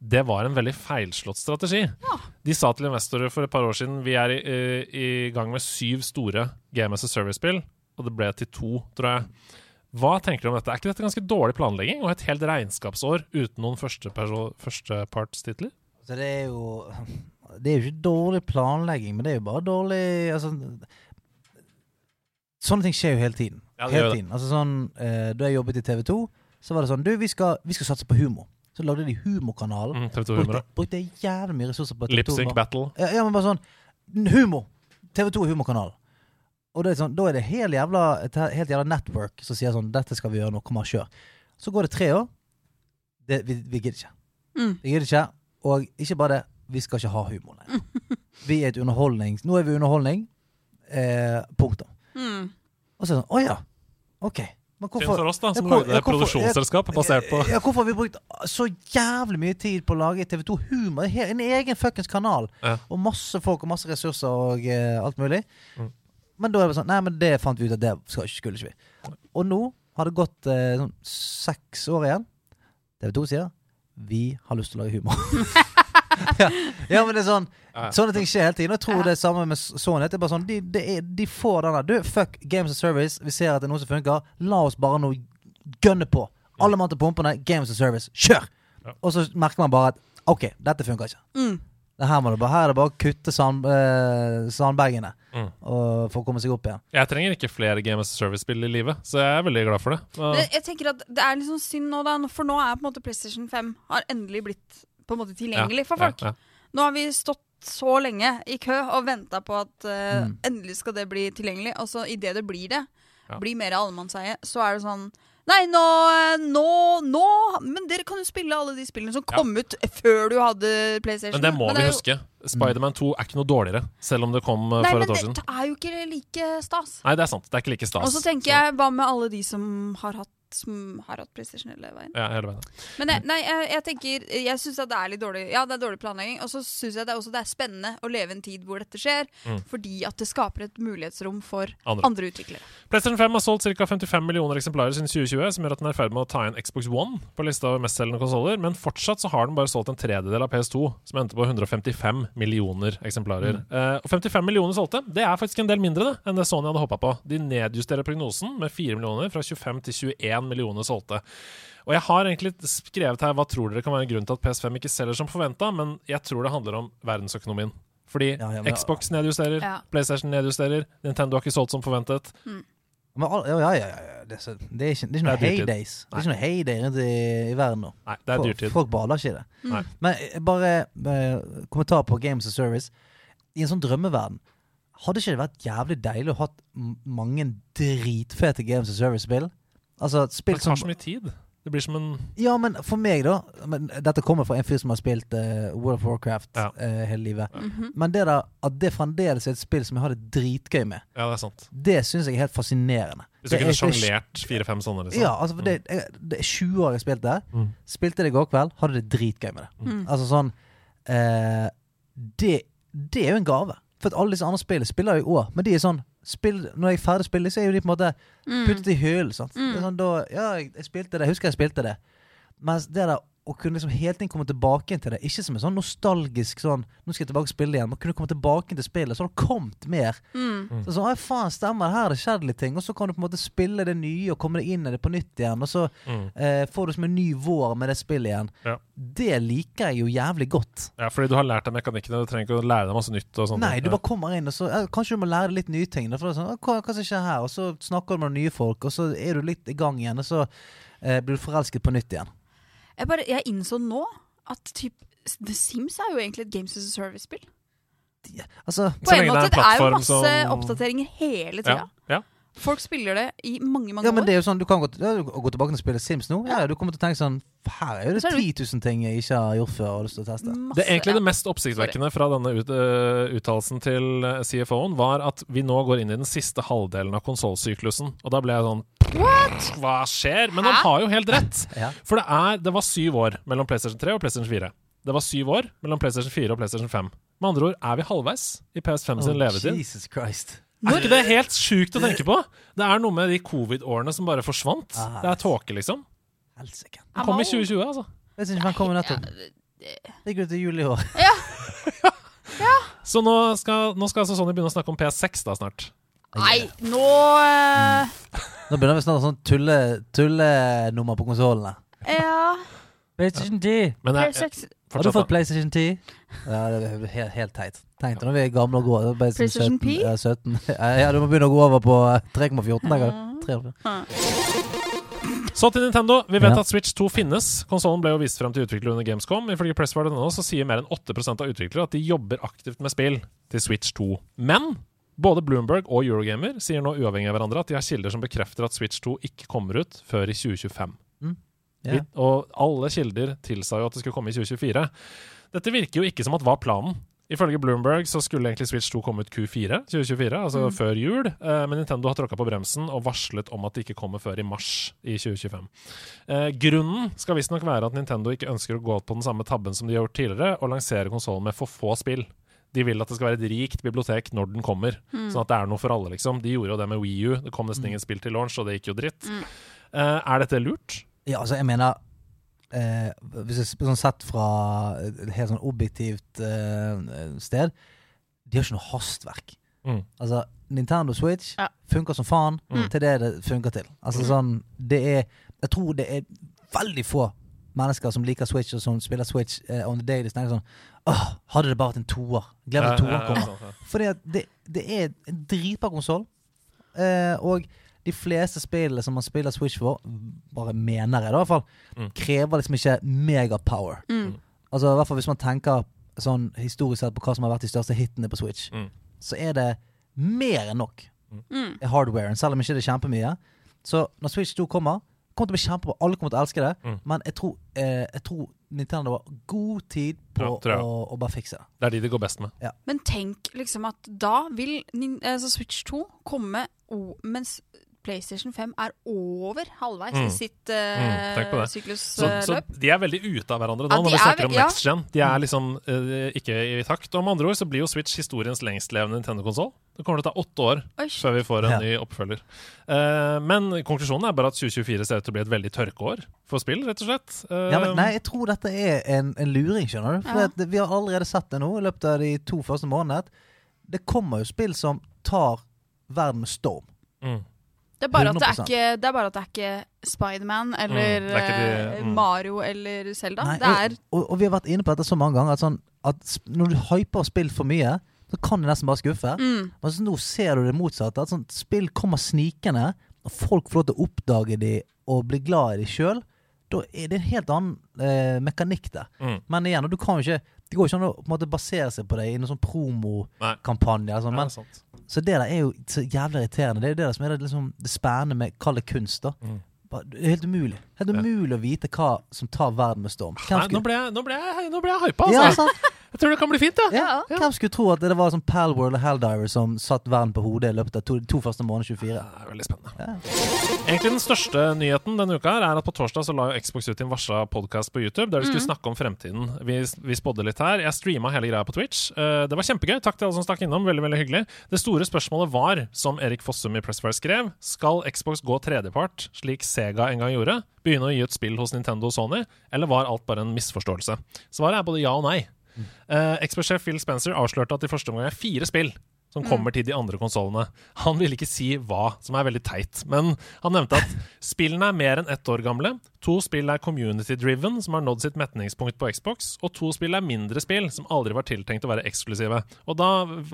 [SPEAKER 4] Det var en veldig feilslått strategi. De sa til investorer for et par år siden vi er i, i, i gang med syv store Game as a Service-spill, og det ble til to, tror jeg. Hva tenker du om dette? Er ikke dette ganske dårlig planlegging og et helt regnskapsår uten noen førstepartstitler?
[SPEAKER 2] Så det er jo Det er jo ikke dårlig planlegging, men det er jo bare dårlig altså, Sånne ting skjer jo hele tiden.
[SPEAKER 4] Ja,
[SPEAKER 2] hele tiden. Altså sånn, eh, Da jeg jobbet i TV 2, så var det sånn Du, vi skal, vi skal satse på humor. Så lagde de Humorkanalen.
[SPEAKER 4] Mm,
[SPEAKER 2] Brukte, brukte jævlig mye ressurser på TV 2
[SPEAKER 4] Lip Sync Battle.
[SPEAKER 2] Ja, ja, men bare sånn Humor! TV2 er humorkanal. Og det er sånn, da er det helt jævla, et helt jævla network som sier sånn Dette skal vi gjøre nå. Kom og kjør. Så går det tre år. Det, vi, vi gidder ikke.
[SPEAKER 3] Mm.
[SPEAKER 2] Vi gidder ikke. Og ikke bare det, vi skal ikke ha humor lenger. Vi er et underholdning Nå er vi underholdning. Eh, punktum.
[SPEAKER 3] Mm.
[SPEAKER 2] Og så er det sånn Å ja. OK. Men
[SPEAKER 4] Synd for oss, da, som lagde et produksjonsselskap basert på
[SPEAKER 2] ja, Hvorfor har vi brukt så jævlig mye tid på å lage TV2 Humor? En egen fuckings kanal.
[SPEAKER 4] Ja.
[SPEAKER 2] Og masse folk og masse ressurser og uh, alt mulig.
[SPEAKER 4] Mm.
[SPEAKER 2] Men da er det sånn Nei, men det fant vi ut at det skal, skulle ikke vi. Og nå har det gått uh, sånn seks år igjen. TV2 sier vi har lyst til å lage humor. ja. ja, men det er sånn. Sånne ting skjer hele tiden. Og jeg tror
[SPEAKER 3] Ja.
[SPEAKER 2] det er samme med Sony. Det er bare sånn, de, de, de får den der Du, fuck Games of Service. Vi ser at det er noe som funker. La oss bare nå gønne på. Alle mann til pumpene. Games of Service. Kjør!
[SPEAKER 4] Ja.
[SPEAKER 2] Og så merker man bare at OK, dette funker ikke.
[SPEAKER 3] Mm.
[SPEAKER 2] Her, bare, her er det bare å kutte sand, eh, sandbagene
[SPEAKER 4] Mm.
[SPEAKER 2] for å komme seg opp igjen.
[SPEAKER 4] Jeg trenger ikke flere Game of Service-spill i livet, så jeg er veldig glad for det.
[SPEAKER 3] Men jeg tenker at Det er litt sånn synd nå, da. For nå er på en måte PlayStation 5 har endelig blitt på en måte tilgjengelig for folk.
[SPEAKER 4] Ja, ja.
[SPEAKER 3] Nå har vi stått så lenge i kø og venta på at uh,
[SPEAKER 2] Mm.
[SPEAKER 3] endelig skal det bli tilgjengelig. Og så idet det blir det,
[SPEAKER 4] Ja.
[SPEAKER 3] blir mer allemannseie, så er det sånn Nei, nå, nå, nå Men dere kan jo spille alle de spillene som
[SPEAKER 4] Ja.
[SPEAKER 3] kom ut før du hadde PlayStation.
[SPEAKER 4] Men det må
[SPEAKER 3] Men
[SPEAKER 4] vi
[SPEAKER 3] jo-
[SPEAKER 4] huske. Spiderman 2 er ikke noe dårligere, selv om det kom uh,
[SPEAKER 3] Nei,
[SPEAKER 4] for
[SPEAKER 3] men
[SPEAKER 4] et år
[SPEAKER 3] det er jo ikke like stas.
[SPEAKER 4] Nei, det er sant. Det er ikke like stas.
[SPEAKER 3] Og så tenker jeg, hva med alle de som har hatt, som har hatt PlayStation hele veien?
[SPEAKER 4] Ja, hele veien.
[SPEAKER 3] Men jeg, nei, jeg, jeg tenker Jeg syns det er litt dårlig Ja, det er dårlig planlegging. Og så syns jeg det er også det er spennende å leve en tid hvor dette skjer.
[SPEAKER 4] Mm.
[SPEAKER 3] Fordi at det skaper et mulighetsrom for
[SPEAKER 4] Andre.
[SPEAKER 3] andre utviklere.
[SPEAKER 4] PlayStation 5 har solgt ca. 55 millioner eksemplarer siden 2020, som gjør at den er i ferd med å ta inn Xbox One på lista over mestselgende konsoller, men fortsatt så har den bare solgt en tredjedel av PS2, som endte på 155 millioner eksemplarer. Eh, og 55 millioner solgte, det er faktisk en del mindre det, enn det Sony hadde håpa på. De nedjusterer prognosen med 4 millioner, fra 25 til 21 millioner solgte. Og jeg har egentlig skrevet her hva tror dere kan være grunnen til at PS5 ikke selger som forventa, men jeg tror det handler om verdensøkonomien. Fordi
[SPEAKER 2] Ja, ja, men-
[SPEAKER 4] Xbox nedjusterer,
[SPEAKER 3] Ja.
[SPEAKER 4] PlayStation nedjusterer, Nintendo har ikke solgt som forventet.
[SPEAKER 2] Men, al- ja, ja, ja. Det, er det, er ikke, det er ikke noe heydays. Det er ikke noe heyday rundt i, i verden nå.
[SPEAKER 4] Nei, det er dyrtid.
[SPEAKER 2] Folk baler ikke i det.
[SPEAKER 4] Nei.
[SPEAKER 2] Men eh, bare uh, kommentar på Games of Service. I en sånn drømmeverden hadde ikke det vært jævlig deilig å ha mange dritfete Games of Service-spill? Altså spill
[SPEAKER 4] det tar
[SPEAKER 2] som
[SPEAKER 4] så mye tid. Det blir som en
[SPEAKER 2] Ja, men for meg, da men Dette kommer fra en fyr som har spilt uh, World of Warcraft
[SPEAKER 4] Ja.
[SPEAKER 2] uh, hele livet.
[SPEAKER 3] Mhm.
[SPEAKER 2] Men det da at det fremdeles er et spill som jeg har det dritgøy med,
[SPEAKER 4] Ja, det er sant.
[SPEAKER 2] det syns jeg er helt fascinerende.
[SPEAKER 4] Hvis du kunne
[SPEAKER 2] er- er-
[SPEAKER 4] sjonglert fire-fem sånne, liksom.
[SPEAKER 2] Ja, altså for det, jeg, det er 20 år jeg har spilt det.
[SPEAKER 4] Mm.
[SPEAKER 2] Spilte det i går kveld, hadde det dritgøy med det.
[SPEAKER 3] Mm.
[SPEAKER 2] Altså sånn uh, det, det er jo en gave. For at alle disse andre spillene spiller jo i år, men de er sånn spill, Når jeg er ferdig å spille, så er jo de på en måte
[SPEAKER 3] Mm.
[SPEAKER 2] puttet i hyllen.
[SPEAKER 3] Mm.
[SPEAKER 2] Sånn, da, ja, jeg, jeg spilte det. Jeg husker jeg spilte det. Mens det der og kunne liksom hele tiden komme tilbake inn til det. Ikke som en sånn nostalgisk sånn Nå skal jeg tilbake og spille igjen. Man kunne komme tilbake inn til spillet, så har det kommet mer.
[SPEAKER 3] Mm.
[SPEAKER 2] Så sånn, «Oi, faen, stemmer, her har det skjedd litt ting. Og så kan du på en måte spille det nye og komme deg inn i det på nytt igjen. Og så
[SPEAKER 4] Mm.
[SPEAKER 2] eh, får du som en ny vår med det spillet igjen.
[SPEAKER 4] Ja.
[SPEAKER 2] Det liker jeg jo jævlig godt.
[SPEAKER 4] Ja, fordi du har lært deg mekanikkene, du trenger ikke å lære deg masse nytt. og sånt.
[SPEAKER 2] Nei, du bare kommer inn, og så eh, kanskje du må lære deg litt nye ting. Da, for det er sånn, hva, hva som skjer her? Og så snakker du med nye folk, og så er du litt i gang igjen, og så eh, blir du forelsket på nytt igjen.
[SPEAKER 3] Jeg, bare, jeg innså nå at typ, The Sims er jo egentlig et Games as a Service-spill.
[SPEAKER 2] Altså,
[SPEAKER 3] På en
[SPEAKER 4] måte det er
[SPEAKER 3] måte,
[SPEAKER 4] en
[SPEAKER 3] det er jo masse
[SPEAKER 4] som-
[SPEAKER 3] oppdateringer hele
[SPEAKER 4] Ja, ja.
[SPEAKER 3] Folk spiller det i mange, mange
[SPEAKER 2] ja, men det er jo sånn, Du kan gå, ja, gå tilbake og spille Sims nå. Ja, Du kommer til å tenke sånn Her er det
[SPEAKER 3] Så er
[SPEAKER 2] 10 000 ting jeg ikke har gjort før. og har lyst til å teste.
[SPEAKER 3] Masse,
[SPEAKER 4] Det er egentlig
[SPEAKER 3] ja.
[SPEAKER 4] det mest oppsiktsvekkende fra denne ut, uh, uttalelsen til eh, CFO-en, var at vi nå går inn i den siste halvdelen av konsollsyklusen. Og da ble jeg sånn Hva skjer? Men han har jo helt rett!
[SPEAKER 2] Ja.
[SPEAKER 4] For det, er, det var syv år mellom PlayStation 3 og PlayStation 4. Det var syv år mellom PlayStation 4 og PlayStation 5. Med andre ord er vi halvveis i PS5 sin
[SPEAKER 2] Oh,
[SPEAKER 4] levetid.
[SPEAKER 2] Jesus Christ.
[SPEAKER 4] Er ikke det helt sjukt å tenke på? Det er noe med de covid-årene som bare forsvant.
[SPEAKER 2] Ah.
[SPEAKER 4] Det er tåke, liksom.
[SPEAKER 2] Helsike.
[SPEAKER 4] Den kom i 2020, altså.
[SPEAKER 2] PlayStation 5 kommer nettopp. Det gikk ut i juli i år.
[SPEAKER 4] Så nå skal, nå skal altså Sony begynne å snakke om PS6 da snart.
[SPEAKER 3] Nei, nå mm.
[SPEAKER 2] Nå begynner vi snart sånn tulle, tullenummer på konsollene.
[SPEAKER 3] Ja
[SPEAKER 2] PlayStation 10.
[SPEAKER 4] Men jeg,
[SPEAKER 3] PS6
[SPEAKER 2] Har du fått PlayStation 10? Ja, det er helt, helt teit. Tenk deg når vi er gamle og gode.
[SPEAKER 3] PlayStation
[SPEAKER 2] 17,
[SPEAKER 3] P?
[SPEAKER 2] Ja, 17. Ja, du må begynne å gå over på eh, 3,14. da,
[SPEAKER 3] Ja.
[SPEAKER 2] kanskje. 3,14.
[SPEAKER 4] Så til Nintendo. Vi vet
[SPEAKER 2] Ja.
[SPEAKER 4] at Switch 2 finnes. Konsollen ble jo vist frem til utviklere under Gamescom. Ifølge Pressfire.no så sier mer enn 8% av utviklere at de jobber aktivt med spill til Switch 2. Men både Bloomberg og Eurogamer sier nå uavhengig av hverandre at de har kilder som bekrefter at Switch 2 ikke kommer ut før i 2025.
[SPEAKER 2] Mm.
[SPEAKER 4] Yeah. Og alle kilder tilsa jo at det skulle komme i 2024. Dette virker jo ikke som at var planen. Ifølge Bloomberg så skulle egentlig Switch 2 komme ut Q4 2024, altså
[SPEAKER 3] Mm.
[SPEAKER 4] før jul. Eh, men Nintendo har tråkka på bremsen og varslet om at det ikke kommer før i mars i 2025. Eh, grunnen skal visstnok være at Nintendo ikke ønsker å gå på den samme tabben som de har gjort tidligere, og lansere konsollen med for få spill. De vil at det skal være et rikt bibliotek når den kommer,
[SPEAKER 3] Mm.
[SPEAKER 4] sånn at det er noe for alle, liksom. De gjorde jo det med Wii U. Det kom nesten ingen spill til launch, og det gikk jo dritt.
[SPEAKER 3] Mm.
[SPEAKER 4] Eh, er dette lurt?
[SPEAKER 2] Ja, altså, jeg mener eh, Hvis jeg sånn sett fra et helt sånn objektivt eh, sted De har ikke noe hastverk.
[SPEAKER 4] Mm.
[SPEAKER 2] Altså, Nintendo Switch
[SPEAKER 3] Ja.
[SPEAKER 2] funker som faen
[SPEAKER 4] Mm.
[SPEAKER 2] til det det funker til. Altså sånn Det er Jeg tror det er veldig få mennesker som liker Switch, og som spiller Switch eh, on the day. De sånn Åh, hadde det bare vært en toer. Gleder at
[SPEAKER 4] til
[SPEAKER 2] toeren kommer.
[SPEAKER 4] For.
[SPEAKER 2] Fordi at det, det er en dritbra konsoll. Eh, og de fleste spillene som man spiller Switch for, bare mener jeg det i hvert fall,
[SPEAKER 4] Mm.
[SPEAKER 2] krever liksom ikke megapower.
[SPEAKER 3] mm.
[SPEAKER 2] Altså i hvert fall hvis man tenker sånn historisk sett på hva som har vært de største hitene på Switch,
[SPEAKER 4] Mm.
[SPEAKER 2] så er det mer enn nok
[SPEAKER 3] Mm.
[SPEAKER 2] i hardwaren, selv om ikke det er kjempemye. Så når Switch 2 kommer, kommer til å bli kjempebra. Alle kommer til å elske det.
[SPEAKER 4] Mm.
[SPEAKER 2] Men jeg tror, eh, jeg tror Nintendo har god tid på
[SPEAKER 4] Ja,
[SPEAKER 2] å, å bare fikse det.
[SPEAKER 4] Det er de det går best med.
[SPEAKER 3] Men tenk liksom at da vil altså Switch 2 komme oh, mens PlayStation 5 er over halvveis
[SPEAKER 4] Mm.
[SPEAKER 3] i sitt uh,
[SPEAKER 4] mm, syklusløp. Så, så de er veldig ute av hverandre nå
[SPEAKER 3] Ja,
[SPEAKER 4] når
[SPEAKER 3] de
[SPEAKER 4] vi
[SPEAKER 3] er
[SPEAKER 4] snakker om
[SPEAKER 3] ja.
[SPEAKER 4] next gen. De er liksom uh, ikke i takt. Og med andre ord så blir jo Switch historiens lengstlevende Nintendo-konsoll. Det kommer til å ta åtte år
[SPEAKER 3] Oi,
[SPEAKER 4] før vi får en
[SPEAKER 2] Ja.
[SPEAKER 4] ny oppfølger. Uh, men konklusjonen er bare at 2024 ser ut til å bli et veldig tørkeår for spill, rett og slett. Uh,
[SPEAKER 2] Ja, men nei, jeg tror dette er en, en luring, skjønner du. For
[SPEAKER 3] Ja.
[SPEAKER 2] at vi har allerede sett det nå i løpet av de to første månedene. Det kommer jo spill som tar verden med storm.
[SPEAKER 4] mm.
[SPEAKER 3] Det er, bare at det, er ikke, det er bare at det er ikke Spiderman eller
[SPEAKER 4] Mm, det er ikke
[SPEAKER 3] eh,
[SPEAKER 4] mm.
[SPEAKER 3] Mario eller Zelda.
[SPEAKER 2] Nei,
[SPEAKER 3] Det er
[SPEAKER 2] og, og, og vi har vært inne på dette så mange ganger at, sånn, at når du hyper spill for mye, så kan det nesten bare skuffe.
[SPEAKER 3] mm,
[SPEAKER 2] Men så nå ser du det motsatte. At sånn, spill kommer snikende, og folk får lov til å oppdage de og bli glad i de sjøl. Da er det en helt annen eh, mekanikk der.
[SPEAKER 4] Mm.
[SPEAKER 2] Men igjen, du kan jo ikke det går ikke an å på en måte, basere seg på det i noen sånn promokampanje. Altså,
[SPEAKER 4] Ja,
[SPEAKER 2] men. Så det der er jo så jævlig irriterende. Det er jo det som er det, liksom, det spennende med Kall det kunst, da.
[SPEAKER 4] Mm.
[SPEAKER 2] Det er helt umulig. Helt
[SPEAKER 4] Ja.
[SPEAKER 2] umulig å vite hva som tar verden med storm. Hvem
[SPEAKER 4] Nei, nå
[SPEAKER 2] skulle-
[SPEAKER 4] ble jeg, nå ble jeg, nå ble jeg hypa,
[SPEAKER 2] ja,
[SPEAKER 4] altså.
[SPEAKER 2] sant?
[SPEAKER 4] Jeg tror det kan bli fint, ja.
[SPEAKER 2] Ja. Hvem skulle tro at det var sånn Palworld og Helldiver som satt verden på hodet i løpet av to, to første måneder 24?
[SPEAKER 4] Det er veldig spennende.
[SPEAKER 2] Ja.
[SPEAKER 4] Egentlig Den største nyheten denne uka her er at på torsdag så la jo Xbox ut en varsla podkast på YouTube der de skulle snakke om fremtiden. Vi, vi spådde litt her. Jeg streama hele greia på Twitch. Uh, det var kjempegøy. Takk til alle som stakk innom. Veldig, veldig hyggelig. Det store spørsmålet var, som Erik Fossum i Pressfire skrev, skal Xbox gå tredjepart, slik Sega en gang gjorde? Begynne å gi ut spill hos Nintendo og Sony? Eller var alt bare en misforståelse? Svaret er både ja og nei. Uh, Xbox-sjef Phil Spencer avslørte at i første omgang er fire spill som kommer til de andre konsollene. Han ville ikke si hva, som er veldig teit, men han nevnte at spillene er mer enn ett år gamle. To spill er community-driven, som har nådd sitt metningspunkt på Xbox, og to spill er mindre spill, som aldri var tiltenkt å være eksklusive. Og da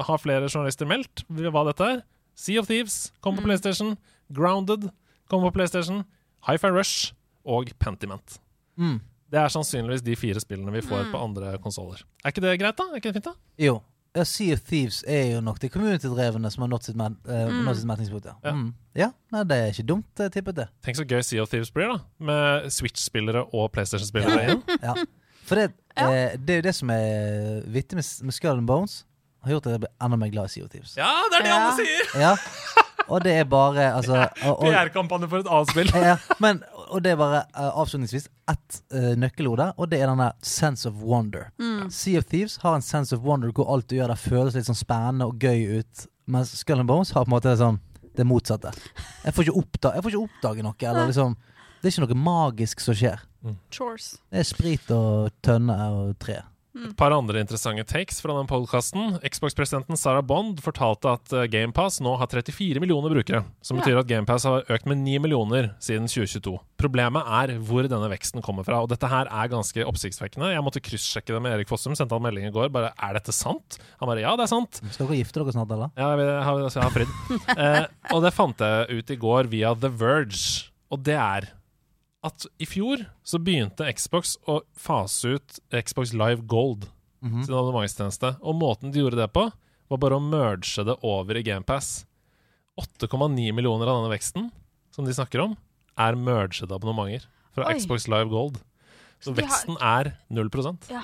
[SPEAKER 4] har flere journalister meldt hva dette er. Sea of Thieves kommer på PlayStation. Grounded kommer på PlayStation. Hi-Fi Rush og Pentiment.
[SPEAKER 2] Mm.
[SPEAKER 4] Det er sannsynligvis de fire spillene vi får på andre konsoller. Er ikke det greit, da? Er ikke det fint, da?
[SPEAKER 2] Jo. Ja, Sea of Thieves er jo nok de community-drevne som har nådd sitt, met eh, nådd sitt metningspunkt. Ja.
[SPEAKER 4] Ja.
[SPEAKER 2] Mm. ja, nei, det er ikke dumt eh, tippet, det.
[SPEAKER 4] Tenk så gøy Sea of Thieves blir, da. Med Switch-spillere og PlayStation-spillere igjen.
[SPEAKER 2] Ja. For det, eh, det er jo det som er vittig med, med Skull and Bones. Har gjort at jeg blir enda mer glad i Sea of Thieves.
[SPEAKER 4] Ja, det er det
[SPEAKER 3] Ja.
[SPEAKER 4] alle sier!
[SPEAKER 2] Ja. Og det er bare altså
[SPEAKER 4] PR-kampanje for et annet spill.
[SPEAKER 2] ja, men, og det er bare uh, avslutningsvis ett uh, nøkkelord der, og det er denne sense of wonder. Sea of Thieves har en sense of wonder hvor alt du gjør der føles litt sånn spennende og gøy ut, mens Skull and Bones har på en måte sånn det motsatte. Jeg får ikke, oppda jeg får ikke oppdage noe, eller liksom Det er ikke noe magisk som skjer.
[SPEAKER 3] Chores.
[SPEAKER 2] Det er sprit og tønne og tre.
[SPEAKER 4] Et par andre interessante takes fra den podkasten. Xbox-presidenten Sarah Bond fortalte at eh, GamePass nå har 34 millioner brukere. Som
[SPEAKER 3] Ja.
[SPEAKER 4] betyr at GamePass har økt med 9 millioner siden 2022. Problemet er hvor denne veksten kommer fra. Og dette her er ganske oppsiktsvekkende. Jeg måtte kryssjekke det med Erik Fossum. Sendte han melding i går. Bare er dette sant? Han bare ja, det er sant.
[SPEAKER 2] Skal dere gifte dere snart, eller?
[SPEAKER 4] Ja, jeg har, jeg har fridd. eh, og det fant jeg ut i går via The Verge. Og det er at i fjor så begynte Xbox å fase ut Xbox Live Gold
[SPEAKER 2] Mhm.
[SPEAKER 4] sin abonnementstjeneste. Og måten de gjorde det på, var bare å merge det over i GamePass. 8,9 millioner av denne veksten som de snakker om, er mergede abonnementer fra
[SPEAKER 3] Oi.
[SPEAKER 4] Xbox Live Gold. Så
[SPEAKER 3] Så de har-
[SPEAKER 4] veksten er 0
[SPEAKER 3] Ja.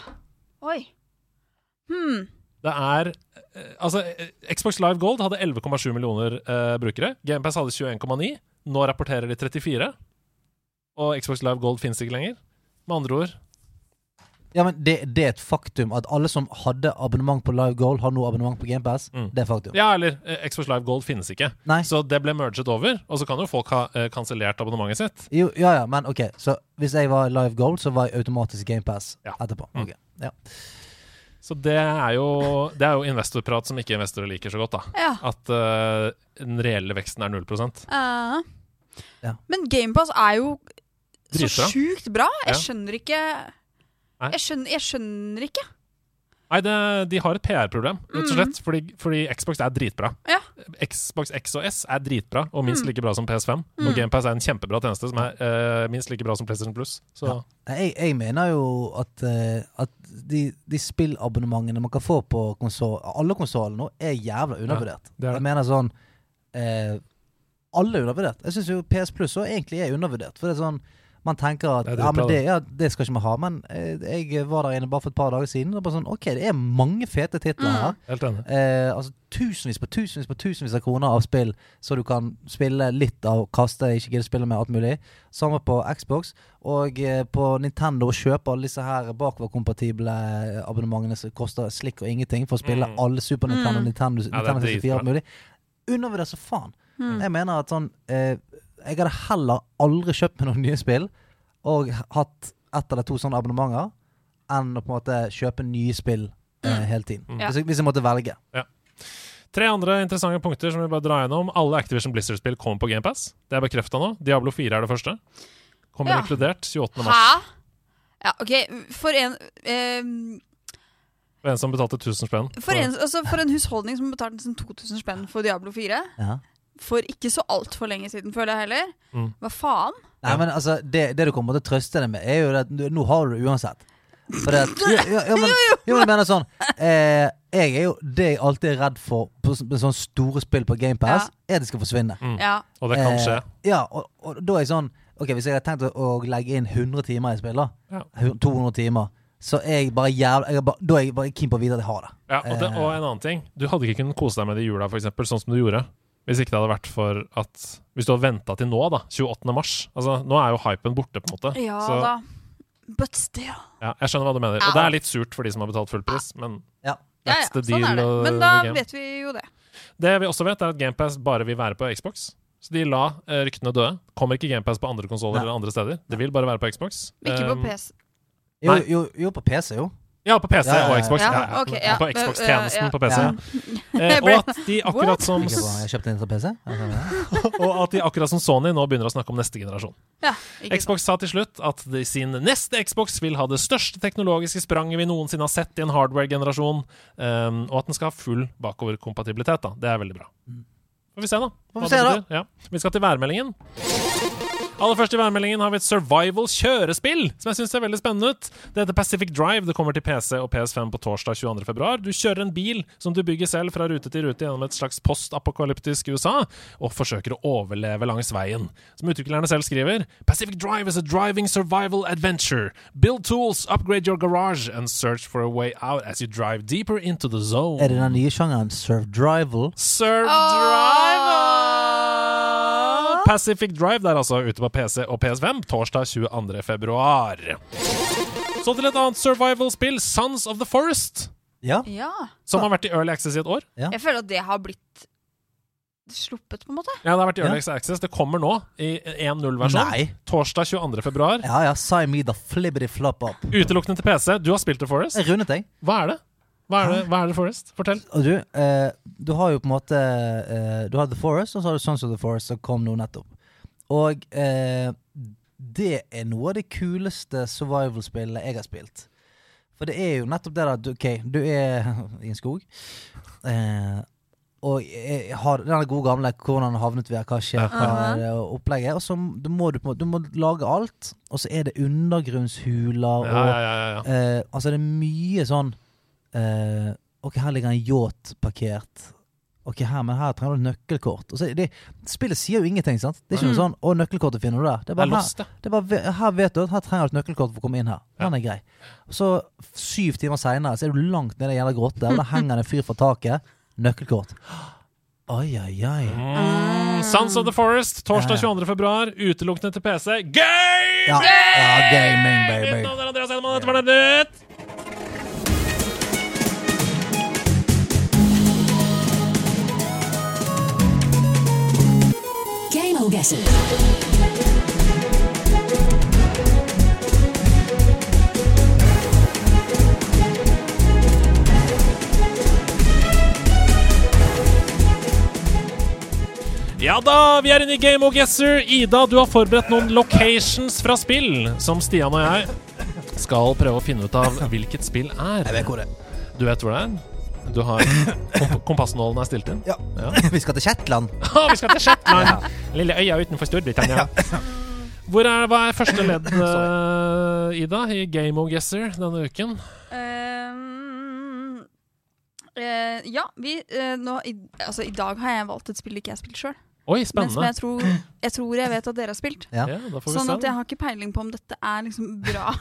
[SPEAKER 3] Oi. Hmm.
[SPEAKER 4] Det er eh, Altså, eh, Xbox Live Gold hadde 11,7 millioner eh, brukere. GamePass hadde 21,9. Nå rapporterer de 34. Og Xbox Live Gold finnes ikke lenger. Med andre ord
[SPEAKER 2] Ja, men det, det er et faktum at alle som hadde abonnement på Live Gold, har nå abonnement på GamePass.
[SPEAKER 4] Mm.
[SPEAKER 2] Det er faktum.
[SPEAKER 4] Ja, eller eh, Xbox Live Gold finnes ikke.
[SPEAKER 2] Nei.
[SPEAKER 4] Så det ble merget over, og så kan jo folk ha eh, kansellert abonnementet sitt.
[SPEAKER 2] Jo, ja, ja, men ok Så hvis jeg var Live Gold, så var jeg automatisk GamePass
[SPEAKER 4] Ja.
[SPEAKER 2] etterpå.
[SPEAKER 4] Mm.
[SPEAKER 2] Ok, ja.
[SPEAKER 4] Så det er jo Det er jo investorprat som ikke investorer liker så godt, da.
[SPEAKER 3] Ja.
[SPEAKER 4] At uh, den reelle veksten er 0
[SPEAKER 3] uh,
[SPEAKER 2] Ja.
[SPEAKER 3] Men GamePass er jo så sjukt bra. Jeg skjønner ikke jeg skjønner, jeg skjønner ikke.
[SPEAKER 4] Nei, det, de har et PR-problem, rett og slett. Fordi, fordi Xbox er dritbra.
[SPEAKER 3] Ja.
[SPEAKER 4] Xbox X og S er dritbra, og minst
[SPEAKER 3] Mm.
[SPEAKER 4] like bra som PS5. Og
[SPEAKER 3] Mm.
[SPEAKER 4] GamePass er en kjempebra tjeneste som er uh, minst like bra som PlayStation Plus. Så
[SPEAKER 2] Ja. Jeg, jeg mener jo at, uh, at de, de spillabonnementene man kan få på konsol, alle konsollene nå, er jævla undervurdert.
[SPEAKER 4] det er det.
[SPEAKER 2] Jeg mener sånn uh, Alle er undervurdert. Jeg syns jo PS Plus også egentlig er undervurdert. For det er sånn man tenker at
[SPEAKER 4] Det
[SPEAKER 2] ja, men det, ja, det skal ikke vi ha. Men eh, jeg var der inne bare for et par dager siden. Og bare sånn, ok, det er mange fete titler
[SPEAKER 3] Mm.
[SPEAKER 2] her.
[SPEAKER 4] helt enig.
[SPEAKER 2] Eh, altså Tusenvis på tusenvis på tusenvis av kroner av spill, så du kan spille litt av kaste, ikke gidde spille med alt mulig. Samme på Xbox. Og eh, på Nintendo å kjøpe alle disse her bakoverkompatible eh, abonnementene som koster slikk og ingenting for å spille
[SPEAKER 4] Mm.
[SPEAKER 2] alle Super Nintendo,
[SPEAKER 3] Mm.
[SPEAKER 2] Nintendo,
[SPEAKER 4] Ja,
[SPEAKER 2] Nintendo 64
[SPEAKER 4] dritbra.
[SPEAKER 2] alt mulig. Undervurder så faen.
[SPEAKER 3] Mm.
[SPEAKER 2] Jeg mener at sånn eh, Jeg hadde heller aldri kjøpt meg noen nye spill og hatt ett eller to sånne abonnementer enn å på en måte kjøpe nye spill eh, hele tiden.
[SPEAKER 4] Mm.
[SPEAKER 2] Hvis, jeg, hvis jeg måtte velge.
[SPEAKER 4] Tre andre interessante punkter som vi bare drar gjennom. Alle Activision Blizzard-spill kommer på GamePass. Det er bekrefta nå. Diablo 4 er det første. Kommer
[SPEAKER 3] Ja.
[SPEAKER 4] inkludert 28. mars.
[SPEAKER 3] Hæ? Ja, OK. For en eh,
[SPEAKER 4] For en som betalte 1000 spenn.
[SPEAKER 3] for, en, altså for en husholdning som betalte 2000 spenn for Diablo 4
[SPEAKER 2] Ja.
[SPEAKER 3] For ikke så altfor lenge siden, føler jeg heller.
[SPEAKER 4] Mm.
[SPEAKER 3] Hva faen?
[SPEAKER 2] Nei, men altså, det, det du kommer til å trøste deg med, er jo at nå har du det uansett. For det at, jo, ja, ja, men, jo, men jeg mener sånn eh, Jeg er jo Det jeg alltid er redd for på, med sånne store spill på GamePass, er at det skal forsvinne.
[SPEAKER 4] Mm.
[SPEAKER 3] Ja.
[SPEAKER 4] Og det kan
[SPEAKER 2] Eh,
[SPEAKER 4] skje.
[SPEAKER 2] Ja, og, og da er jeg sånn Ok, hvis jeg har tenkt å, å legge inn 100 timer i spill, da.
[SPEAKER 4] Ja.
[SPEAKER 2] 200 timer. Så er jeg bare jævla jeg er bare, Da er jeg bare keen på å vite at jeg har det.
[SPEAKER 4] Ja, og, det,
[SPEAKER 2] Eh.
[SPEAKER 4] og en annen ting. Du hadde ikke kunnet kose deg med det i jula, f.eks., sånn som du gjorde. Hvis ikke det hadde vært for at Hvis du hadde venta til nå, da, 28. mars Altså, Nå er jo hypen borte, på en måte.
[SPEAKER 3] Ja
[SPEAKER 4] Så,
[SPEAKER 3] da. But still.
[SPEAKER 4] ja, jeg skjønner hva du mener.
[SPEAKER 3] Ja.
[SPEAKER 4] Og det er litt surt for de som har betalt full pris, men
[SPEAKER 2] Ja.
[SPEAKER 3] Ja, ja,
[SPEAKER 4] That's the
[SPEAKER 3] sånn er det.
[SPEAKER 4] deal, uh,
[SPEAKER 3] Men da
[SPEAKER 4] game.
[SPEAKER 3] vet vi jo det.
[SPEAKER 4] Det vi også vet, er at GamePass bare vil være på Xbox. Så de la eh, ryktene døde. Kommer ikke GamePass på andre konsoller eller andre steder. Det vil bare være på Xbox.
[SPEAKER 3] Ikke på
[SPEAKER 4] Um,
[SPEAKER 3] PC.
[SPEAKER 2] Jo, jo, jo, på PC, jo.
[SPEAKER 4] Ja, på PC
[SPEAKER 2] Ja, ja, ja.
[SPEAKER 4] og Xbox.
[SPEAKER 3] Ja,
[SPEAKER 4] Ja, ja.
[SPEAKER 3] ja.
[SPEAKER 4] På Xbox-tjenesten
[SPEAKER 3] Ja.
[SPEAKER 4] på PC.
[SPEAKER 2] Ja.
[SPEAKER 4] Eh, og at de akkurat som
[SPEAKER 2] Jeg kjøpte den til PC.
[SPEAKER 4] Og at de akkurat som Sony nå begynner å snakke om neste generasjon.
[SPEAKER 3] Ja.
[SPEAKER 4] Xbox sa til slutt at de sin neste Xbox vil ha det største teknologiske spranget vi noensinne har sett i en hardware-generasjon, um, og at den skal ha full bakoverkompatibilitet. da. Det er veldig bra. Får vi se, da.
[SPEAKER 2] Får vi se, da.
[SPEAKER 4] Ja. Vi skal til værmeldingen. Aller først i værmeldingen har vi et survival kjørespill, som jeg syns ser veldig spennende ut. Det heter Pacific Drive. Det kommer til PC og PS5 på torsdag 22.2. Du kjører en bil som du bygger selv fra rute til rute gjennom et slags postapokalyptisk USA, og forsøker å overleve langs veien. Som utviklerne selv skriver, Pacific Drive is a driving survival adventure. Build tools, upgrade your garage, and search for a way out as you drive deeper into the zone.
[SPEAKER 2] er det den nye sjangeren surf-drival?
[SPEAKER 4] Serve Drive! Pacific Drive det er altså ute på PC og PS5 torsdag 22. februar. Så til et annet survival-spill, Sons of the Forest,
[SPEAKER 2] Ja.
[SPEAKER 3] Ja.
[SPEAKER 4] som har vært i Early Access i et år.
[SPEAKER 3] Jeg føler at det har blitt sluppet, på en måte.
[SPEAKER 4] Ja, det har vært i Early
[SPEAKER 2] Ja.
[SPEAKER 4] Access. Det kommer nå i 1.0-versjon.
[SPEAKER 2] Nei.
[SPEAKER 4] Torsdag 22. februar.
[SPEAKER 2] Ja ja, sign me the flibbity flop up.
[SPEAKER 4] Utelukkende til PC. Du har spilt The Forest.
[SPEAKER 2] Jeg rundet deg.
[SPEAKER 4] Hva er det? Hva er det, hva er det Forest? Fortell.
[SPEAKER 2] Og du, eh, du har jo på en måte eh, Du har The Forest, og så har du Sons of the Forest, som kom nå nettopp. Og eh, det er noe av det kuleste survival-spillet jeg har spilt. For det er jo nettopp det at OK, du er i en skog. Eh, og jeg har den gode gamle 'hvordan havnet vi her', hva skjer, hva er det opplegget. Og så du må du, på du må lage alt, og så er det undergrunnshuler og
[SPEAKER 4] ja, ja, ja, ja.
[SPEAKER 2] Eh, altså det er mye sånn eh, Ok, her ligger en yacht parkert. Ok, her, men her trenger du nøkkelkort. Og så det, spillet sier jo ingenting, sant? Det er ikke noe sånn 'Å, nøkkelkortet finner du der'. Det er
[SPEAKER 4] Det
[SPEAKER 2] bare, her,
[SPEAKER 4] det.
[SPEAKER 2] er bare her vet du at her trenger du et nøkkelkort for å komme inn her. Den er grei. Så syv timer seinere så er du langt nede i en jævla grotte, og der henger det en fyr fra taket. Nøkkelkort. Oi, oi, oi.
[SPEAKER 4] Mm, Sons of the Forest, torsdag 22. februar. Utelukkende til PC. Game!
[SPEAKER 2] Ja, ja gaming, baby.
[SPEAKER 4] Mitt navn er Andreas Edman, dette var Nerdnytt.
[SPEAKER 6] Game guesses.
[SPEAKER 4] Ja da, vi er inne i Game of Guesser. Ida, du har forberedt noen locations fra spill som Stian og jeg skal prøve å finne ut av hvilket spill er.
[SPEAKER 2] Jeg vet hvor det er.
[SPEAKER 4] Du vet hvor det er? Du har komp Kompassnålen er stilt inn?
[SPEAKER 2] Ja.
[SPEAKER 4] Ja.
[SPEAKER 2] Vi skal til Shetland.
[SPEAKER 4] Vi skal til Shetland! Lille øya utenfor Storbritannia. Hvor er, hva er første ledd, uh, Ida, i Game of Guesser denne uken?
[SPEAKER 3] Ehm, uh, ja, vi uh, nå, i, Altså, i dag har jeg valgt et spill ikke jeg har spilt sjøl.
[SPEAKER 4] Oi,
[SPEAKER 3] Men som
[SPEAKER 4] spennende.
[SPEAKER 3] jeg tror, jeg tror jeg vet at dere har spilt.
[SPEAKER 2] Ja.
[SPEAKER 4] Ja, da får vi
[SPEAKER 3] Sånn at jeg har ikke peiling på om dette er liksom bra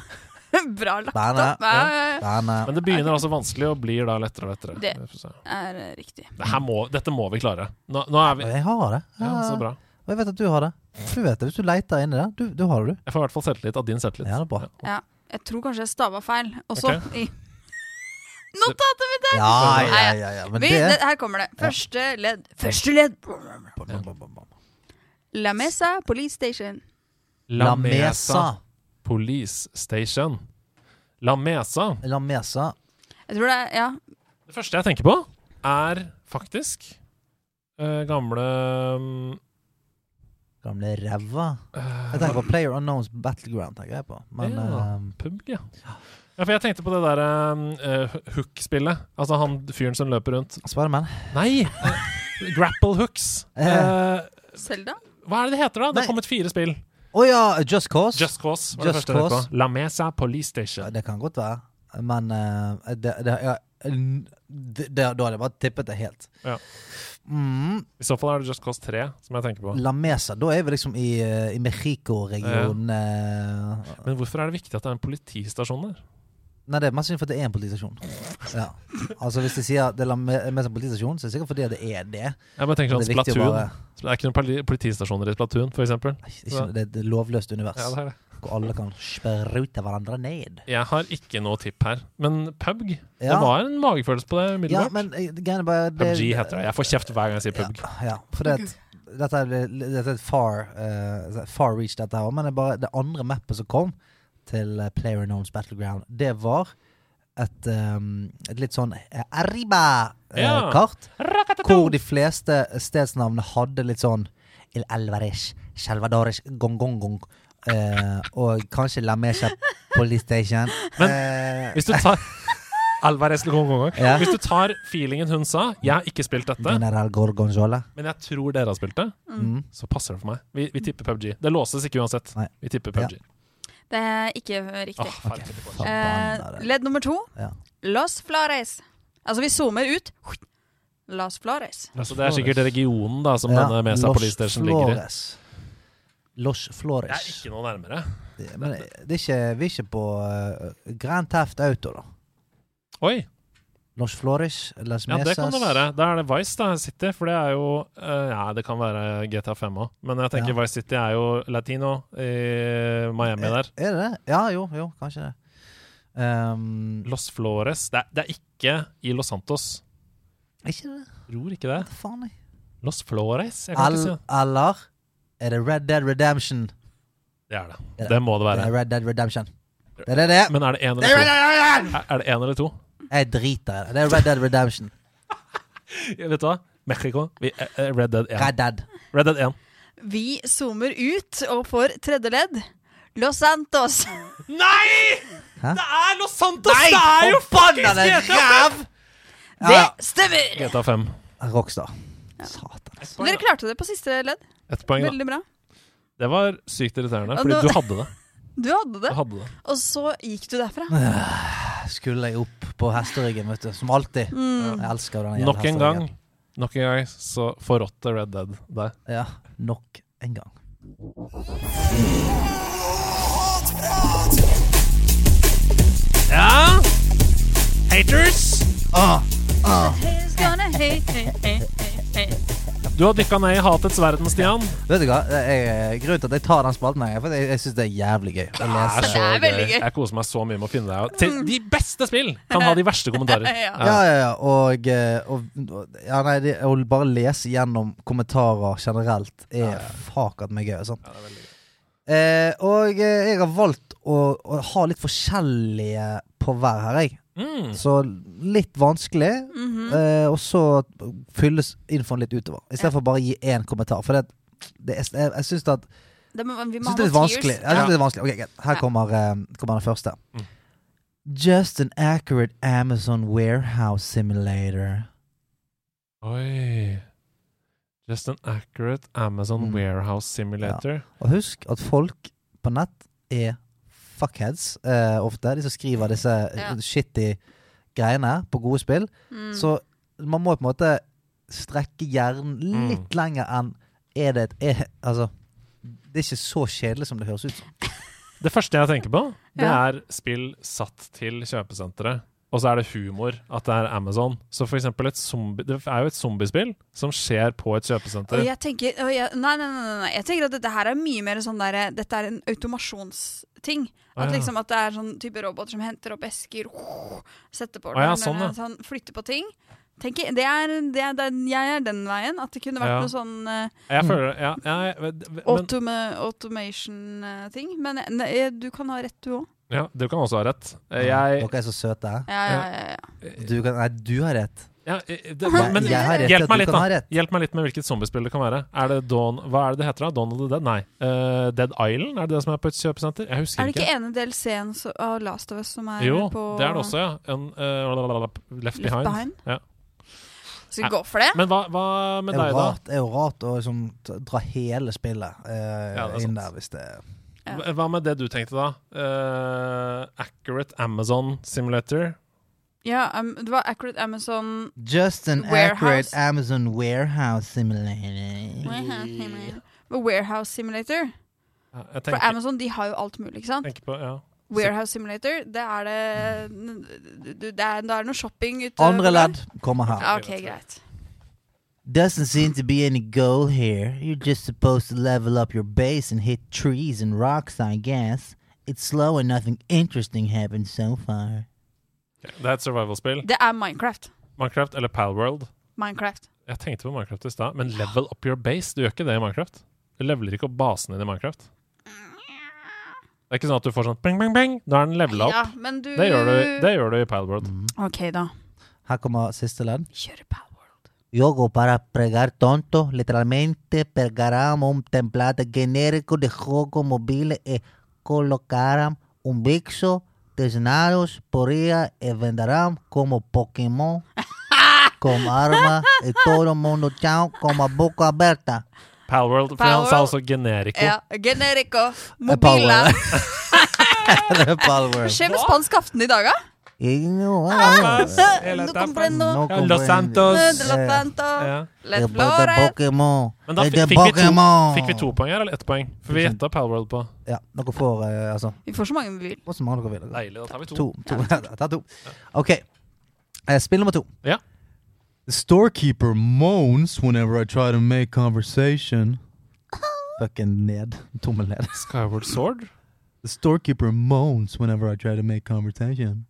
[SPEAKER 3] Bra lagt opp. Nei, nei, nei.
[SPEAKER 2] Men,
[SPEAKER 4] det begynner altså vanskelig og blir da lettere og lettere.
[SPEAKER 3] Det. Er eh, riktig.
[SPEAKER 4] Dette må, dette må vi klare. Nå, nå er vi
[SPEAKER 2] jeg har det.
[SPEAKER 4] Ja, så bra.
[SPEAKER 2] Og jeg vet at du har det. Du vet det, Hvis du leter inni det, du, du har det, du.
[SPEAKER 4] Jeg får i hvert fall selvtillit av din selvtillit.
[SPEAKER 2] Ja, det er bra.
[SPEAKER 3] Ja, jeg tror kanskje jeg stava feil også.
[SPEAKER 4] Okay.
[SPEAKER 3] I notatet mitt! her!
[SPEAKER 2] Ja, ja, ja. ja. Men
[SPEAKER 3] Vi,
[SPEAKER 2] det
[SPEAKER 3] det, her kommer det. Første ledd. Første ledd! La Mesa Police Station.
[SPEAKER 4] La Mesa Police Station. La Mesa.
[SPEAKER 2] La Mesa.
[SPEAKER 3] Jeg tror det er Ja.
[SPEAKER 4] Det første jeg tenker på, er faktisk uh, gamle um,
[SPEAKER 2] Gamle ræva.
[SPEAKER 4] eh,
[SPEAKER 2] Jeg tenker på Player Unknowns Battleground. tenker jeg på Men
[SPEAKER 4] Ja.
[SPEAKER 2] ehm,
[SPEAKER 4] Pub, ja. ja. For jeg tenkte på det der uh, hook-spillet. Altså han fyren som løper rundt
[SPEAKER 2] Spiderman.
[SPEAKER 4] Nei! eh, grapple hooks.
[SPEAKER 3] Selda?
[SPEAKER 4] Uh, hva er det det heter, da? Det har kommet fire spill.
[SPEAKER 2] Å ja! Just Cause.
[SPEAKER 4] Just Cause var det første
[SPEAKER 2] Cause.
[SPEAKER 4] La Mesa Police Station.
[SPEAKER 2] det kan godt være. Men uh, det, det, ja, det, Da hadde jeg bare tippet det helt.
[SPEAKER 4] Ja.
[SPEAKER 2] Mm,
[SPEAKER 4] I så fall er det Just Cause 3 som jeg tenker på.
[SPEAKER 2] La Mesa. Da er vi liksom i, eh, i Mexico-regionen. eh,
[SPEAKER 4] Men hvorfor er det viktig at det er en politistasjon der?
[SPEAKER 2] Nei, det er mest sannsynlig fordi det er en politistasjon. Ja. Altså Hvis de sier det er mest en politistasjon, så er det sikkert fordi det er det.
[SPEAKER 4] Bare tenker
[SPEAKER 2] Det
[SPEAKER 4] sånn
[SPEAKER 2] er
[SPEAKER 4] Splatoon.
[SPEAKER 2] bare
[SPEAKER 4] Det er ikke noen politistasjoner i Splatoon,
[SPEAKER 2] f.eks.? Det er et lovløst univers
[SPEAKER 4] Ja, det er det.
[SPEAKER 2] hvor alle kan sprute hverandre ned.
[SPEAKER 4] Jeg har ikke noe tipp her. Men PubG
[SPEAKER 2] Ja.
[SPEAKER 4] Det var en magefølelse på det
[SPEAKER 2] Ja,
[SPEAKER 4] umiddelbart.
[SPEAKER 2] men eh, det bare det,
[SPEAKER 4] PubG heter det. Jeg får kjeft hver gang jeg sier PubG.
[SPEAKER 2] Ja, ja for det, dette, er, dette er far, uh, far reach, dette her. Men det, er bare, det andre mappet som kom til uh, Player Knowns Battleground, det var et, um, et litt sånn Arriba-kart. hvor de fleste stedsnavnene hadde litt sånn Il Alvarez, Salvadorish, Gong Gong Gong. eh, og kanskje La Mesha Police Station.
[SPEAKER 4] Men
[SPEAKER 2] uh,
[SPEAKER 4] Hvis du tar Alvarez Gong Gong Gong.
[SPEAKER 2] Ja.
[SPEAKER 4] Hvis du tar feelingen hun sa Jeg har ikke spilt dette,
[SPEAKER 2] General Gorgonzola.
[SPEAKER 4] men jeg tror dere har spilt det.
[SPEAKER 2] Mm.
[SPEAKER 4] Så passer det for meg. Vi, vi tipper PubG. Det låses ikke uansett.
[SPEAKER 2] Nei.
[SPEAKER 4] Vi tipper PubG.
[SPEAKER 3] Det er ikke riktig.
[SPEAKER 4] Oh, okay.
[SPEAKER 2] Ok.
[SPEAKER 3] Eh, ledd nummer to.
[SPEAKER 2] Ja.
[SPEAKER 3] Los Flores. Altså, vi zoomer ut. Los Flores.
[SPEAKER 4] Altså, det er sikkert regionen da som
[SPEAKER 2] Ja,
[SPEAKER 4] denne Mesa
[SPEAKER 2] Los
[SPEAKER 4] Police Station ligger i.
[SPEAKER 2] Los Flores.
[SPEAKER 4] Det er ikke noe nærmere.
[SPEAKER 2] Det, men det er ikke, vi er ikke på uh, Grand Theft Auto, da.
[SPEAKER 4] Oi!
[SPEAKER 2] Los Flores, Las
[SPEAKER 4] Ja, det kan det være. Da er det Vice da, City, for det er jo uh, Ja, det kan være GTA 5 òg, men jeg tenker
[SPEAKER 2] Ja.
[SPEAKER 4] Vice City er jo latino i Miami der.
[SPEAKER 2] Er det det? Ja, jo, jo, kanskje det. Um,
[SPEAKER 4] Los Flores det er, det er ikke i Los Santos.
[SPEAKER 2] ikke det?
[SPEAKER 4] Tror ikke det.
[SPEAKER 2] Faen? jeg?
[SPEAKER 4] Los Flores? Jeg kan
[SPEAKER 2] Al,
[SPEAKER 4] ikke si det.
[SPEAKER 2] eller er det Red Dead Redemption?
[SPEAKER 4] Det er det.
[SPEAKER 2] Det er
[SPEAKER 4] Det må det
[SPEAKER 2] Det
[SPEAKER 4] være.
[SPEAKER 2] er Red Dead Redemption. Det er det det.
[SPEAKER 4] Men er det én eller to? Er er det én eller to?
[SPEAKER 2] Jeg driter i det. Det er Red Dead Redemption.
[SPEAKER 4] Ja, Vet du hva? Mexico. Vi, eh, eh, Red Dead 1.
[SPEAKER 2] Red Dead.
[SPEAKER 4] Red Dead 1.
[SPEAKER 3] Vi zoomer ut og får tredje ledd. Los Santos.
[SPEAKER 4] Nei!
[SPEAKER 2] Hæ?
[SPEAKER 4] Det er Los Santos! det er jo faktisk GTA 5!
[SPEAKER 3] Det stemmer!
[SPEAKER 4] GTA 5.
[SPEAKER 2] Rockstar. Satan.
[SPEAKER 3] Dere klarte det på siste ledd.
[SPEAKER 4] Ett poeng, da.
[SPEAKER 3] Veldig bra.
[SPEAKER 4] Det var sykt irriterende, fordi
[SPEAKER 3] nå-
[SPEAKER 4] du hadde det.
[SPEAKER 3] Du hadde det,
[SPEAKER 4] Du hadde det.
[SPEAKER 3] og så gikk du derfra.
[SPEAKER 2] Skulle jeg opp på hesteryggen, vet du. Som alltid.
[SPEAKER 3] Mm.
[SPEAKER 2] Jeg elsker den
[SPEAKER 4] Nok en gang. Nok en gang så forrådte Red Dead deg.
[SPEAKER 2] Ja, nok en gang.
[SPEAKER 4] Ja! Haters!
[SPEAKER 3] He's gonna hate, hate, hate, hate.
[SPEAKER 4] Du har dykka ned i hatets verden, Stian.
[SPEAKER 2] Vet du hva? Det er grunnen til at jeg tar den spalten, her, for jeg, jeg syns det er jævlig gøy å
[SPEAKER 4] Det er så
[SPEAKER 3] gøy.
[SPEAKER 4] Jeg koser meg så mye med å finne deg. Til de beste spill kan ha de verste kommentarer.
[SPEAKER 3] Ja.
[SPEAKER 2] Ja, ja, ja. Og, eh, og, ja, nei, det, å bare lese gjennom kommentarer generelt er fakat meg gøy. Sånn.
[SPEAKER 4] Ja, det er veldig gøy.
[SPEAKER 2] Eh, og eh, jeg har valgt å, å ha litt forskjellige på hver her, jeg.
[SPEAKER 4] Mm.
[SPEAKER 2] Så litt vanskelig,
[SPEAKER 3] Mhm.
[SPEAKER 2] eh, og så fylles infoen litt utover. Istedenfor bare å gi én kommentar. For det, det er, jeg, jeg syns at
[SPEAKER 3] Det må, vi må
[SPEAKER 2] synes det er litt vanskelig. Jeg synes
[SPEAKER 4] Ja.
[SPEAKER 2] det er vanskelig. Okay, okay. Her
[SPEAKER 3] Ja.
[SPEAKER 2] kommer, eh, kommer den første.
[SPEAKER 4] Mm.
[SPEAKER 2] Just an accurate Amazon warehouse simulator.
[SPEAKER 4] Oi. Just an accurate Amazon
[SPEAKER 2] Mm.
[SPEAKER 4] warehouse simulator.
[SPEAKER 2] Og husk at folk på nett er fuckheads eh, ofte. De som skriver disse
[SPEAKER 3] Ja.
[SPEAKER 2] shitty greiene på gode spill.
[SPEAKER 3] Mm.
[SPEAKER 2] Så man må på en måte strekke hjernen litt lenger enn er det et er, Altså, det er ikke så kjedelig som det høres ut som.
[SPEAKER 4] Det første jeg tenker på, det
[SPEAKER 3] Ja.
[SPEAKER 4] er spill satt til kjøpesenteret. Og så er det humor at det er Amazon. Så for eksempel et zombie, det er jo et zombiespill som skjer på et kjøpesenter.
[SPEAKER 3] Og jeg tenker og jeg, nei, nei, nei, nei. Jeg tenker at dette her er mye mer sånn der Dette er en automasjonsting.
[SPEAKER 4] Ah,
[SPEAKER 3] At
[SPEAKER 4] ja.
[SPEAKER 3] liksom at det er sånn type roboter som henter opp esker, setter på
[SPEAKER 4] Ah, ja, sånn, ja.
[SPEAKER 3] sånn, flytter på ting. Tenker, det er, det er den, jeg er den veien. At det kunne vært
[SPEAKER 4] Ja.
[SPEAKER 3] noe sånn uh,
[SPEAKER 4] Jeg føler Ja, jeg, men,
[SPEAKER 3] automa automation-ting. Men eh, du kan ha rett, du òg.
[SPEAKER 4] Ja, du kan også ha rett. Eh, Jeg
[SPEAKER 2] Dere er så søte.
[SPEAKER 3] Ja, ja, ja, ja.
[SPEAKER 2] Du kan, nei, du har rett.
[SPEAKER 4] ja, eh, det, Men
[SPEAKER 2] jeg har rett
[SPEAKER 4] hjelp meg litt, da. Hjelp meg litt med hvilket zombiespill det kan være. Er det Dawn Hva er det det heter? da? Dawn of the Dead? Nei. Uh, Dead Island? Er det det som er på et kjøpesenter? Jeg husker
[SPEAKER 3] Er det
[SPEAKER 4] ikke.
[SPEAKER 3] ikke ene DLC-en av Last of Us som er
[SPEAKER 4] Jo,
[SPEAKER 3] på
[SPEAKER 4] det er det også, ja. En, uh, left,
[SPEAKER 3] Left
[SPEAKER 4] Behind.
[SPEAKER 3] Behind?
[SPEAKER 4] Ja.
[SPEAKER 3] Skal vi gå for det?
[SPEAKER 4] Men hva, hva med
[SPEAKER 2] er
[SPEAKER 4] deg,
[SPEAKER 2] jo
[SPEAKER 4] da?
[SPEAKER 2] det er jo rart å liksom dra hele spillet
[SPEAKER 4] uh, er
[SPEAKER 2] inn
[SPEAKER 4] sant.
[SPEAKER 2] der hvis det
[SPEAKER 3] Ja.
[SPEAKER 4] Hva- med det du tenkte, da? Uh, accurate Amazon Simulator?
[SPEAKER 3] Ja, um, det var Accurate Amazon
[SPEAKER 2] Just an
[SPEAKER 3] Warehouse.
[SPEAKER 2] accurate Amazon warehouse simulator.
[SPEAKER 3] Warehouse Simulator.
[SPEAKER 4] Ja,
[SPEAKER 3] For Amazon de har jo alt mulig, ikke sant?
[SPEAKER 4] på Ja.
[SPEAKER 3] Warehouse Simulator, det er det Det er, det er noe shopping ute
[SPEAKER 2] Andre ledd kommer her.
[SPEAKER 3] Ok, greit.
[SPEAKER 2] Doesn't seem to be any goal here. You're just supposed to level up your base and hit trees and rocks, I guess. It's slow and nothing interesting happened so far.
[SPEAKER 4] Det er et survival-spill.
[SPEAKER 3] Det er Minecraft.
[SPEAKER 4] Minecraft eller Palworld.
[SPEAKER 3] Minecraft.
[SPEAKER 4] Jeg tenkte på Minecraft i stad, men level up your base. Du gjør ikke det i Minecraft. Du leveler ikke opp basen din i Minecraft. Det er ikke sånn at du får sånn bang, bang, bang. Da er den levela opp.
[SPEAKER 3] Ja, men du
[SPEAKER 4] Det gjør du, det gjør du i Palworld.
[SPEAKER 3] Ok, da.
[SPEAKER 2] Her kommer siste ledd.
[SPEAKER 3] Kjør Palworld.
[SPEAKER 2] Yogo, para pregar tontos, literalmente pegáramos un template genérico de juego móvil y eh, colocaran un vixo designados por ella y venderán como Pokémon, como arma y todo el mundo chao como boca abierta.
[SPEAKER 4] Power World
[SPEAKER 3] Power...
[SPEAKER 4] also genérico.
[SPEAKER 3] Ja,
[SPEAKER 2] genérico. Mobiler. Power.
[SPEAKER 3] Skjer med spansk i dag, da?
[SPEAKER 2] Y no,
[SPEAKER 3] No comprendo.
[SPEAKER 2] no
[SPEAKER 4] Ja, Los Santos.
[SPEAKER 3] De Santos. tanto.
[SPEAKER 4] Ja.
[SPEAKER 2] Er. Pokémon.
[SPEAKER 4] Men da
[SPEAKER 2] er
[SPEAKER 4] fikk, fikk, vi to, fikk vi to poeng her, eller ett poeng? For vi gjetta Palworld på
[SPEAKER 2] Ja, dere får eh, altså
[SPEAKER 3] Vi får så mange vi vil.
[SPEAKER 2] Hvor så mange dere vil.
[SPEAKER 4] Deilig, da tar vi to.
[SPEAKER 2] To. to. Ta to. OK. Eh, spill nummer to.
[SPEAKER 4] Ja.
[SPEAKER 5] The storekeeper moans whenever I try to make conversation.
[SPEAKER 2] Fucking ned. Tommel ned.
[SPEAKER 4] Skyward Sword?
[SPEAKER 5] The storekeeper moans whenever I try to make conversation.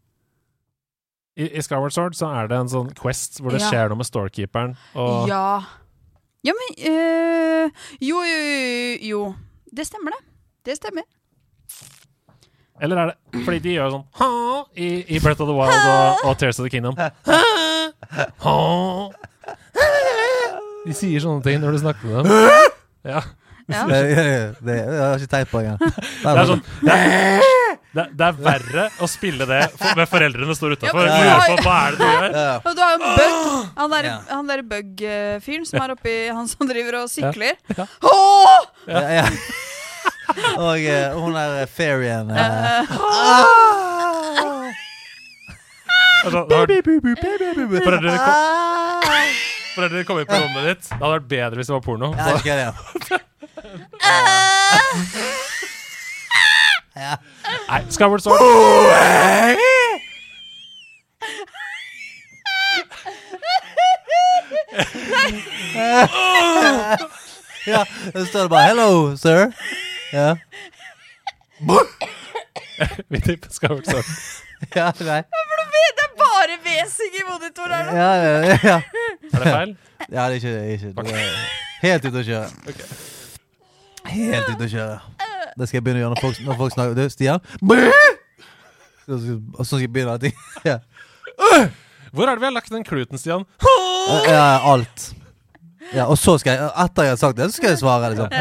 [SPEAKER 4] I, I Skyward Sword så er det en sånn quest hvor det
[SPEAKER 3] Ja.
[SPEAKER 4] skjer noe med storekeeperen. Og
[SPEAKER 3] Ja. Ja, men øh, Jo, jo, jo, jo. Det stemmer, det. Det stemmer.
[SPEAKER 4] Eller er det Fordi de gjør sånn ha, i, i Breath of the Wild og, og Tears of the Kingdom. Ha, ha. De sier sånne ting når du snakker med dem. Ja.
[SPEAKER 3] Ja.
[SPEAKER 2] Det, det, det, jeg har ikke tenkt på engang.
[SPEAKER 4] Det er sånn det er, det, er verre å spille det for, med foreldrene står utafor.
[SPEAKER 3] Ja,
[SPEAKER 4] Ja, på hva er det du gjør.
[SPEAKER 2] ja.
[SPEAKER 3] Og du har jo en bug. Han der,
[SPEAKER 2] Ja.
[SPEAKER 3] der bug-fyren som er oppi Han som driver og sykler.
[SPEAKER 4] Ja.
[SPEAKER 3] Åh!
[SPEAKER 2] Ja, ja. Og eh, hun der fairien eh,
[SPEAKER 4] Altså, har, foreldrene, kom, foreldrene kom inn på rommet ditt. Det hadde vært bedre hvis det var porno.
[SPEAKER 2] Ja, det. Ja.
[SPEAKER 4] Nei, Skyward Sword.
[SPEAKER 2] ja, så står det bare 'hello, sir'. Ja,
[SPEAKER 4] Vi tipper Skyward Sword.
[SPEAKER 2] ja, nei.
[SPEAKER 3] Det er bare hvesing i monitoren her nå.
[SPEAKER 2] ja, ja, ja.
[SPEAKER 4] Er det feil?
[SPEAKER 2] ja det er ikke, ikke Du er helt ute å kjøre. Helt ute å kjøre. Det skal jeg begynne å gjøre når folk, når folk snakker Du, Stian? Og så skal jeg begynne Ting. Ja.
[SPEAKER 4] Hvor er det vi har lagt den kluten, Stian?
[SPEAKER 2] ja, alt. Ja, og så skal jeg, etter jeg har sagt det, så skal jeg svare. liksom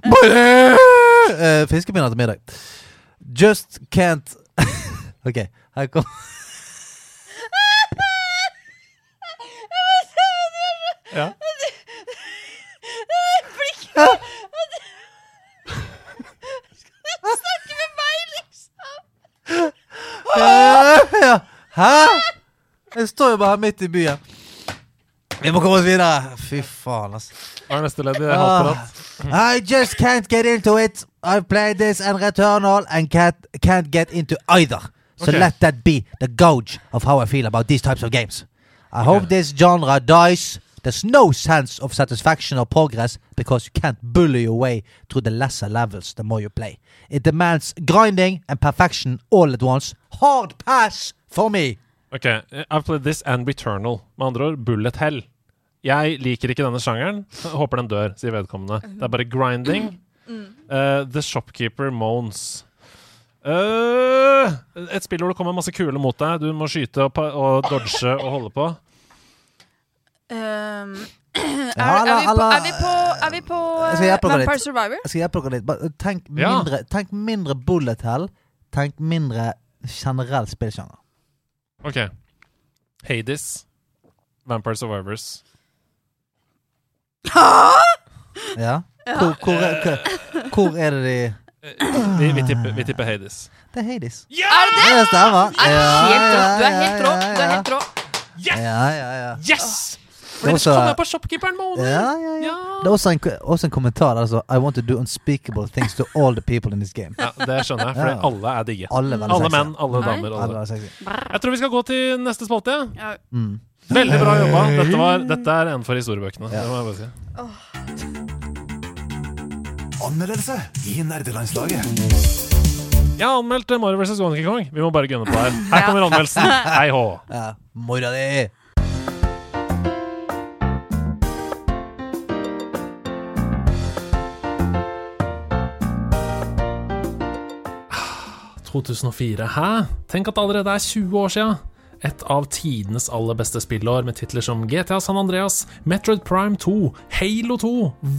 [SPEAKER 3] Eh,
[SPEAKER 2] uh, Fiskepinner til middag. Just can't OK, her kom
[SPEAKER 4] Ja.
[SPEAKER 3] Snakke med meg, liksom!
[SPEAKER 2] Ja. Hæ? Jeg står jo bare her midt i byen. Vi må komme oss videre. Fy faen, altså.
[SPEAKER 4] Hva er neste ledd i halvprat?
[SPEAKER 2] I just can't get into it. I've played this and Returnal and can't, can't get into either. So
[SPEAKER 4] Okay.
[SPEAKER 2] let that be the gauge of how I feel about these types of games. I hope this genre dies. There's no sense of satisfaction or progress because you can't bully your way through the lesser levels the more you play. It demands grinding and perfection all at once. Hard pass for me.
[SPEAKER 4] Ok, I've played this and Returnal. Med andre ord, Bullet Hell. Jeg liker ikke denne sjangeren. Håper den dør, sier vedkommende. Det er bare grinding. Uh, The Shopkeeper Moans. Uh, et spill hvor det kommer masse kule mot deg. Du må skyte og, og dodge og holde på.
[SPEAKER 3] Um, er, er, vi på, er vi på, er vi på
[SPEAKER 2] Jeg
[SPEAKER 3] uh. Vampire Survivor?
[SPEAKER 2] Jeg skal hjelpe dere litt. Tenk mindre, tenk mindre bullet hell. Tenk mindre generell spillsjanger.
[SPEAKER 4] OK. Hades. Vampire Survivors.
[SPEAKER 2] Ja? Hvor, hvor, er, hvor, hvor er det de
[SPEAKER 4] Vi, vi, tipper, vi tipper Hades.
[SPEAKER 2] Det er Hades.
[SPEAKER 3] Er det det?
[SPEAKER 2] Det stemmer.
[SPEAKER 3] Er
[SPEAKER 2] Ja,
[SPEAKER 3] helt rå.
[SPEAKER 2] ja,
[SPEAKER 3] Du er helt rå.
[SPEAKER 2] Yes
[SPEAKER 3] Du er helt rå.
[SPEAKER 2] Ja, ja, ja.
[SPEAKER 4] Yes! Det
[SPEAKER 2] også-
[SPEAKER 4] kommer på shopkeeperen måned!
[SPEAKER 2] Ja, ja, ja.
[SPEAKER 4] Ja.
[SPEAKER 2] Det er også en, også en kommentar Altså, I want to do unspeakable things to all the people in this game.
[SPEAKER 4] Ja, det skjønner jeg, for
[SPEAKER 2] Ja.
[SPEAKER 4] alle er digge.
[SPEAKER 2] Alle er
[SPEAKER 4] Alle menn, alle damer.
[SPEAKER 2] Alle
[SPEAKER 4] Alle. Jeg tror vi skal gå til neste spalte. ja.
[SPEAKER 2] Mm.
[SPEAKER 4] Veldig bra jobba. Dette, var, dette er en for historiebøkene.
[SPEAKER 2] Ja.
[SPEAKER 4] Det må jeg bare si.
[SPEAKER 1] Anmeldelse i nerdelandslaget.
[SPEAKER 4] Jeg har anmeldt Mario vs. Donkey Kong. Vi må bare gunne på her. Her kommer anmeldelsen. Hei hå.
[SPEAKER 2] Ja, mora di!
[SPEAKER 4] 2004. Hæ? Tenk at det allerede er 20 år sia. Et av tidenes aller beste spillår med titler som GTA San Andreas, Metroid Prime 2, Halo 2,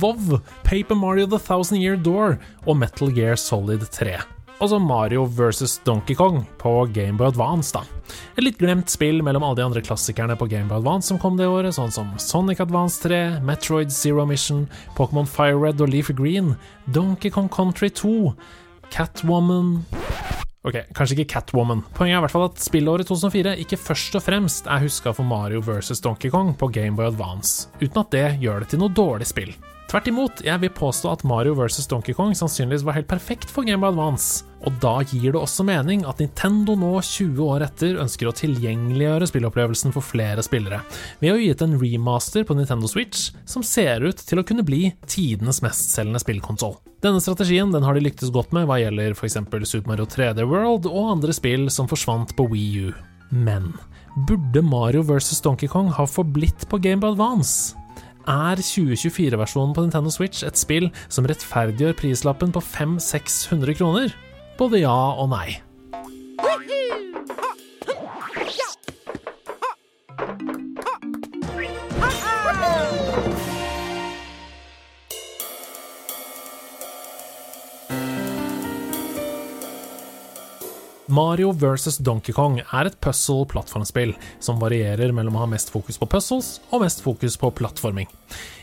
[SPEAKER 4] WoW, Paper Mario The Thousand Year Door og Metal Gear Solid 3. Altså Mario vs. Donkey Kong på Gameboy Advance, da. Et litt glemt spill mellom alle de andre klassikerne på Gameboy Advance som kom det året, sånn som Sonic Advance 3, Metroid Zero Mission, Pokémon Fire Red og Leaf Green, Donkey Kong Country 2, Catwoman Ok, kanskje ikke Catwoman. Poenget er i hvert fall at spillåret 2004 ikke først og fremst er huska for Mario vs. Donkey Kong på Gameboy Advance, uten at det gjør det til noe dårlig spill. Tvert imot, jeg vil påstå at Mario vs. Donkey Kong sannsynligvis var helt perfekt for Game of Advance, og da gir det også mening at Nintendo nå, 20 år etter, ønsker å tilgjengeliggjøre spillopplevelsen for flere spillere, ved å gi ut en remaster på Nintendo Switch som ser ut til å kunne bli tidenes mestselgende spillkonsoll. Denne strategien den har de lyktes godt med hva gjelder f.eks. Super Mario 3D World og andre spill som forsvant på Wii U. Men burde Mario vs. Donkey Kong ha forblitt på Game Boy Advance? Er 2024-versjonen på Nintendo Switch et spill som rettferdiggjør prislappen på 500-600 kroner? Både ja og nei. Mario vs. Donkey Kong er et puzzle-plattformspill som varierer mellom å ha mest fokus på puzzles og mest fokus på plattforming.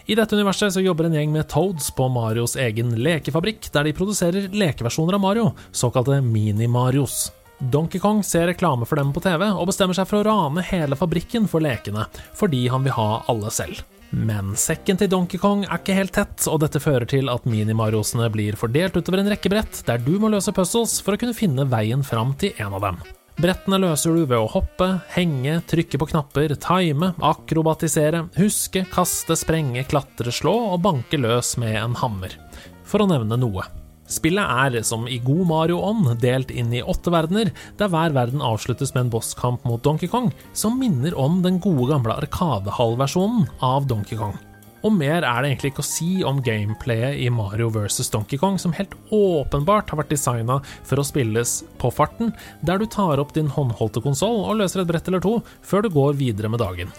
[SPEAKER 4] I dette universet så jobber en gjeng med Toads på Marios egen lekefabrikk, der de produserer lekeversjoner av Mario, såkalte Mini-Marios. Donkey Kong ser reklame for dem på TV og bestemmer seg for å rane hele fabrikken for lekene, fordi han vil ha alle selv. Men sekken til Donkey Kong er ikke helt tett, og dette fører til at Mini-Mariosene blir fordelt utover en rekke brett, der du må løse puzzles for å kunne finne veien fram til en av dem. Brettene løser du ved å hoppe, henge, trykke på knapper, time, akrobatisere, huske, kaste, sprenge, klatre, slå og banke løs med en hammer. For å nevne noe. Spillet er, som i god Mario-ånd, delt inn i åtte verdener, der hver verden avsluttes med en bosskamp mot Donkey Kong, som minner om den gode gamle Arkadehall-versjonen av Donkey Kong. Og mer er det egentlig ikke å si om gameplayet i Mario vs. Donkey Kong, som helt åpenbart har vært designa for å spilles på farten, der du tar opp din håndholdte konsoll og løser et brett eller to før du går videre med dagen.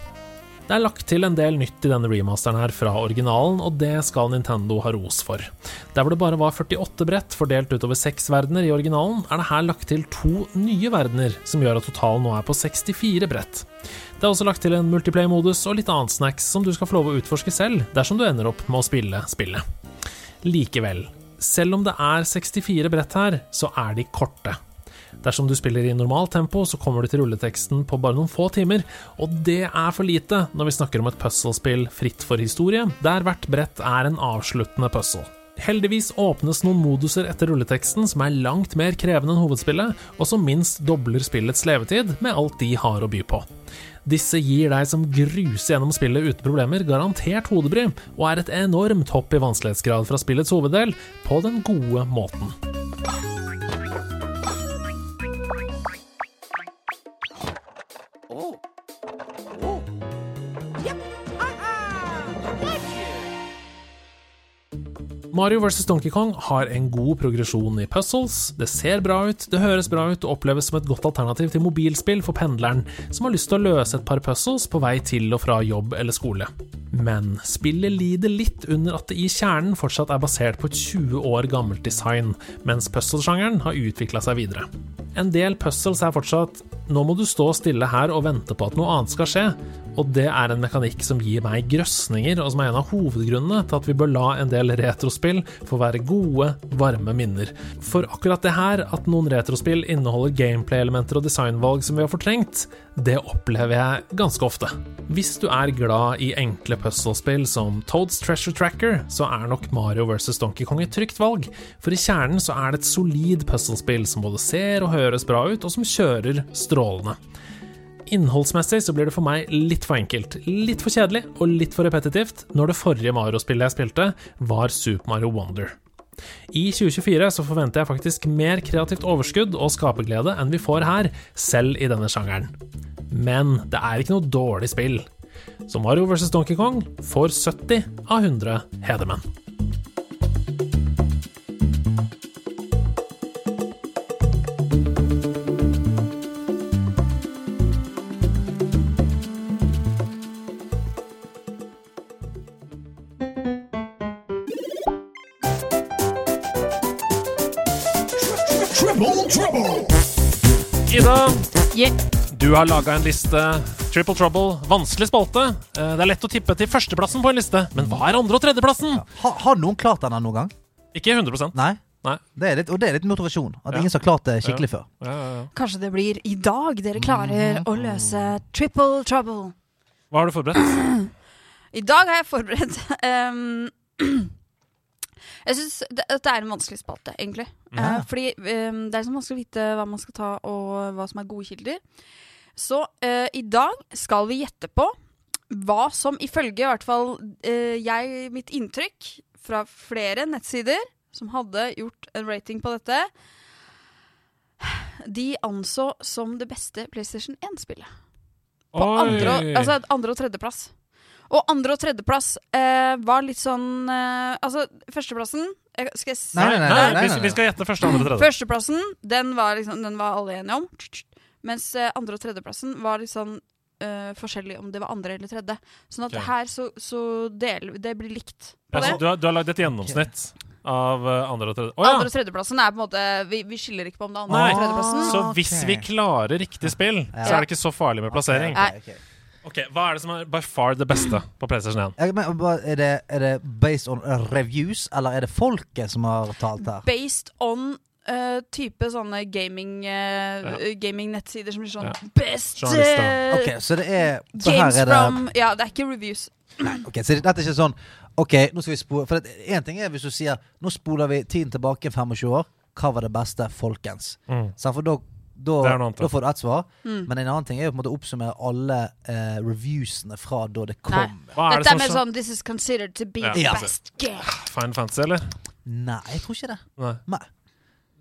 [SPEAKER 4] Det er lagt til en del nytt i denne remasteren her fra originalen, og det skal Nintendo ha ros for. Der hvor det bare var 48 brett fordelt utover seks verdener i originalen, er det her lagt til to nye verdener, som gjør at totalen nå er på 64 brett. Det er også lagt til en multiplay-modus og litt annet snacks som du skal få lov å utforske selv, dersom du ender opp med å spille spillet. Likevel, selv om det er 64 brett her, så er de korte. Dersom du spiller i normalt tempo, så kommer du til rulleteksten på bare noen få timer, og det er for lite når vi snakker om et puzzlespill fritt for historie, der hvert brett er en avsluttende puzzle. Heldigvis åpnes noen moduser etter rulleteksten som er langt mer krevende enn hovedspillet, og som minst dobler spillets levetid med alt de har å by på. Disse gir deg som gruser gjennom spillet uten problemer garantert hodebry, og er et enormt hopp i vanskelighetsgrad fra spillets hoveddel, på den gode måten. Mario vs. Donkey Kong har en god progresjon i puzzles, det ser bra ut, det høres bra ut og oppleves som et godt alternativ til mobilspill for pendleren som har lyst til å løse et par puzzles på vei til og fra jobb eller skole. Men spillet lider litt under at det i kjernen fortsatt er basert på et 20 år gammelt design, mens puzzle-sjangeren har utvikla seg videre. En del puzzles er fortsatt 'nå må du stå stille her og vente på at noe annet skal skje', Og det er en mekanikk som gir meg grøsninger, og som er en av hovedgrunnene til at vi bør la en del retrospill få være gode, varme minner. For akkurat det her, at noen retrospill inneholder gameplay-elementer og designvalg som vi har fortrengt, det opplever jeg ganske ofte. Hvis du er glad i enkle puzzlespill som Toads Treasure Tracker, så er nok Mario vs. Donkey Kong et trygt valg, for i kjernen så er det et solid puzzlespill som både ser og høres bra ut, og som kjører strålende. Innholdsmessig så blir det for meg litt for enkelt, litt for kjedelig og litt for repetitivt når det forrige Mario-spillet jeg spilte, var Super Mario Wonder. I 2024 så forventer jeg faktisk mer kreativt overskudd og skaperglede enn vi får her, selv i denne sjangeren. Men det er ikke noe dårlig spill. Så Mario vs. Donkey Kong får 70 av 100 hedermenn.
[SPEAKER 3] Yeah.
[SPEAKER 4] du har laga en liste. Triple Trouble, vanskelig spalte. Eh, Det er lett å tippe til førsteplassen på en liste, men hva er andre- og tredjeplassen?
[SPEAKER 2] Har, har noen klart denne noen gang?
[SPEAKER 4] Ikke 100%
[SPEAKER 2] Nei?
[SPEAKER 4] Nei.
[SPEAKER 2] Det er litt, og det er litt motivasjon. At
[SPEAKER 4] Ja.
[SPEAKER 2] ingen har klart det skikkelig før.
[SPEAKER 4] Ja, ja, ja.
[SPEAKER 3] Kanskje det blir i dag dere klarer å løse triple trouble.
[SPEAKER 4] Hva har du forberedt?
[SPEAKER 3] I dag har jeg forberedt um, Jeg syns dette er en vanskelig spalte, egentlig.
[SPEAKER 2] Ja.
[SPEAKER 3] Eh, fordi um, det er så vanskelig å vite hva man skal ta, og hva som er gode kilder. Så eh, i dag skal vi gjette på hva som ifølge i hvert fall eh, jeg, mitt inntrykk fra flere nettsider som hadde gjort en rating på dette, de anså som det beste PlayStation 1-spillet. På andre, altså andre og tredjeplass. Og andre og tredjeplass eh, var litt sånn eh, Altså, førsteplassen eh, Skal jeg si
[SPEAKER 2] Nei, nei, nei,
[SPEAKER 4] Nei,
[SPEAKER 2] nei,
[SPEAKER 4] vi,
[SPEAKER 2] nei.
[SPEAKER 4] vi skal gjette første, andre, tredje.
[SPEAKER 3] Førsteplassen, den var, liksom, den var alle enige om. Mens eh, andre- og tredjeplassen var litt sånn eh, forskjellig om det var andre eller tredje. Sånn at
[SPEAKER 4] Ok.
[SPEAKER 3] her så, så del, det blir likt på
[SPEAKER 4] Ja, så
[SPEAKER 3] det.
[SPEAKER 4] du, har, du har lagd et gjennomsnitt av eh, andre og tredje. Å
[SPEAKER 3] Andre- og tredjeplassen er på en måte Vi, vi skiller ikke på om det er andre
[SPEAKER 4] Nei.
[SPEAKER 3] eller tredjeplassen.
[SPEAKER 4] Så hvis vi klarer riktig spill,
[SPEAKER 2] Ja.
[SPEAKER 4] så er det ikke så farlig med plassering.
[SPEAKER 2] Ok, ok, ok.
[SPEAKER 4] Hva er det som er by far det beste på PlayStation 1?
[SPEAKER 2] Jeg, men, er, det, er det based on reviews, eller er det folket som har talt her?
[SPEAKER 3] Based on uh, type sånne gaming uh,
[SPEAKER 4] Ja.
[SPEAKER 3] gaming-nettsider som blir sånn
[SPEAKER 4] Ja.
[SPEAKER 3] Best uh,
[SPEAKER 2] okay, så det er så
[SPEAKER 3] games
[SPEAKER 2] er det,
[SPEAKER 3] from Ja, det er ikke reviews.
[SPEAKER 2] Ok, Så dette er ikke sånn Ok, nå skal vi spole For én ting er hvis du sier Nå spoler vi tiden tilbake 25 år. Hva var det beste, folkens?
[SPEAKER 4] Mm.
[SPEAKER 2] Sant? For da, da,
[SPEAKER 4] er
[SPEAKER 2] da får du ett svar.
[SPEAKER 3] Mm.
[SPEAKER 2] Men en annen ting er jo på en måte å oppsummere alle eh, reviewsene fra da det kom.
[SPEAKER 3] Nei.
[SPEAKER 4] Er det
[SPEAKER 3] Dette er
[SPEAKER 4] som
[SPEAKER 3] mer sånn This is considered to be
[SPEAKER 4] Ja.
[SPEAKER 3] the best game.
[SPEAKER 4] Final Fantasy, eller?
[SPEAKER 2] Nei, jeg tror ikke det.
[SPEAKER 4] Nei.
[SPEAKER 2] Nei.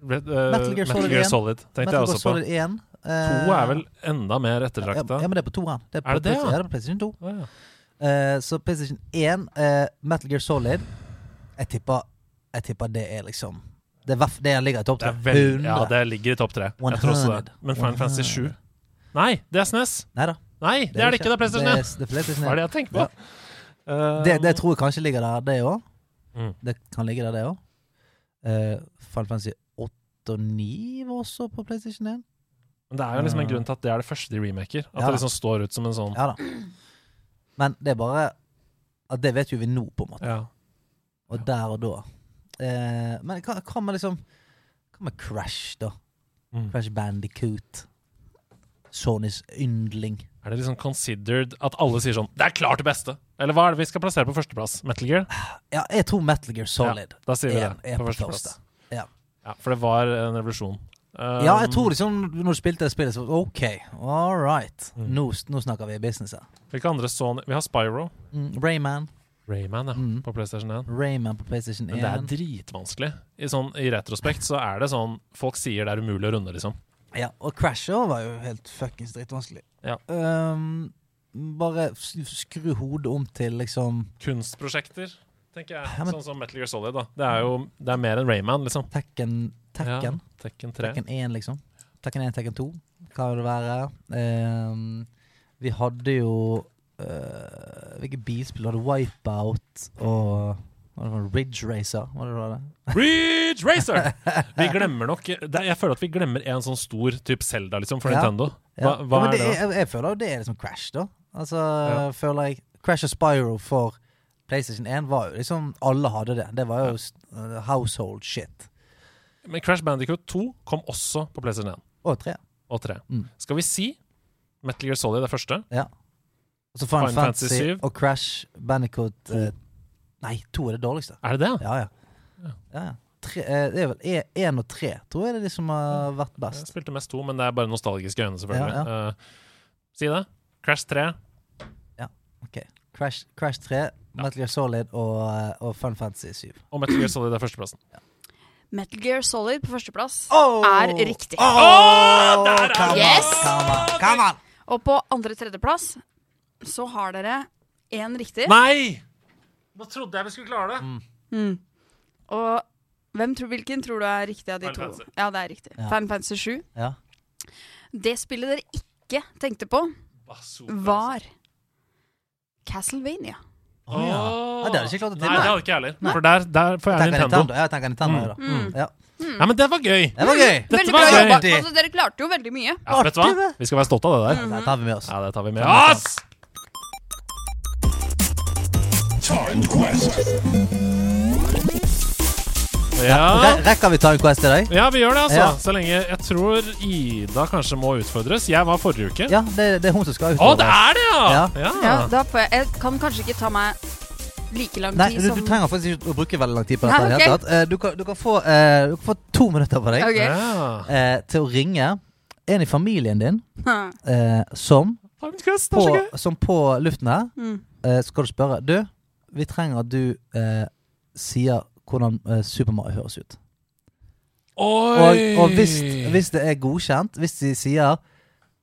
[SPEAKER 4] Red, uh,
[SPEAKER 2] Metal Gear Solid 1.
[SPEAKER 4] Solid tenkte
[SPEAKER 2] Metal
[SPEAKER 4] jeg
[SPEAKER 2] Gear
[SPEAKER 4] på.
[SPEAKER 2] Solid 1.
[SPEAKER 4] To er vel enda mer
[SPEAKER 2] ja,
[SPEAKER 4] ettertrakta.
[SPEAKER 2] ja, men det er på toeren. Det
[SPEAKER 4] Er det det, ja?
[SPEAKER 2] ja? det er på PlayStation 2.
[SPEAKER 4] Oh, ja.
[SPEAKER 2] uh, så PlayStation 1, eh, Metal Gear Solid Jeg tipper, jeg tipper det er liksom Det, er, det ligger i topp
[SPEAKER 4] Det
[SPEAKER 2] tre.
[SPEAKER 4] vel, ja, det ligger i topp tre. Jeg tror også det. Men Final Fantasy 7 Nei, det er SNES.
[SPEAKER 2] Neida.
[SPEAKER 4] Nei, det er det ikke. Det er PlayStation 1.
[SPEAKER 2] Det det er
[SPEAKER 4] Hva er det jeg tenker på? Eh,
[SPEAKER 2] Det, det tror jeg kanskje ligger der, det òg.
[SPEAKER 4] Mm.
[SPEAKER 2] Det kan ligge der, det òg. Uh, Final Fantasy 8 og 9 var også på PlayStation 1.
[SPEAKER 4] Men det er jo liksom en grunn til at det er det første de remaker. At
[SPEAKER 2] Ja.
[SPEAKER 4] det liksom står ut som en sånn
[SPEAKER 2] Ja da. Men det er bare at det vet jo vi nå, på en måte.
[SPEAKER 4] ja.
[SPEAKER 2] Og der og da. Eh, men hva, hva med liksom Hva med Crash, da?
[SPEAKER 4] Mm.
[SPEAKER 2] Crash Bandicoot. Sonys yndling.
[SPEAKER 4] Er det liksom considered at alle sier sånn Det er klart det beste! Eller hva er det vi skal plassere på førsteplass? Metal Gear?
[SPEAKER 2] Ja, jeg tror Metal Gear Solid.
[SPEAKER 4] Da sier vi
[SPEAKER 2] er-
[SPEAKER 4] det. På
[SPEAKER 2] på
[SPEAKER 4] førsteplass.
[SPEAKER 2] første. Ja.
[SPEAKER 4] Ja, for det var en revolusjon. Um,
[SPEAKER 2] ja, jeg tror liksom når du spilte det spillet, så OK, all right.
[SPEAKER 4] Mm.
[SPEAKER 2] Nå, nå snakker vi business her.
[SPEAKER 4] Hvilke andre Sony Vi har Spyro.
[SPEAKER 2] Mm, Rayman.
[SPEAKER 4] Rayman, ja.
[SPEAKER 2] Mm.
[SPEAKER 4] På PlayStation 1.
[SPEAKER 2] Rayman på PlayStation 1.
[SPEAKER 4] Men det er dritvanskelig. I, sånn, I retrospekt så er det sånn Folk sier det er umulig å runde, liksom.
[SPEAKER 2] Ja, og Crash også var jo helt fuckings dritvanskelig.
[SPEAKER 4] Ja.
[SPEAKER 2] Um, bare skru hodet om til liksom
[SPEAKER 4] Kunstprosjekter, tenker jeg.
[SPEAKER 2] Ja, men-
[SPEAKER 4] Sånn som Metal Gear Solid. da Det er jo det er mer enn Rayman, liksom.
[SPEAKER 2] Tekken Tekken.
[SPEAKER 4] Ja, Tekken 3.
[SPEAKER 2] Tekken 1, liksom. Tekken 1, Tekken 2. Hva vil det være? Um, vi hadde jo Hvilke bilspill hadde Wipeout og Ridge Racer? Var det var det?
[SPEAKER 4] Ridge Racer! Vi glemmer nok det, Jeg føler at vi glemmer en sånn stor type Zelda liksom, for
[SPEAKER 2] Ja.
[SPEAKER 4] Nintendo. Hva,
[SPEAKER 2] Ja.
[SPEAKER 4] hva
[SPEAKER 2] ja,
[SPEAKER 4] er
[SPEAKER 2] det Jeg, jeg føler jo det er liksom Crash, da. Altså,
[SPEAKER 4] Ja.
[SPEAKER 2] føler jeg Crash og Spyro for PlayStation 1 var jo liksom Alle hadde det. Det var jo uh, household shit.
[SPEAKER 4] Men Crash Bandicoot 2 kom også på PlayStation 1
[SPEAKER 2] Og 3.
[SPEAKER 4] og 3.
[SPEAKER 2] Mm.
[SPEAKER 4] Skal vi si Metal Gear Solid er første?
[SPEAKER 2] Og så Final, Fantasy,
[SPEAKER 4] Fantasy 7.
[SPEAKER 2] og Crash Bandicoot eh, Nei, to er det dårligste.
[SPEAKER 4] Er det det?
[SPEAKER 2] Ja, ja.
[SPEAKER 4] Ja.
[SPEAKER 2] ja, ja. Tre, eh, det er vel én og tre, tror jeg det er de som har vært best.
[SPEAKER 4] Jeg spilte mest to, men det er bare nostalgiske øyne, selvfølgelig.
[SPEAKER 2] Ja,
[SPEAKER 4] Eh, si det. Crash 3.
[SPEAKER 2] Ja, Crash, Crash 3, Metal Gear Solid og, eh, og Fun Fantasy 7.
[SPEAKER 4] Og Metal Gear Solid er førsteplassen.
[SPEAKER 3] Metal Gear Solid på førsteplass
[SPEAKER 2] Oh!
[SPEAKER 3] er riktig.
[SPEAKER 2] Oh,
[SPEAKER 4] der er
[SPEAKER 2] come
[SPEAKER 3] det!
[SPEAKER 2] on,
[SPEAKER 3] Yes!
[SPEAKER 2] Come on, come on!
[SPEAKER 3] Og på andre-tredjeplass så har dere én riktig.
[SPEAKER 4] Nei! Nå trodde jeg vi skulle klare det.
[SPEAKER 3] Mm. Og hvem tror, hvilken tror du er riktig av de
[SPEAKER 4] Final
[SPEAKER 3] to?
[SPEAKER 4] Fantasy.
[SPEAKER 3] Ja, det er riktig.
[SPEAKER 2] Ja.
[SPEAKER 3] Final Fantasy 7.
[SPEAKER 2] Ja.
[SPEAKER 3] Det spillet dere ikke tenkte på, var Castlevania.
[SPEAKER 2] Å, ja. Ja, det hadde jeg ikke klart å
[SPEAKER 4] Nei, det hadde ikke jeg heller.
[SPEAKER 2] Nei.
[SPEAKER 4] For der, der får jeg
[SPEAKER 2] Tenker
[SPEAKER 4] Nintendo.
[SPEAKER 2] Nintendo. Ja, jeg tenker Nintendo, jeg, da.
[SPEAKER 3] Mm.
[SPEAKER 2] Ja.
[SPEAKER 4] Nei, men det var gøy!
[SPEAKER 2] Det var gøy!
[SPEAKER 4] Dette
[SPEAKER 3] veldig
[SPEAKER 4] var
[SPEAKER 3] bra
[SPEAKER 4] gøy.
[SPEAKER 3] jobba. Altså, dere klarte jo veldig mye.
[SPEAKER 4] Ja, vet du hva? Vi skal være stolte av det der.
[SPEAKER 2] Det tar vi med oss.
[SPEAKER 4] Ja, det tar vi med oss.
[SPEAKER 1] Time Quest.
[SPEAKER 4] Ja.
[SPEAKER 2] Re- Rekker vi Time Quest i dag?
[SPEAKER 4] ja, vi gjør det, altså.
[SPEAKER 2] Ja.
[SPEAKER 4] Så lenge Jeg tror Ida kanskje må utfordres. Jeg var forrige uke.
[SPEAKER 2] Ja, det, det er hun som skal utfordres.
[SPEAKER 4] Å, det er det, ja!
[SPEAKER 2] Ja.
[SPEAKER 4] ja.
[SPEAKER 3] Ja, da får jeg, jeg kan kanskje ikke ta meg like lang
[SPEAKER 2] Nei,
[SPEAKER 3] tid
[SPEAKER 2] du,
[SPEAKER 3] som
[SPEAKER 2] du trenger faktisk ikke å bruke veldig lang tid på dette. Nei, okay. Eh, Du, kan, du, kan få, uh, du kan få to minutter på deg
[SPEAKER 3] okay.
[SPEAKER 4] Ja.
[SPEAKER 2] eh, til å ringe en i familien din eh, som,
[SPEAKER 4] Quest,
[SPEAKER 2] på, som på luften her
[SPEAKER 3] Mm.
[SPEAKER 2] eh, skal du spørre Du, vi trenger at du eh, sier hvordan eh, Super Mario høres ut. Og,
[SPEAKER 4] Oi!
[SPEAKER 2] og hvis, hvis det er godkjent, hvis de sier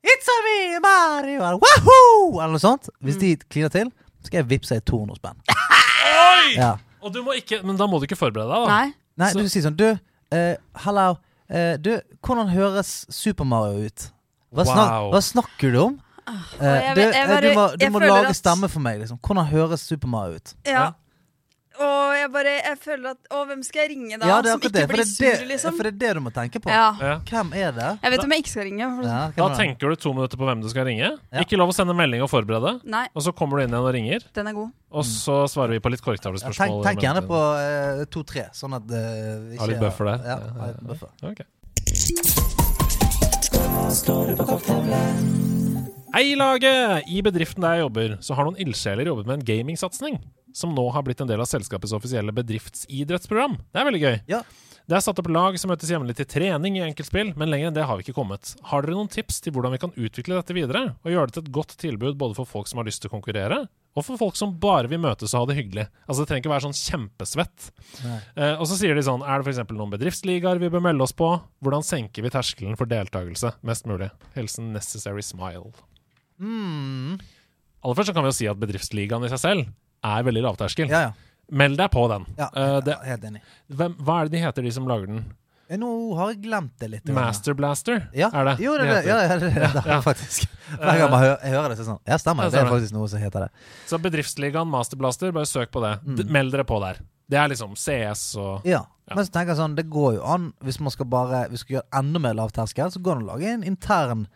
[SPEAKER 2] It's a me, Mario! eller Wahoo! Eller noe sånt. Hvis
[SPEAKER 3] Mm.
[SPEAKER 2] de kliner til, skal jeg vippse deg 200 spenn.
[SPEAKER 4] Oi!
[SPEAKER 2] Ja.
[SPEAKER 4] Og du må ikke Men da må du ikke forberede deg, da.
[SPEAKER 3] Nei.
[SPEAKER 2] Nei,
[SPEAKER 4] Så-
[SPEAKER 2] du sier sånn Du, eh, hello. Eh, du, hvordan høres Super Mario ut? Hva, snak,
[SPEAKER 4] Wow.
[SPEAKER 2] hva snakker du om? Eh,
[SPEAKER 3] jeg
[SPEAKER 2] du,
[SPEAKER 3] jeg
[SPEAKER 2] eh,
[SPEAKER 3] bare-
[SPEAKER 2] du må, du
[SPEAKER 3] jeg
[SPEAKER 2] må
[SPEAKER 3] føler
[SPEAKER 2] lage
[SPEAKER 3] at-
[SPEAKER 2] stemme for meg. Liksom. Hvordan høres Super Mario ut?
[SPEAKER 3] Ja. Og jeg bare Jeg føler at Å, hvem skal jeg ringe da?
[SPEAKER 2] ja, det er
[SPEAKER 3] som
[SPEAKER 2] akkurat
[SPEAKER 3] ikke
[SPEAKER 2] det. For
[SPEAKER 3] blir
[SPEAKER 2] det,
[SPEAKER 3] sur,
[SPEAKER 2] er det,
[SPEAKER 3] liksom?
[SPEAKER 2] for det er det du må tenke på.
[SPEAKER 3] Ja.
[SPEAKER 4] Ja.
[SPEAKER 2] Hvem er det?
[SPEAKER 3] Jeg vet om jeg ikke skal ringe. For
[SPEAKER 2] Ja,
[SPEAKER 4] Da
[SPEAKER 2] er det?
[SPEAKER 4] tenker du to minutter på hvem du skal ringe.
[SPEAKER 2] Ja.
[SPEAKER 4] Ikke lov å sende melding og forberede.
[SPEAKER 3] Nei,
[SPEAKER 4] Og så kommer du inn igjen og ringer,
[SPEAKER 3] den er god.
[SPEAKER 4] og så svarer vi på litt
[SPEAKER 2] Ja,
[SPEAKER 4] korktavlespørsmål.
[SPEAKER 2] tenk, tenk gjerne på eh, to-tre, sånn at uh,
[SPEAKER 4] Ha litt buffer der.
[SPEAKER 2] Ja,
[SPEAKER 4] Ja,
[SPEAKER 2] ha
[SPEAKER 4] ja,
[SPEAKER 2] litt buffer.
[SPEAKER 4] Ok. Hei, laget! I bedriften der jeg jobber, så har noen ildsjeler jobbet med en gamingsatsing, som nå har blitt en del av selskapets offisielle bedriftsidrettsprogram. Det er veldig gøy.
[SPEAKER 2] Ja.
[SPEAKER 4] Det er satt opp lag som møtes jevnlig til trening i enkeltspill, men lenger enn det har vi ikke kommet. Har dere noen tips til hvordan vi kan utvikle dette videre, og gjøre det til et godt tilbud både for folk som har lyst til å konkurrere, og for folk som bare vil møtes og ha det hyggelig? Altså, det trenger ikke være sånn kjempesvett. Eh, og så sier de sånn Er det f.eks. noen bedriftsligaer vi bør melde oss på? Hvordan senker vi terskelen for deltakelse mest mulig? Hilsen Necessary Smile.
[SPEAKER 2] Mm.
[SPEAKER 4] Aller først så kan vi jo si at bedriftsligaen i seg selv er veldig lavterskel.
[SPEAKER 2] Ja, ja.
[SPEAKER 4] Meld deg på den.
[SPEAKER 2] ja,
[SPEAKER 4] uh, det,
[SPEAKER 2] Helt enig.
[SPEAKER 4] hvem, hva er det de heter, de som lager den?
[SPEAKER 2] Eh, Nå har jeg glemt det litt.
[SPEAKER 4] Master Blaster,
[SPEAKER 2] Ja.
[SPEAKER 4] er det?
[SPEAKER 2] Jo, det det. Ja, det, det, det er
[SPEAKER 4] Ja.
[SPEAKER 2] faktisk. Hver gang man hører, jeg hører det, så er sånn Ja, stemmer. Det er faktisk noe som heter det.
[SPEAKER 4] Så bedriftsligaen Master Blaster, bare søk på det.
[SPEAKER 2] Mm.
[SPEAKER 4] Meld dere på der. Det er liksom CS og
[SPEAKER 2] Ja.
[SPEAKER 4] Ja.
[SPEAKER 2] Men så tenker jeg sånn, det går jo an hvis man skal bare Vi skal gjøre enda mer lavterskel, så går det an å lage en intern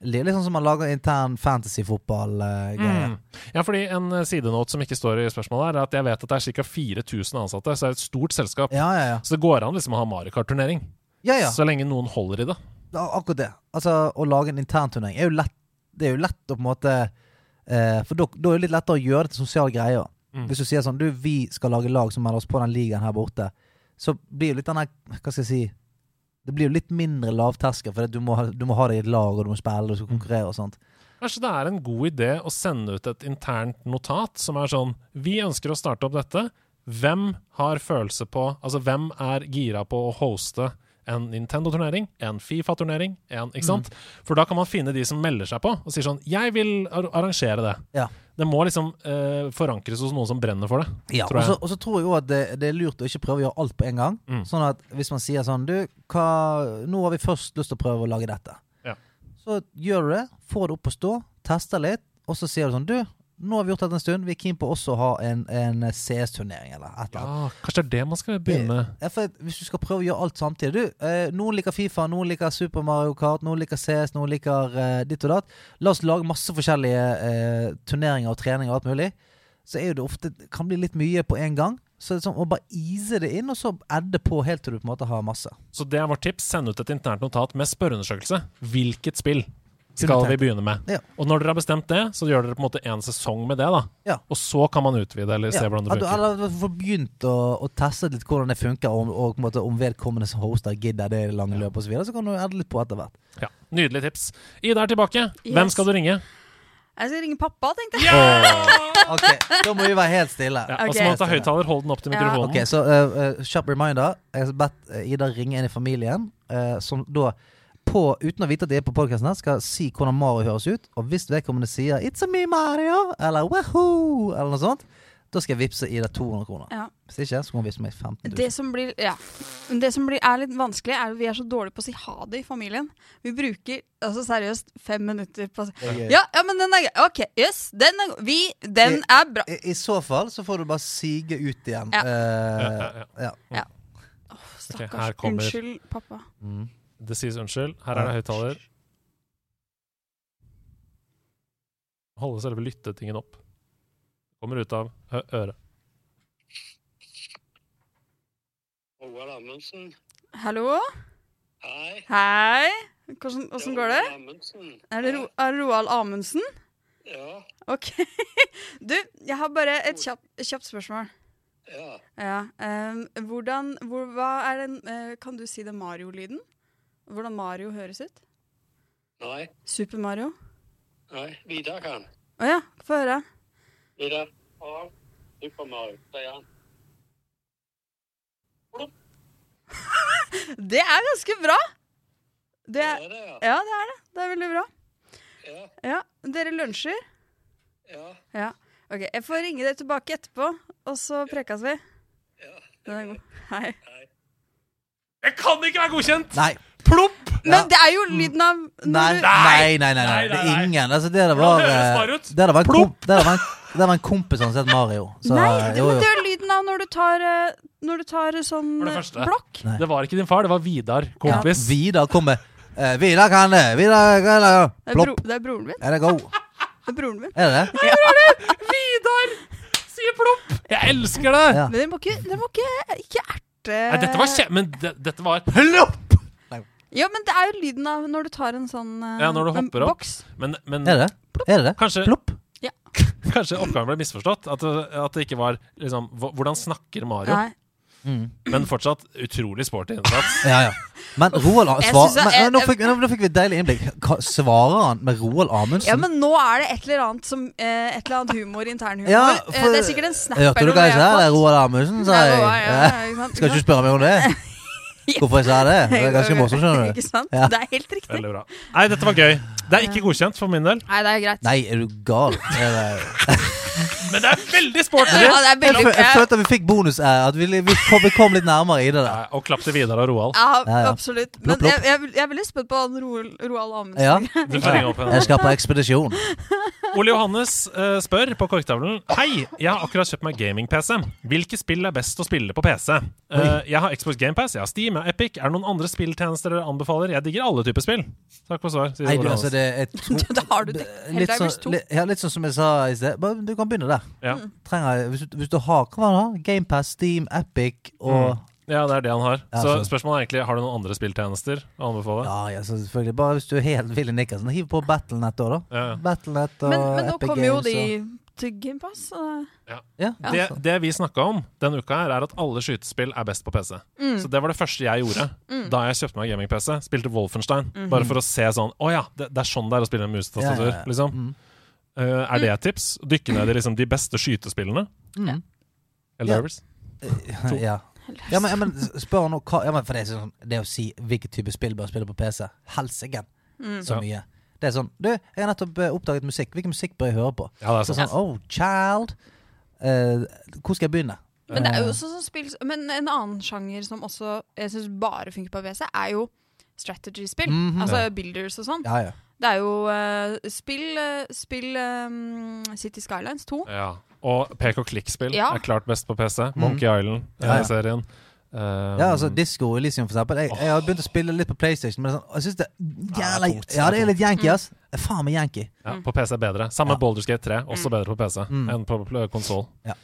[SPEAKER 2] Litt sånn som man lager intern fantasy-fotball-greie.
[SPEAKER 4] Mm. Ja, fordi en sidenåt sidenote som ikke står i spørsmålet, her, er at jeg vet at det er ca. 4000 ansatte, så det er et stort selskap.
[SPEAKER 2] Ja, ja, ja.
[SPEAKER 4] Så det går an liksom å ha Mario Kart-turnering,
[SPEAKER 2] ja, ja.
[SPEAKER 4] så lenge noen holder i det.
[SPEAKER 2] Akkurat det. Altså, å lage en internturnering er jo lett Det er jo lett å på en måte eh, For da da er det litt lettere å gjøre det til sosiale greier.
[SPEAKER 4] Mm.
[SPEAKER 2] Hvis du sier sånn Du, vi skal lage lag som melder oss på den ligaen her borte. Så blir jo litt den der Hva skal jeg si Det blir jo litt mindre lavterskel, for du må, ha, du må ha det i et lag, og du må spille, og du skal konkurrere og sånt.
[SPEAKER 4] Kanskje det er en god idé å sende ut et internt notat som er sånn Vi ønsker å starte opp dette. Hvem har følelse på Altså, hvem er gira på å hoste en Nintendo-turnering, en Fifa-turnering, en Ikke sant? For da kan man finne de som melder seg på, og sier sånn Jeg vil arrangere det.
[SPEAKER 2] Ja.
[SPEAKER 4] Det må liksom eh, forankres hos noen som brenner for det.
[SPEAKER 2] Ja, og så- Og så tror jeg òg at det, det er lurt å ikke prøve å gjøre alt på en gang.
[SPEAKER 4] Mm.
[SPEAKER 2] Sånn at hvis man sier sånn Du, hva, nå har vi først lyst til å prøve å lage dette.
[SPEAKER 4] Ja.
[SPEAKER 2] Så gjør du det, får det opp å stå, tester litt, og så sier du sånn Du, nå har vi gjort dette en stund. Vi er keen på også å ha en, en CS-turnering eller et eller annet.
[SPEAKER 4] Ja, kanskje det er det man skal begynne med.
[SPEAKER 2] Ja, for Hvis du skal prøve å gjøre alt samtidig du, eh, Noen liker Fifa, noen liker Super Mario Kart, noen liker CS, noen liker eh, ditt og datt. La oss lage masse forskjellige eh, turneringer og treninger og alt mulig. Så er jo det ofte kan bli litt mye på en gang. Så det er sånn å bare ease det inn, og så adde på helt til du på en måte har masse.
[SPEAKER 4] Så det er vårt tips. Send ut et internt notat med spørreundersøkelse. Hvilket spill skal vi begynne med?
[SPEAKER 2] Ja.
[SPEAKER 4] Og når dere har bestemt det, så gjør dere på en måte en sesong med det. da
[SPEAKER 2] Ja.
[SPEAKER 4] Og så kan man utvide eller se
[SPEAKER 2] Ja,
[SPEAKER 4] hvordan det
[SPEAKER 2] at du-
[SPEAKER 4] funker.
[SPEAKER 2] Eller få begynt å, å teste litt hvordan det funker, og, og på en måte, om vedkommende som hoster gidder det i lange løpet osv. Så, videre, så kan du edde litt på etter hvert.
[SPEAKER 4] Ja, Nydelig tips. Ida er tilbake. Hvem skal du ringe?
[SPEAKER 3] Jeg skal ringe pappa, tenkte jeg.
[SPEAKER 2] Yeah! ok, Da må vi være helt stille.
[SPEAKER 4] Ja, Og så må du ta høyttaler. Hold den opp til
[SPEAKER 3] Ja.
[SPEAKER 4] mikrofonen.
[SPEAKER 2] Ok, så uh, uh, kjapp reminder. Jeg har bedt uh, Ida ringe en i familien, uh, som da på, uten å vite at de er på podkasten, skal si hvordan Mario høres ut. Og hvis vedkommende sier 'It's a me, Mario' eller 'Wahoo' eller noe sånt, da skal jeg vippse Ida 200 kroner.
[SPEAKER 3] Ja.
[SPEAKER 2] Hvis ikke, så må hun vippse meg 15 000.
[SPEAKER 3] Det som blir, ja. Men det som blir, er litt vanskelig, er at vi er så dårlige på å si ha det i familien. Vi bruker altså seriøst fem minutter på å si ja, ja, men den er grei. OK, yes, den er Vi, den er bra.
[SPEAKER 2] I, I så fall så får du bare sige ut igjen.
[SPEAKER 3] Ja.
[SPEAKER 2] Uh,
[SPEAKER 4] Ja,
[SPEAKER 2] ja.
[SPEAKER 4] ja. Her
[SPEAKER 3] Stakkars.
[SPEAKER 4] Okay,
[SPEAKER 3] Unnskyld, pappa.
[SPEAKER 2] Mm.
[SPEAKER 4] Det sies unnskyld. Her er det høyttaler. Holde selve lyttetingen opp. Kommer ut av ø øret.
[SPEAKER 6] Roald Amundsen.
[SPEAKER 3] Hallo?
[SPEAKER 6] Hei.
[SPEAKER 3] Hei. Hvordan, hvordan går det?
[SPEAKER 6] Amundsen.
[SPEAKER 3] Er det Ro er Roald Amundsen?
[SPEAKER 6] Ja.
[SPEAKER 3] OK. Du, jeg har bare et kjapt, kjapt spørsmål.
[SPEAKER 6] Ja.
[SPEAKER 3] Ja. um, hvordan hvor, Hva er den uh, Kan du si det Mario-lyden? Hvordan Mario høres ut?
[SPEAKER 6] Nei.
[SPEAKER 3] Super Mario?
[SPEAKER 6] Nei. Vidar kan.
[SPEAKER 3] Å ja, få høre.
[SPEAKER 6] Vidar. Ja. Super Mario, sier han.
[SPEAKER 3] Det er ganske bra! Det
[SPEAKER 6] Ja,
[SPEAKER 3] er,
[SPEAKER 6] det, ja.
[SPEAKER 3] ja, det er det. Det er veldig bra.
[SPEAKER 6] Ja.
[SPEAKER 3] Ja, Dere lunsjer?
[SPEAKER 6] Ja.
[SPEAKER 3] Ja. Ok, Jeg får ringe deg tilbake etterpå, og så prekes vi.
[SPEAKER 6] ja.
[SPEAKER 3] Den er god. Hei.
[SPEAKER 4] Jeg kan ikke være godkjent!
[SPEAKER 2] Nei.
[SPEAKER 4] Plopp!
[SPEAKER 3] Men det er jo lyden av
[SPEAKER 2] Nei, nei, nei, nei, nei.
[SPEAKER 4] Nei,
[SPEAKER 2] Det er ingen. Altså, det der
[SPEAKER 4] Hvordan
[SPEAKER 2] var
[SPEAKER 4] høres
[SPEAKER 2] eh,
[SPEAKER 4] Mario ut?
[SPEAKER 2] Det der var en, komp det der var en, det der var en kompis som het Mario. Så,
[SPEAKER 3] Nei,
[SPEAKER 2] eh,
[SPEAKER 3] det,
[SPEAKER 2] jo,
[SPEAKER 3] men
[SPEAKER 2] jo.
[SPEAKER 3] det er lyden av når du tar, eh, når du tar sånn
[SPEAKER 4] For det
[SPEAKER 3] eh,
[SPEAKER 4] første.
[SPEAKER 3] blokk.
[SPEAKER 2] Nei.
[SPEAKER 4] Det var ikke din far, det var Vidar, kompis.
[SPEAKER 2] Vidar kommer. Uh, Vidar kan det. Vidar kan det.
[SPEAKER 3] Det er, bro,
[SPEAKER 2] Plopp.
[SPEAKER 3] det er broren min.
[SPEAKER 2] Er det go?
[SPEAKER 3] Det er broren min.
[SPEAKER 2] Er det det?
[SPEAKER 4] Vidar sier plopp! Jeg elsker det!
[SPEAKER 2] Ja.
[SPEAKER 3] Men dere må ikke, dere må ikke, ikke erte
[SPEAKER 4] Nei, dette var kje... Men det, dette var
[SPEAKER 2] Plopp!
[SPEAKER 3] Ja, men det er jo lyden av når du tar en sånn eh,
[SPEAKER 4] Ja, når du
[SPEAKER 3] en
[SPEAKER 4] hopper opp.
[SPEAKER 3] boks.
[SPEAKER 4] Men, men
[SPEAKER 2] Er det? Er det
[SPEAKER 4] kanskje,
[SPEAKER 2] Plopp?
[SPEAKER 4] kanskje oppgaven ble misforstått? At det, at det ikke var liksom Hvordan snakker Mario?
[SPEAKER 3] Nei.
[SPEAKER 2] Mm.
[SPEAKER 4] Men fortsatt utrolig sporty innsats.
[SPEAKER 2] Ja, ja. Men Roald
[SPEAKER 3] Jeg
[SPEAKER 2] svar,
[SPEAKER 3] synes jeg-
[SPEAKER 2] men, men, nå, fikk, nå, nå fikk vi et deilig innblikk. Hva, svarer han med Roald Amundsen?
[SPEAKER 3] Ja, men nå er det et eller annet som eh, Et eller annet humor, internhumor.
[SPEAKER 2] Ja,
[SPEAKER 3] Eh, det er sikkert en snap
[SPEAKER 2] Hørte du hva jeg sa? Det er. Roald Amundsen, sa
[SPEAKER 3] Ja,
[SPEAKER 2] jeg.
[SPEAKER 3] ja, ja,
[SPEAKER 2] ja,
[SPEAKER 3] ikke sant?
[SPEAKER 2] Skal ikke du spørre meg om det? Hvorfor jeg sa det? Det er ganske morsomt, skjønner du.
[SPEAKER 3] Ikke sant?
[SPEAKER 2] Ja.
[SPEAKER 3] Det er helt riktig.
[SPEAKER 4] Veldig bra. Nei, dette var gøy. Det er ikke godkjent for min del,
[SPEAKER 3] Nei, det er greit.
[SPEAKER 2] Nei, er du gal?
[SPEAKER 4] Men det er veldig sporty!
[SPEAKER 3] Ja, det er
[SPEAKER 2] Jeg,
[SPEAKER 3] veldig
[SPEAKER 2] jeg
[SPEAKER 3] jeg-
[SPEAKER 2] følte at vi fikk bonus. eh, At vi, vi, kom, vi kom litt nærmere i det der.
[SPEAKER 4] Og klapp til Vidar og Roald.
[SPEAKER 3] Ja,
[SPEAKER 2] Ja, ja.
[SPEAKER 3] absolutt. Men
[SPEAKER 2] plopp.
[SPEAKER 3] jeg, jeg, jeg er veldig spent på han Roald, Roald Amundsen.
[SPEAKER 2] Ja. Jeg skal på ekspedisjon.
[SPEAKER 4] Ole Johannes uh, spør på korktavlen Hei, jeg har akkurat kjøpt meg gaming-PC. Hvilke spill er best å spille på PC? Uh, jeg har Xbox GamePass, jeg har Steam, jeg har Epic. Er det noen andre spilltjenester dere anbefaler? Jeg digger alle typer spill. Takk for svar. sier
[SPEAKER 2] Nei, du,
[SPEAKER 4] Ole
[SPEAKER 2] altså, det
[SPEAKER 3] Da har du det.
[SPEAKER 2] litt,
[SPEAKER 3] Helldivers
[SPEAKER 2] sånn,
[SPEAKER 3] 2.
[SPEAKER 2] litt, ja, litt sånn som jeg sa i sted. Du kan begynne der.
[SPEAKER 4] Ja.
[SPEAKER 2] Trenger, hvis, du, hvis du har hva var det? GamePass, Steam, Epic og
[SPEAKER 4] ja, det er det han har.
[SPEAKER 2] Ja,
[SPEAKER 4] Så
[SPEAKER 2] så-
[SPEAKER 4] spørsmålet er egentlig har du noen andre spilltjenester å anbefale.
[SPEAKER 2] Ja, ja, så selvfølgelig. Bare hvis du er helt villig nikkersen. hiv på Battlenet òg, da.
[SPEAKER 4] Ja, ja.
[SPEAKER 2] Battlenet og
[SPEAKER 3] Men, men nå kommer jo de GamePass.
[SPEAKER 2] Ja,
[SPEAKER 3] Ja.
[SPEAKER 4] Det, det vi snakka om denne uka, her er at alle skytespill er best på PC.
[SPEAKER 3] Mm.
[SPEAKER 4] Så det var det første jeg gjorde da jeg kjøpte meg gaming-PC. Spilte Wolfenstein. Bare for å se sånn Å ja, det, det er sånn det er å spille en mus-tastatur.
[SPEAKER 2] Ja, ja, ja.
[SPEAKER 4] Liksom.
[SPEAKER 2] Mm.
[SPEAKER 4] Eh, er det et tips? Dykke ned i liksom, de beste skytespillene?
[SPEAKER 2] Mm.
[SPEAKER 4] Helldivers?
[SPEAKER 2] ja. Ja, men, ja, men spør nå hva ja, men For det er sånn Det å si hvilken type spill bør spille på PC Helsike,
[SPEAKER 3] Mm.
[SPEAKER 2] så
[SPEAKER 4] Ja.
[SPEAKER 2] Det er sånn Du, jeg har nettopp eh, oppdaget musikk. Hvilken musikk bør jeg høre på?
[SPEAKER 4] Ja, det er sant.
[SPEAKER 2] sånn Oh, child. Uh, hvor skal jeg begynne?
[SPEAKER 3] Men det er jo
[SPEAKER 2] Eh,
[SPEAKER 3] også sånn spill Men en annen sjanger som også jeg syns bare funker på PC, er jo strategy-spill.
[SPEAKER 2] Mhm.
[SPEAKER 3] Altså builders og sånn.
[SPEAKER 2] Ja, ja.
[SPEAKER 3] Det er jo uh, spill, spill um, City Skylines 2.
[SPEAKER 4] Ja. Og pek og klikk-spill
[SPEAKER 3] Ja.
[SPEAKER 4] er klart best på PC.
[SPEAKER 2] Mm.
[SPEAKER 4] Monkey
[SPEAKER 2] Ja, ja.
[SPEAKER 4] Island-serien. Um,
[SPEAKER 2] Ja, altså Disko Elysium, for eksempel. Jeg, jeg har begynt å spille litt på PlayStation, men det er sånn, jeg synes det er jævla
[SPEAKER 4] Ja.
[SPEAKER 2] Ja, det er litt yankee,
[SPEAKER 3] Mm.
[SPEAKER 2] ass. Er faen meg yankee.
[SPEAKER 4] ja, på PC er bedre. Samme
[SPEAKER 2] Ja.
[SPEAKER 4] Baldur's Gate 3, også
[SPEAKER 3] Mm.
[SPEAKER 4] bedre på PC
[SPEAKER 2] Mm.
[SPEAKER 4] enn på konsoll.
[SPEAKER 2] Ja.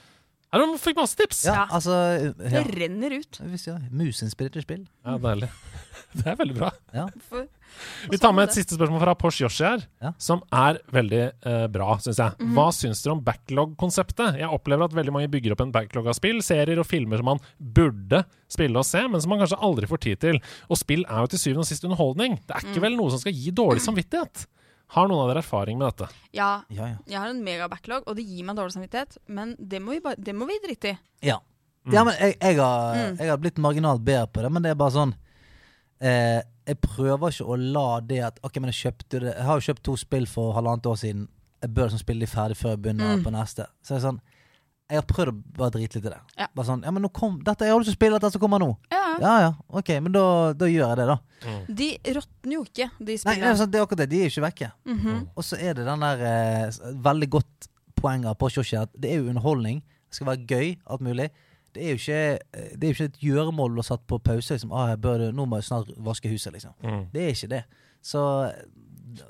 [SPEAKER 4] Ja, du fikk masse tips!
[SPEAKER 2] Ja,
[SPEAKER 3] Ja.
[SPEAKER 2] altså ja.
[SPEAKER 3] Det renner ut.
[SPEAKER 2] Ja, Musinspirerte spill.
[SPEAKER 4] Ja, deilig. Det er veldig bra.
[SPEAKER 3] For,
[SPEAKER 4] Vi tar med et siste spørsmål fra Porsche Yoshi her,
[SPEAKER 2] Ja.
[SPEAKER 4] som er veldig eh, bra, syns jeg.
[SPEAKER 3] Mhm.
[SPEAKER 4] Hva syns dere om backlog-konseptet? Jeg opplever at veldig mange bygger opp en backlog av spill, serier og filmer som man burde spille og se, men som man kanskje aldri får tid til. Og spill er jo til syvende og sist underholdning. Det er ikke
[SPEAKER 3] Mm.
[SPEAKER 4] vel noe som skal gi dårlig samvittighet? Har noen av dere erfaring med dette?
[SPEAKER 3] ja,
[SPEAKER 2] Ja, ja.
[SPEAKER 3] jeg har en mega-backlog, og det gir meg dårlig samvittighet, men det må vi, bare, det må vi drite i.
[SPEAKER 2] Ja.
[SPEAKER 4] Mm.
[SPEAKER 2] ja, men jeg, jeg, har,
[SPEAKER 3] Mm.
[SPEAKER 2] jeg har blitt marginalt bedre på det, men det er bare sånn eh, Jeg prøver ikke å la det at Ok, men jeg kjøpte det Jeg har jo kjøpt to spill for halvannet år siden. Jeg bør liksom spille de ferdig før jeg begynner
[SPEAKER 3] Mm.
[SPEAKER 2] på neste. Så det er sånn Jeg har prøvd å bare drite litt i det.
[SPEAKER 3] Ja.
[SPEAKER 2] Bare sånn Ja, men nå kom dette, Jeg har lyst til å spille dette som kommer nå.
[SPEAKER 3] Ja, ja.
[SPEAKER 2] Ja ok, men da, da gjør jeg det, da.
[SPEAKER 3] De råtner jo ikke, de
[SPEAKER 2] Nei, det er, sånn, det er akkurat det. De er ikke vekke.
[SPEAKER 3] Mhm.
[SPEAKER 2] Og så er det den der eh, veldig godt poenget på Shoshi at det er jo underholdning. Det skal være gøy, alt mulig. Det er jo ikke, eh, det er jo ikke et gjøremål å satt på pause. Liksom. Ah, jeg bør, nå må jeg snart vaske huset, liksom.
[SPEAKER 4] Mm.
[SPEAKER 2] Det er ikke det. Så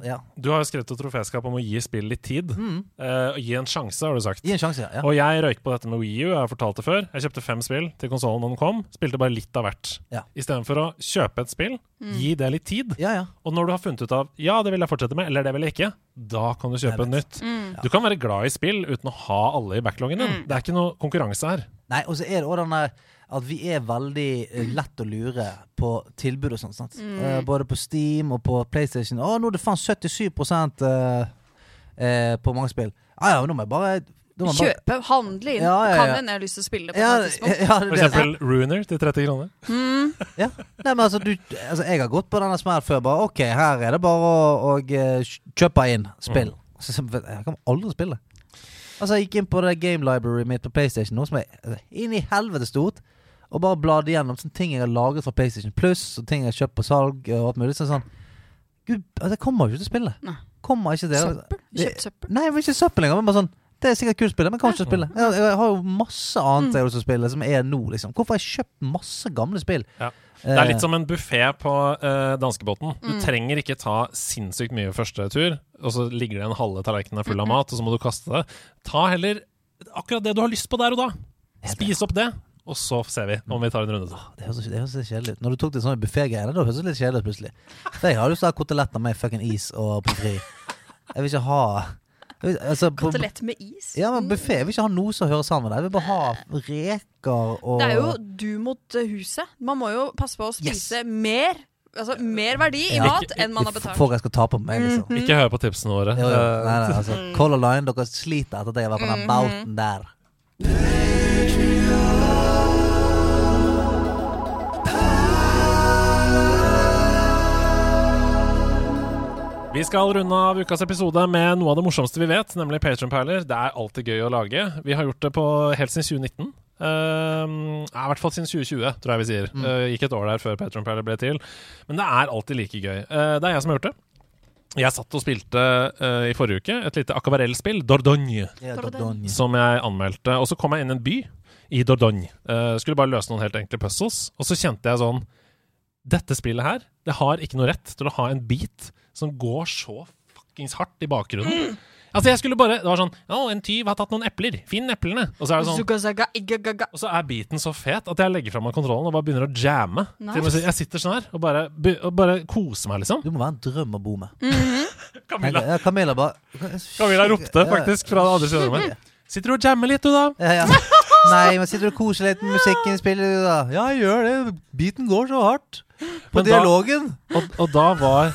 [SPEAKER 2] ja.
[SPEAKER 4] Du har jo skrevet et troféskap om å gi spill litt tid.
[SPEAKER 2] Mm.
[SPEAKER 4] Eh, og gi en sjanse, har du sagt.
[SPEAKER 2] Gi en sjanse, ja.
[SPEAKER 4] Og jeg røyk på dette med Wii U. Jeg har fortalt det før. Jeg kjøpte fem spill til konsollen da den kom. Spilte bare litt av hvert.
[SPEAKER 2] Ja.
[SPEAKER 4] Istedenfor å kjøpe et spill, gi det litt tid.
[SPEAKER 2] Ja, ja.
[SPEAKER 4] Og når du har funnet ut av ja, det vil jeg fortsette med, eller det vil jeg ikke, da kan du kjøpe et nytt.
[SPEAKER 3] Mm.
[SPEAKER 4] Du kan være glad i spill uten å ha alle i backloggen din.
[SPEAKER 3] Mm.
[SPEAKER 4] Det er ikke noe konkurranse her.
[SPEAKER 2] Nei, og så er det også den der at vi er veldig eh, lett å lure på tilbud og sånt. sant?
[SPEAKER 3] Mm.
[SPEAKER 2] Uh, både på Steam og på PlayStation. Å, nå er det faen 77 uh, uh, på mange spill. Ja ja, nå må jeg bare må Kjøpe, bare-
[SPEAKER 3] handle inn.
[SPEAKER 2] Ja, ja, ja.
[SPEAKER 3] Kan hende jeg har lyst til å spille det på
[SPEAKER 2] Ja,
[SPEAKER 3] tidspunkt.
[SPEAKER 2] ja, det
[SPEAKER 4] For
[SPEAKER 2] det.
[SPEAKER 4] eksempel Runer til 30 kroner.
[SPEAKER 3] Mm.
[SPEAKER 2] Ja. Nei, men altså, du, altså, jeg har gått på denne smellen før. Bare OK, her er det bare å, å eh, kjøpe inn spill. Mm. så, jeg kan aldri spille. Altså, jeg gikk inn på det game library mitt på PlayStation, noe som er altså, inn i helvete stort. Og bare bladde igjennom sånne ting jeg har laget fra PlayStation Plus, og ting jeg har kjøpt på salg. Og alt mulig sånn, sånn Gud, altså, jeg kommer jo ikke til å spille.
[SPEAKER 3] Nei.
[SPEAKER 2] Kommer ikke til det.
[SPEAKER 3] Søppel. Kjøpt søppel.
[SPEAKER 2] Nei, men ikke søppel lenger. Men bare sånn Det er sikkert kult spill, men jeg kan ikke spille. Jeg, jeg har jo masse annet jeg har lyst til å spille, som er nå, liksom. Hvorfor har jeg kjøpt masse gamle spill?
[SPEAKER 4] Ja. Det er
[SPEAKER 2] Eh,
[SPEAKER 4] litt som en buffé på uh, danskebåten. Du
[SPEAKER 3] Mm.
[SPEAKER 4] trenger ikke ta sinnssykt mye første tur, og så ligger det en halve tallerken full av mat, og så må du kaste det. Ta heller akkurat det du har lyst på der og da. Spis opp det, og så ser vi om vi tar en runde til.
[SPEAKER 2] Det høres, det høres kjedelig ut. Når du tok det sånn buffégreiene, da høres det litt kjedelig ut plutselig. For jeg har lyst til å ha koteletter med fucking is og pommes frites. Jeg vil ikke ha altså,
[SPEAKER 3] Kotelett med is.
[SPEAKER 2] Ja, men buffé. Jeg vil ikke ha noe som hører sammen med deg Jeg vil bare ha reker og
[SPEAKER 3] Det er jo du mot eh, huset. Man må jo passe på å spise mer Altså mer verdi i
[SPEAKER 2] Ja.
[SPEAKER 3] mat enn man har betalt.
[SPEAKER 2] Folk jeg skal ta på meg, liksom.
[SPEAKER 3] Mhm.
[SPEAKER 4] Ikke hør på tipsene våre.
[SPEAKER 2] Jo, jo.
[SPEAKER 4] Eh,
[SPEAKER 2] Nei, nei, altså. Color Line, dere sliter etter at jeg har vært på den
[SPEAKER 3] Mhm.
[SPEAKER 2] bouten der.
[SPEAKER 4] Vi skal runde av ukas episode med noe av det morsomste vi vet, nemlig Patronperler. Det er alltid gøy å lage. Vi har gjort det på helt siden 2019. Uh, I hvert fall siden 2020, tror jeg vi sier.
[SPEAKER 2] Mm.
[SPEAKER 4] Uh, gikk et år der før Patronperler ble til. Men det er alltid like gøy. Uh, det er jeg som har gjort det. Jeg satt og spilte uh, i forrige uke et lite akvarellspill, Dordogne,
[SPEAKER 2] yeah,
[SPEAKER 3] Dordogne.
[SPEAKER 4] Som jeg anmeldte. Og så kom jeg inn i en by i Dordogne. Skulle bare løse noen helt enkle puzzles. Og så kjente jeg sånn Dette spillet her, det har ikke noe rett til å ha en beat som går så fuckings hardt i bakgrunnen. Altså, jeg skulle bare Det var sånn Å, en tyv har tatt noen epler. Finn eplene. Og så er det sånn og så er beaten så fet at jeg legger fra meg kontrollen og bare begynner å jamme.
[SPEAKER 3] Nice.
[SPEAKER 4] Jeg sitter sånn her og bare, og bare koser meg, liksom.
[SPEAKER 2] Du må være en drøm å bo med.
[SPEAKER 4] Camilla,
[SPEAKER 2] Ja, Camilla bare
[SPEAKER 4] Camilla ropte faktisk fra det andre siden av rommet. Sitter du og jammer litt, du, da?
[SPEAKER 2] Ja, ja. Nei, men sitter du og koser litt med musikken, spiller du da? Ja, jeg gjør det. Beaten går så hardt. På
[SPEAKER 4] Men da-
[SPEAKER 2] dialogen.
[SPEAKER 4] Og, og da var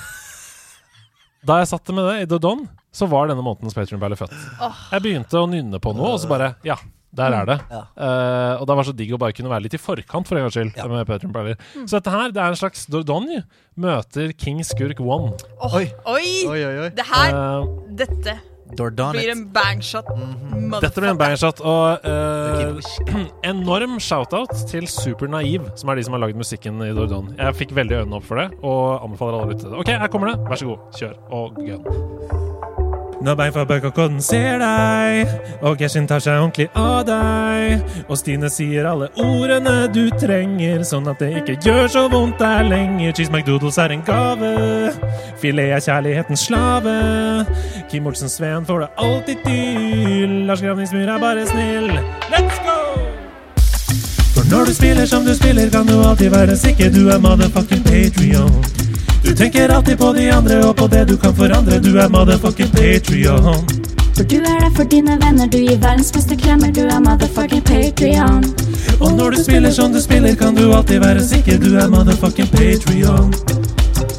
[SPEAKER 4] Da jeg satt med det i Dodon, så var denne månedens Patreon-baller født.
[SPEAKER 3] Oh.
[SPEAKER 4] Jeg begynte å nynne på noe, og så bare Ja, der er det.
[SPEAKER 2] Ja.
[SPEAKER 4] Uh, og det var så digg å bare kunne være litt i forkant, for en gangs skyld.
[SPEAKER 2] Ja.
[SPEAKER 4] med Patreon-baller. Så dette her, det er en slags Dodon møter King Skurk One.
[SPEAKER 3] Oh.
[SPEAKER 2] Oi.
[SPEAKER 3] oi.
[SPEAKER 2] oi, oi.
[SPEAKER 3] Det her
[SPEAKER 4] uh,
[SPEAKER 3] Dette
[SPEAKER 2] Dordon
[SPEAKER 3] Blir en bangshot.
[SPEAKER 4] Dette blir en bangshot. Og
[SPEAKER 2] uh,
[SPEAKER 4] enorm shout-out til Super Naiv, som er de som har lagd musikken i Dordan. Jeg fikk veldig øynene opp for det, og anbefaler alle å lytte til det. OK, her kommer det. Vær så god, kjør. Og gun. Når bein fra bøkerkodden ser deg, og Geshin tar seg ordentlig av deg. Og Stine sier alle ordene du trenger, sånn at det ikke gjør så vondt der lenger. Cheese McDoodles er en gave, filet er kjærlighetens slave. Kim Olsen Sveen får det alltid til, Lars Gravningsmyr er bare snill. Let's go! Når du spiller som du spiller, kan du alltid være sikker du er motherfucking Patrion. Du tenker alltid på de andre og på det du kan forandre. Du er motherfucking Patrion.
[SPEAKER 7] For du er der for dine venner, du gir verdens beste klemmer, du er motherfucking Patrion.
[SPEAKER 4] Og når du spiller som du spiller, kan du alltid være sikker du er motherfucking Patrion.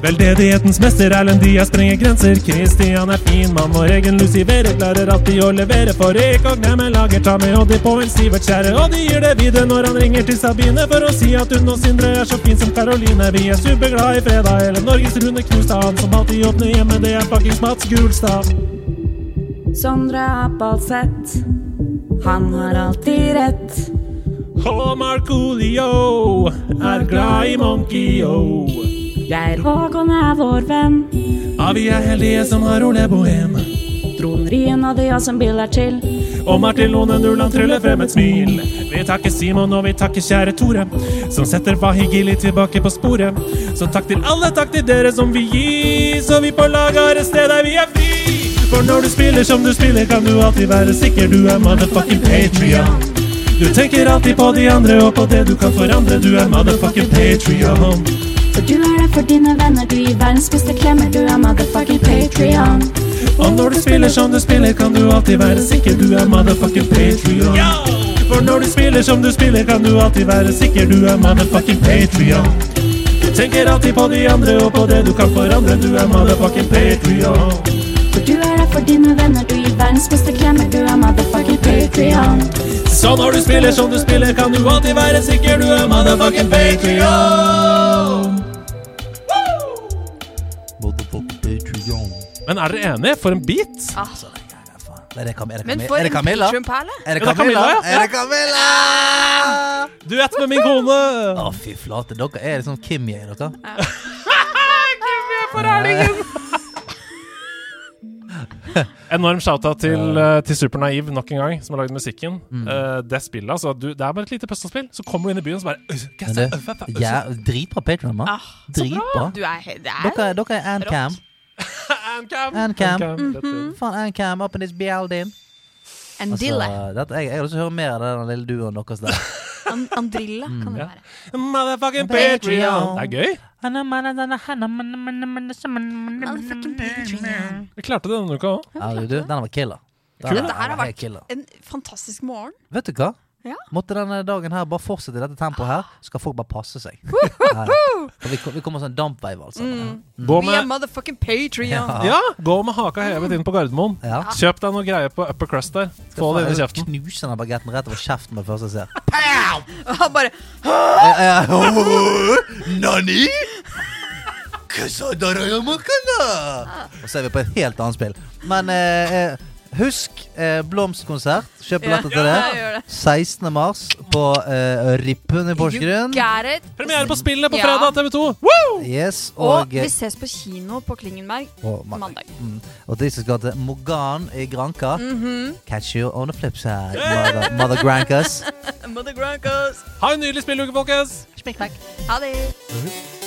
[SPEAKER 4] Veldedighetens mester Erlend Diaz sprenger grenser. Christian er fin mann, vår egen Lucivere klarer alltid å levere. For ikke å glemme lager, ta med Oddi på en Sivert kjære. Og de gir det videre når han ringer til Sabine for å si at hun og Sindre er så fin som Karoline. Vi er superglad i fredag, hele Norges runde Knustad. Han som alltid åpner hjemme, det er fuckings Mats Gulstad.
[SPEAKER 7] Sondre Appalseth, han har alltid rett.
[SPEAKER 4] Og Marcolio er glad i Monkey-O.
[SPEAKER 7] Geir Håkon er vår venn.
[SPEAKER 4] Ja, vi er heldige som har Ole Bohem.
[SPEAKER 7] Trond Ryen og de har som bil er til.
[SPEAKER 4] Og Martin Lone Nuland tryller frem et smil. Vi takker Simon og vi takker kjære Tore, som setter Fahigili tilbake på sporet. Så takk til alle, takk til dere som vil gi, så vi på lag har et sted der vi er fri. For når du spiller som du spiller, kan du alltid være sikker du er motherfucking Patrion. Du tenker alltid på de andre og på det du kan forandre, du er motherfucking Patrion.
[SPEAKER 7] Der for dine venner, du gir verdens beste klemmer, du er motherfucking Patrion.
[SPEAKER 4] Og når du spiller som du spiller, kan du alltid være sikker du er motherfucking Patrion. For når du spiller som du spiller, kan du alltid være sikker du er motherfucking Patrion. Du tenker alltid på de andre og på det du kan forandre, du er motherfucking Patrion.
[SPEAKER 7] For du er der for dine venner, du gir verdens beste klemmer, du er motherfucking Patrion.
[SPEAKER 4] Så når du spiller som du spiller, kan du alltid være sikker du er motherfucking Patrion. Men er dere enige? For en beat!
[SPEAKER 2] Er det, Cam er det,
[SPEAKER 3] Men
[SPEAKER 2] Cam
[SPEAKER 3] for
[SPEAKER 2] er det
[SPEAKER 3] en
[SPEAKER 2] Camilla?
[SPEAKER 3] Patreon-perle.
[SPEAKER 2] Er det
[SPEAKER 4] Er det
[SPEAKER 2] Camilla?
[SPEAKER 4] Camilla, ja?
[SPEAKER 2] Er?
[SPEAKER 4] Duett med min kone!
[SPEAKER 2] Å, fy flate. Dere er liksom Kimmy, dere.
[SPEAKER 4] Enorm shout-out til, eh, til Supernaiv nok en gang, som har lagd musikken.
[SPEAKER 2] Mm.
[SPEAKER 4] Uh, det spillet, altså du, Det er bare et lite puzzlespill. Så kommer du inn i byen og så bare øh,
[SPEAKER 2] Men
[SPEAKER 4] øh, øh, øh,
[SPEAKER 2] ja, dritbra Patreon, mann.
[SPEAKER 3] Ah,
[SPEAKER 2] Dritbra.
[SPEAKER 3] Er er
[SPEAKER 2] dere er Ancam.
[SPEAKER 4] Ancam.
[SPEAKER 2] Ancam.
[SPEAKER 4] Ancam.
[SPEAKER 2] Faen, Ancam up in this building.
[SPEAKER 3] en
[SPEAKER 2] Altså, dette, jeg, jeg har lyst til å høre mer av den lille duoen deres der.
[SPEAKER 3] An Andrilla kan det være.
[SPEAKER 4] Motherfucking
[SPEAKER 2] Patreon.
[SPEAKER 4] Patreon. Det er gøy. Jeg klarte det denne uka òg.
[SPEAKER 2] Ja, du, den var killer. Den
[SPEAKER 3] Dette her har vært
[SPEAKER 2] killer.
[SPEAKER 3] en fantastisk morgen.
[SPEAKER 2] Vet du hva?
[SPEAKER 3] Ja.
[SPEAKER 2] Måtte denne dagen her bare fortsette i dette tempoet her, så skal folk bare passe seg. Ja, ja. For vi, vi kommer sånn dampveiv, altså.
[SPEAKER 4] Mm.
[SPEAKER 3] Vi er
[SPEAKER 4] med,
[SPEAKER 3] motherfucking Patreon.
[SPEAKER 2] Ja.
[SPEAKER 4] ja, gå med haka hevet inn på Gardermoen.
[SPEAKER 2] Ja.
[SPEAKER 4] Kjøp deg noe greier på upper crust der. Få det inn i kjeften.
[SPEAKER 2] Knuse den bagetten rett over kjeften med det første jeg ser.
[SPEAKER 3] Og han bare
[SPEAKER 2] Nani? Og så er vi på et helt annet spill. Men eh, eh, husk eh, Blomst-konsert. Kjøp billetter til det.
[SPEAKER 3] det.
[SPEAKER 2] 16. mars på eh, Rippen i Porsgrunn.
[SPEAKER 4] Premiere på spillet på
[SPEAKER 3] Ja.
[SPEAKER 4] fredag, TV 2. Woo!
[SPEAKER 2] Yes,
[SPEAKER 3] Og
[SPEAKER 2] og,
[SPEAKER 3] vi ses på kino på Klingenberg
[SPEAKER 2] og mandag.
[SPEAKER 3] mandag.
[SPEAKER 2] Mm. Og de som skal til Mogan i Granka
[SPEAKER 3] Mhm.
[SPEAKER 2] Catch you on the flip side, mother, mother Grankas.
[SPEAKER 3] Mother Grankas.
[SPEAKER 4] Ha en nydelig spilluke, folkens!
[SPEAKER 2] Smikk, smekk.
[SPEAKER 3] Ha det.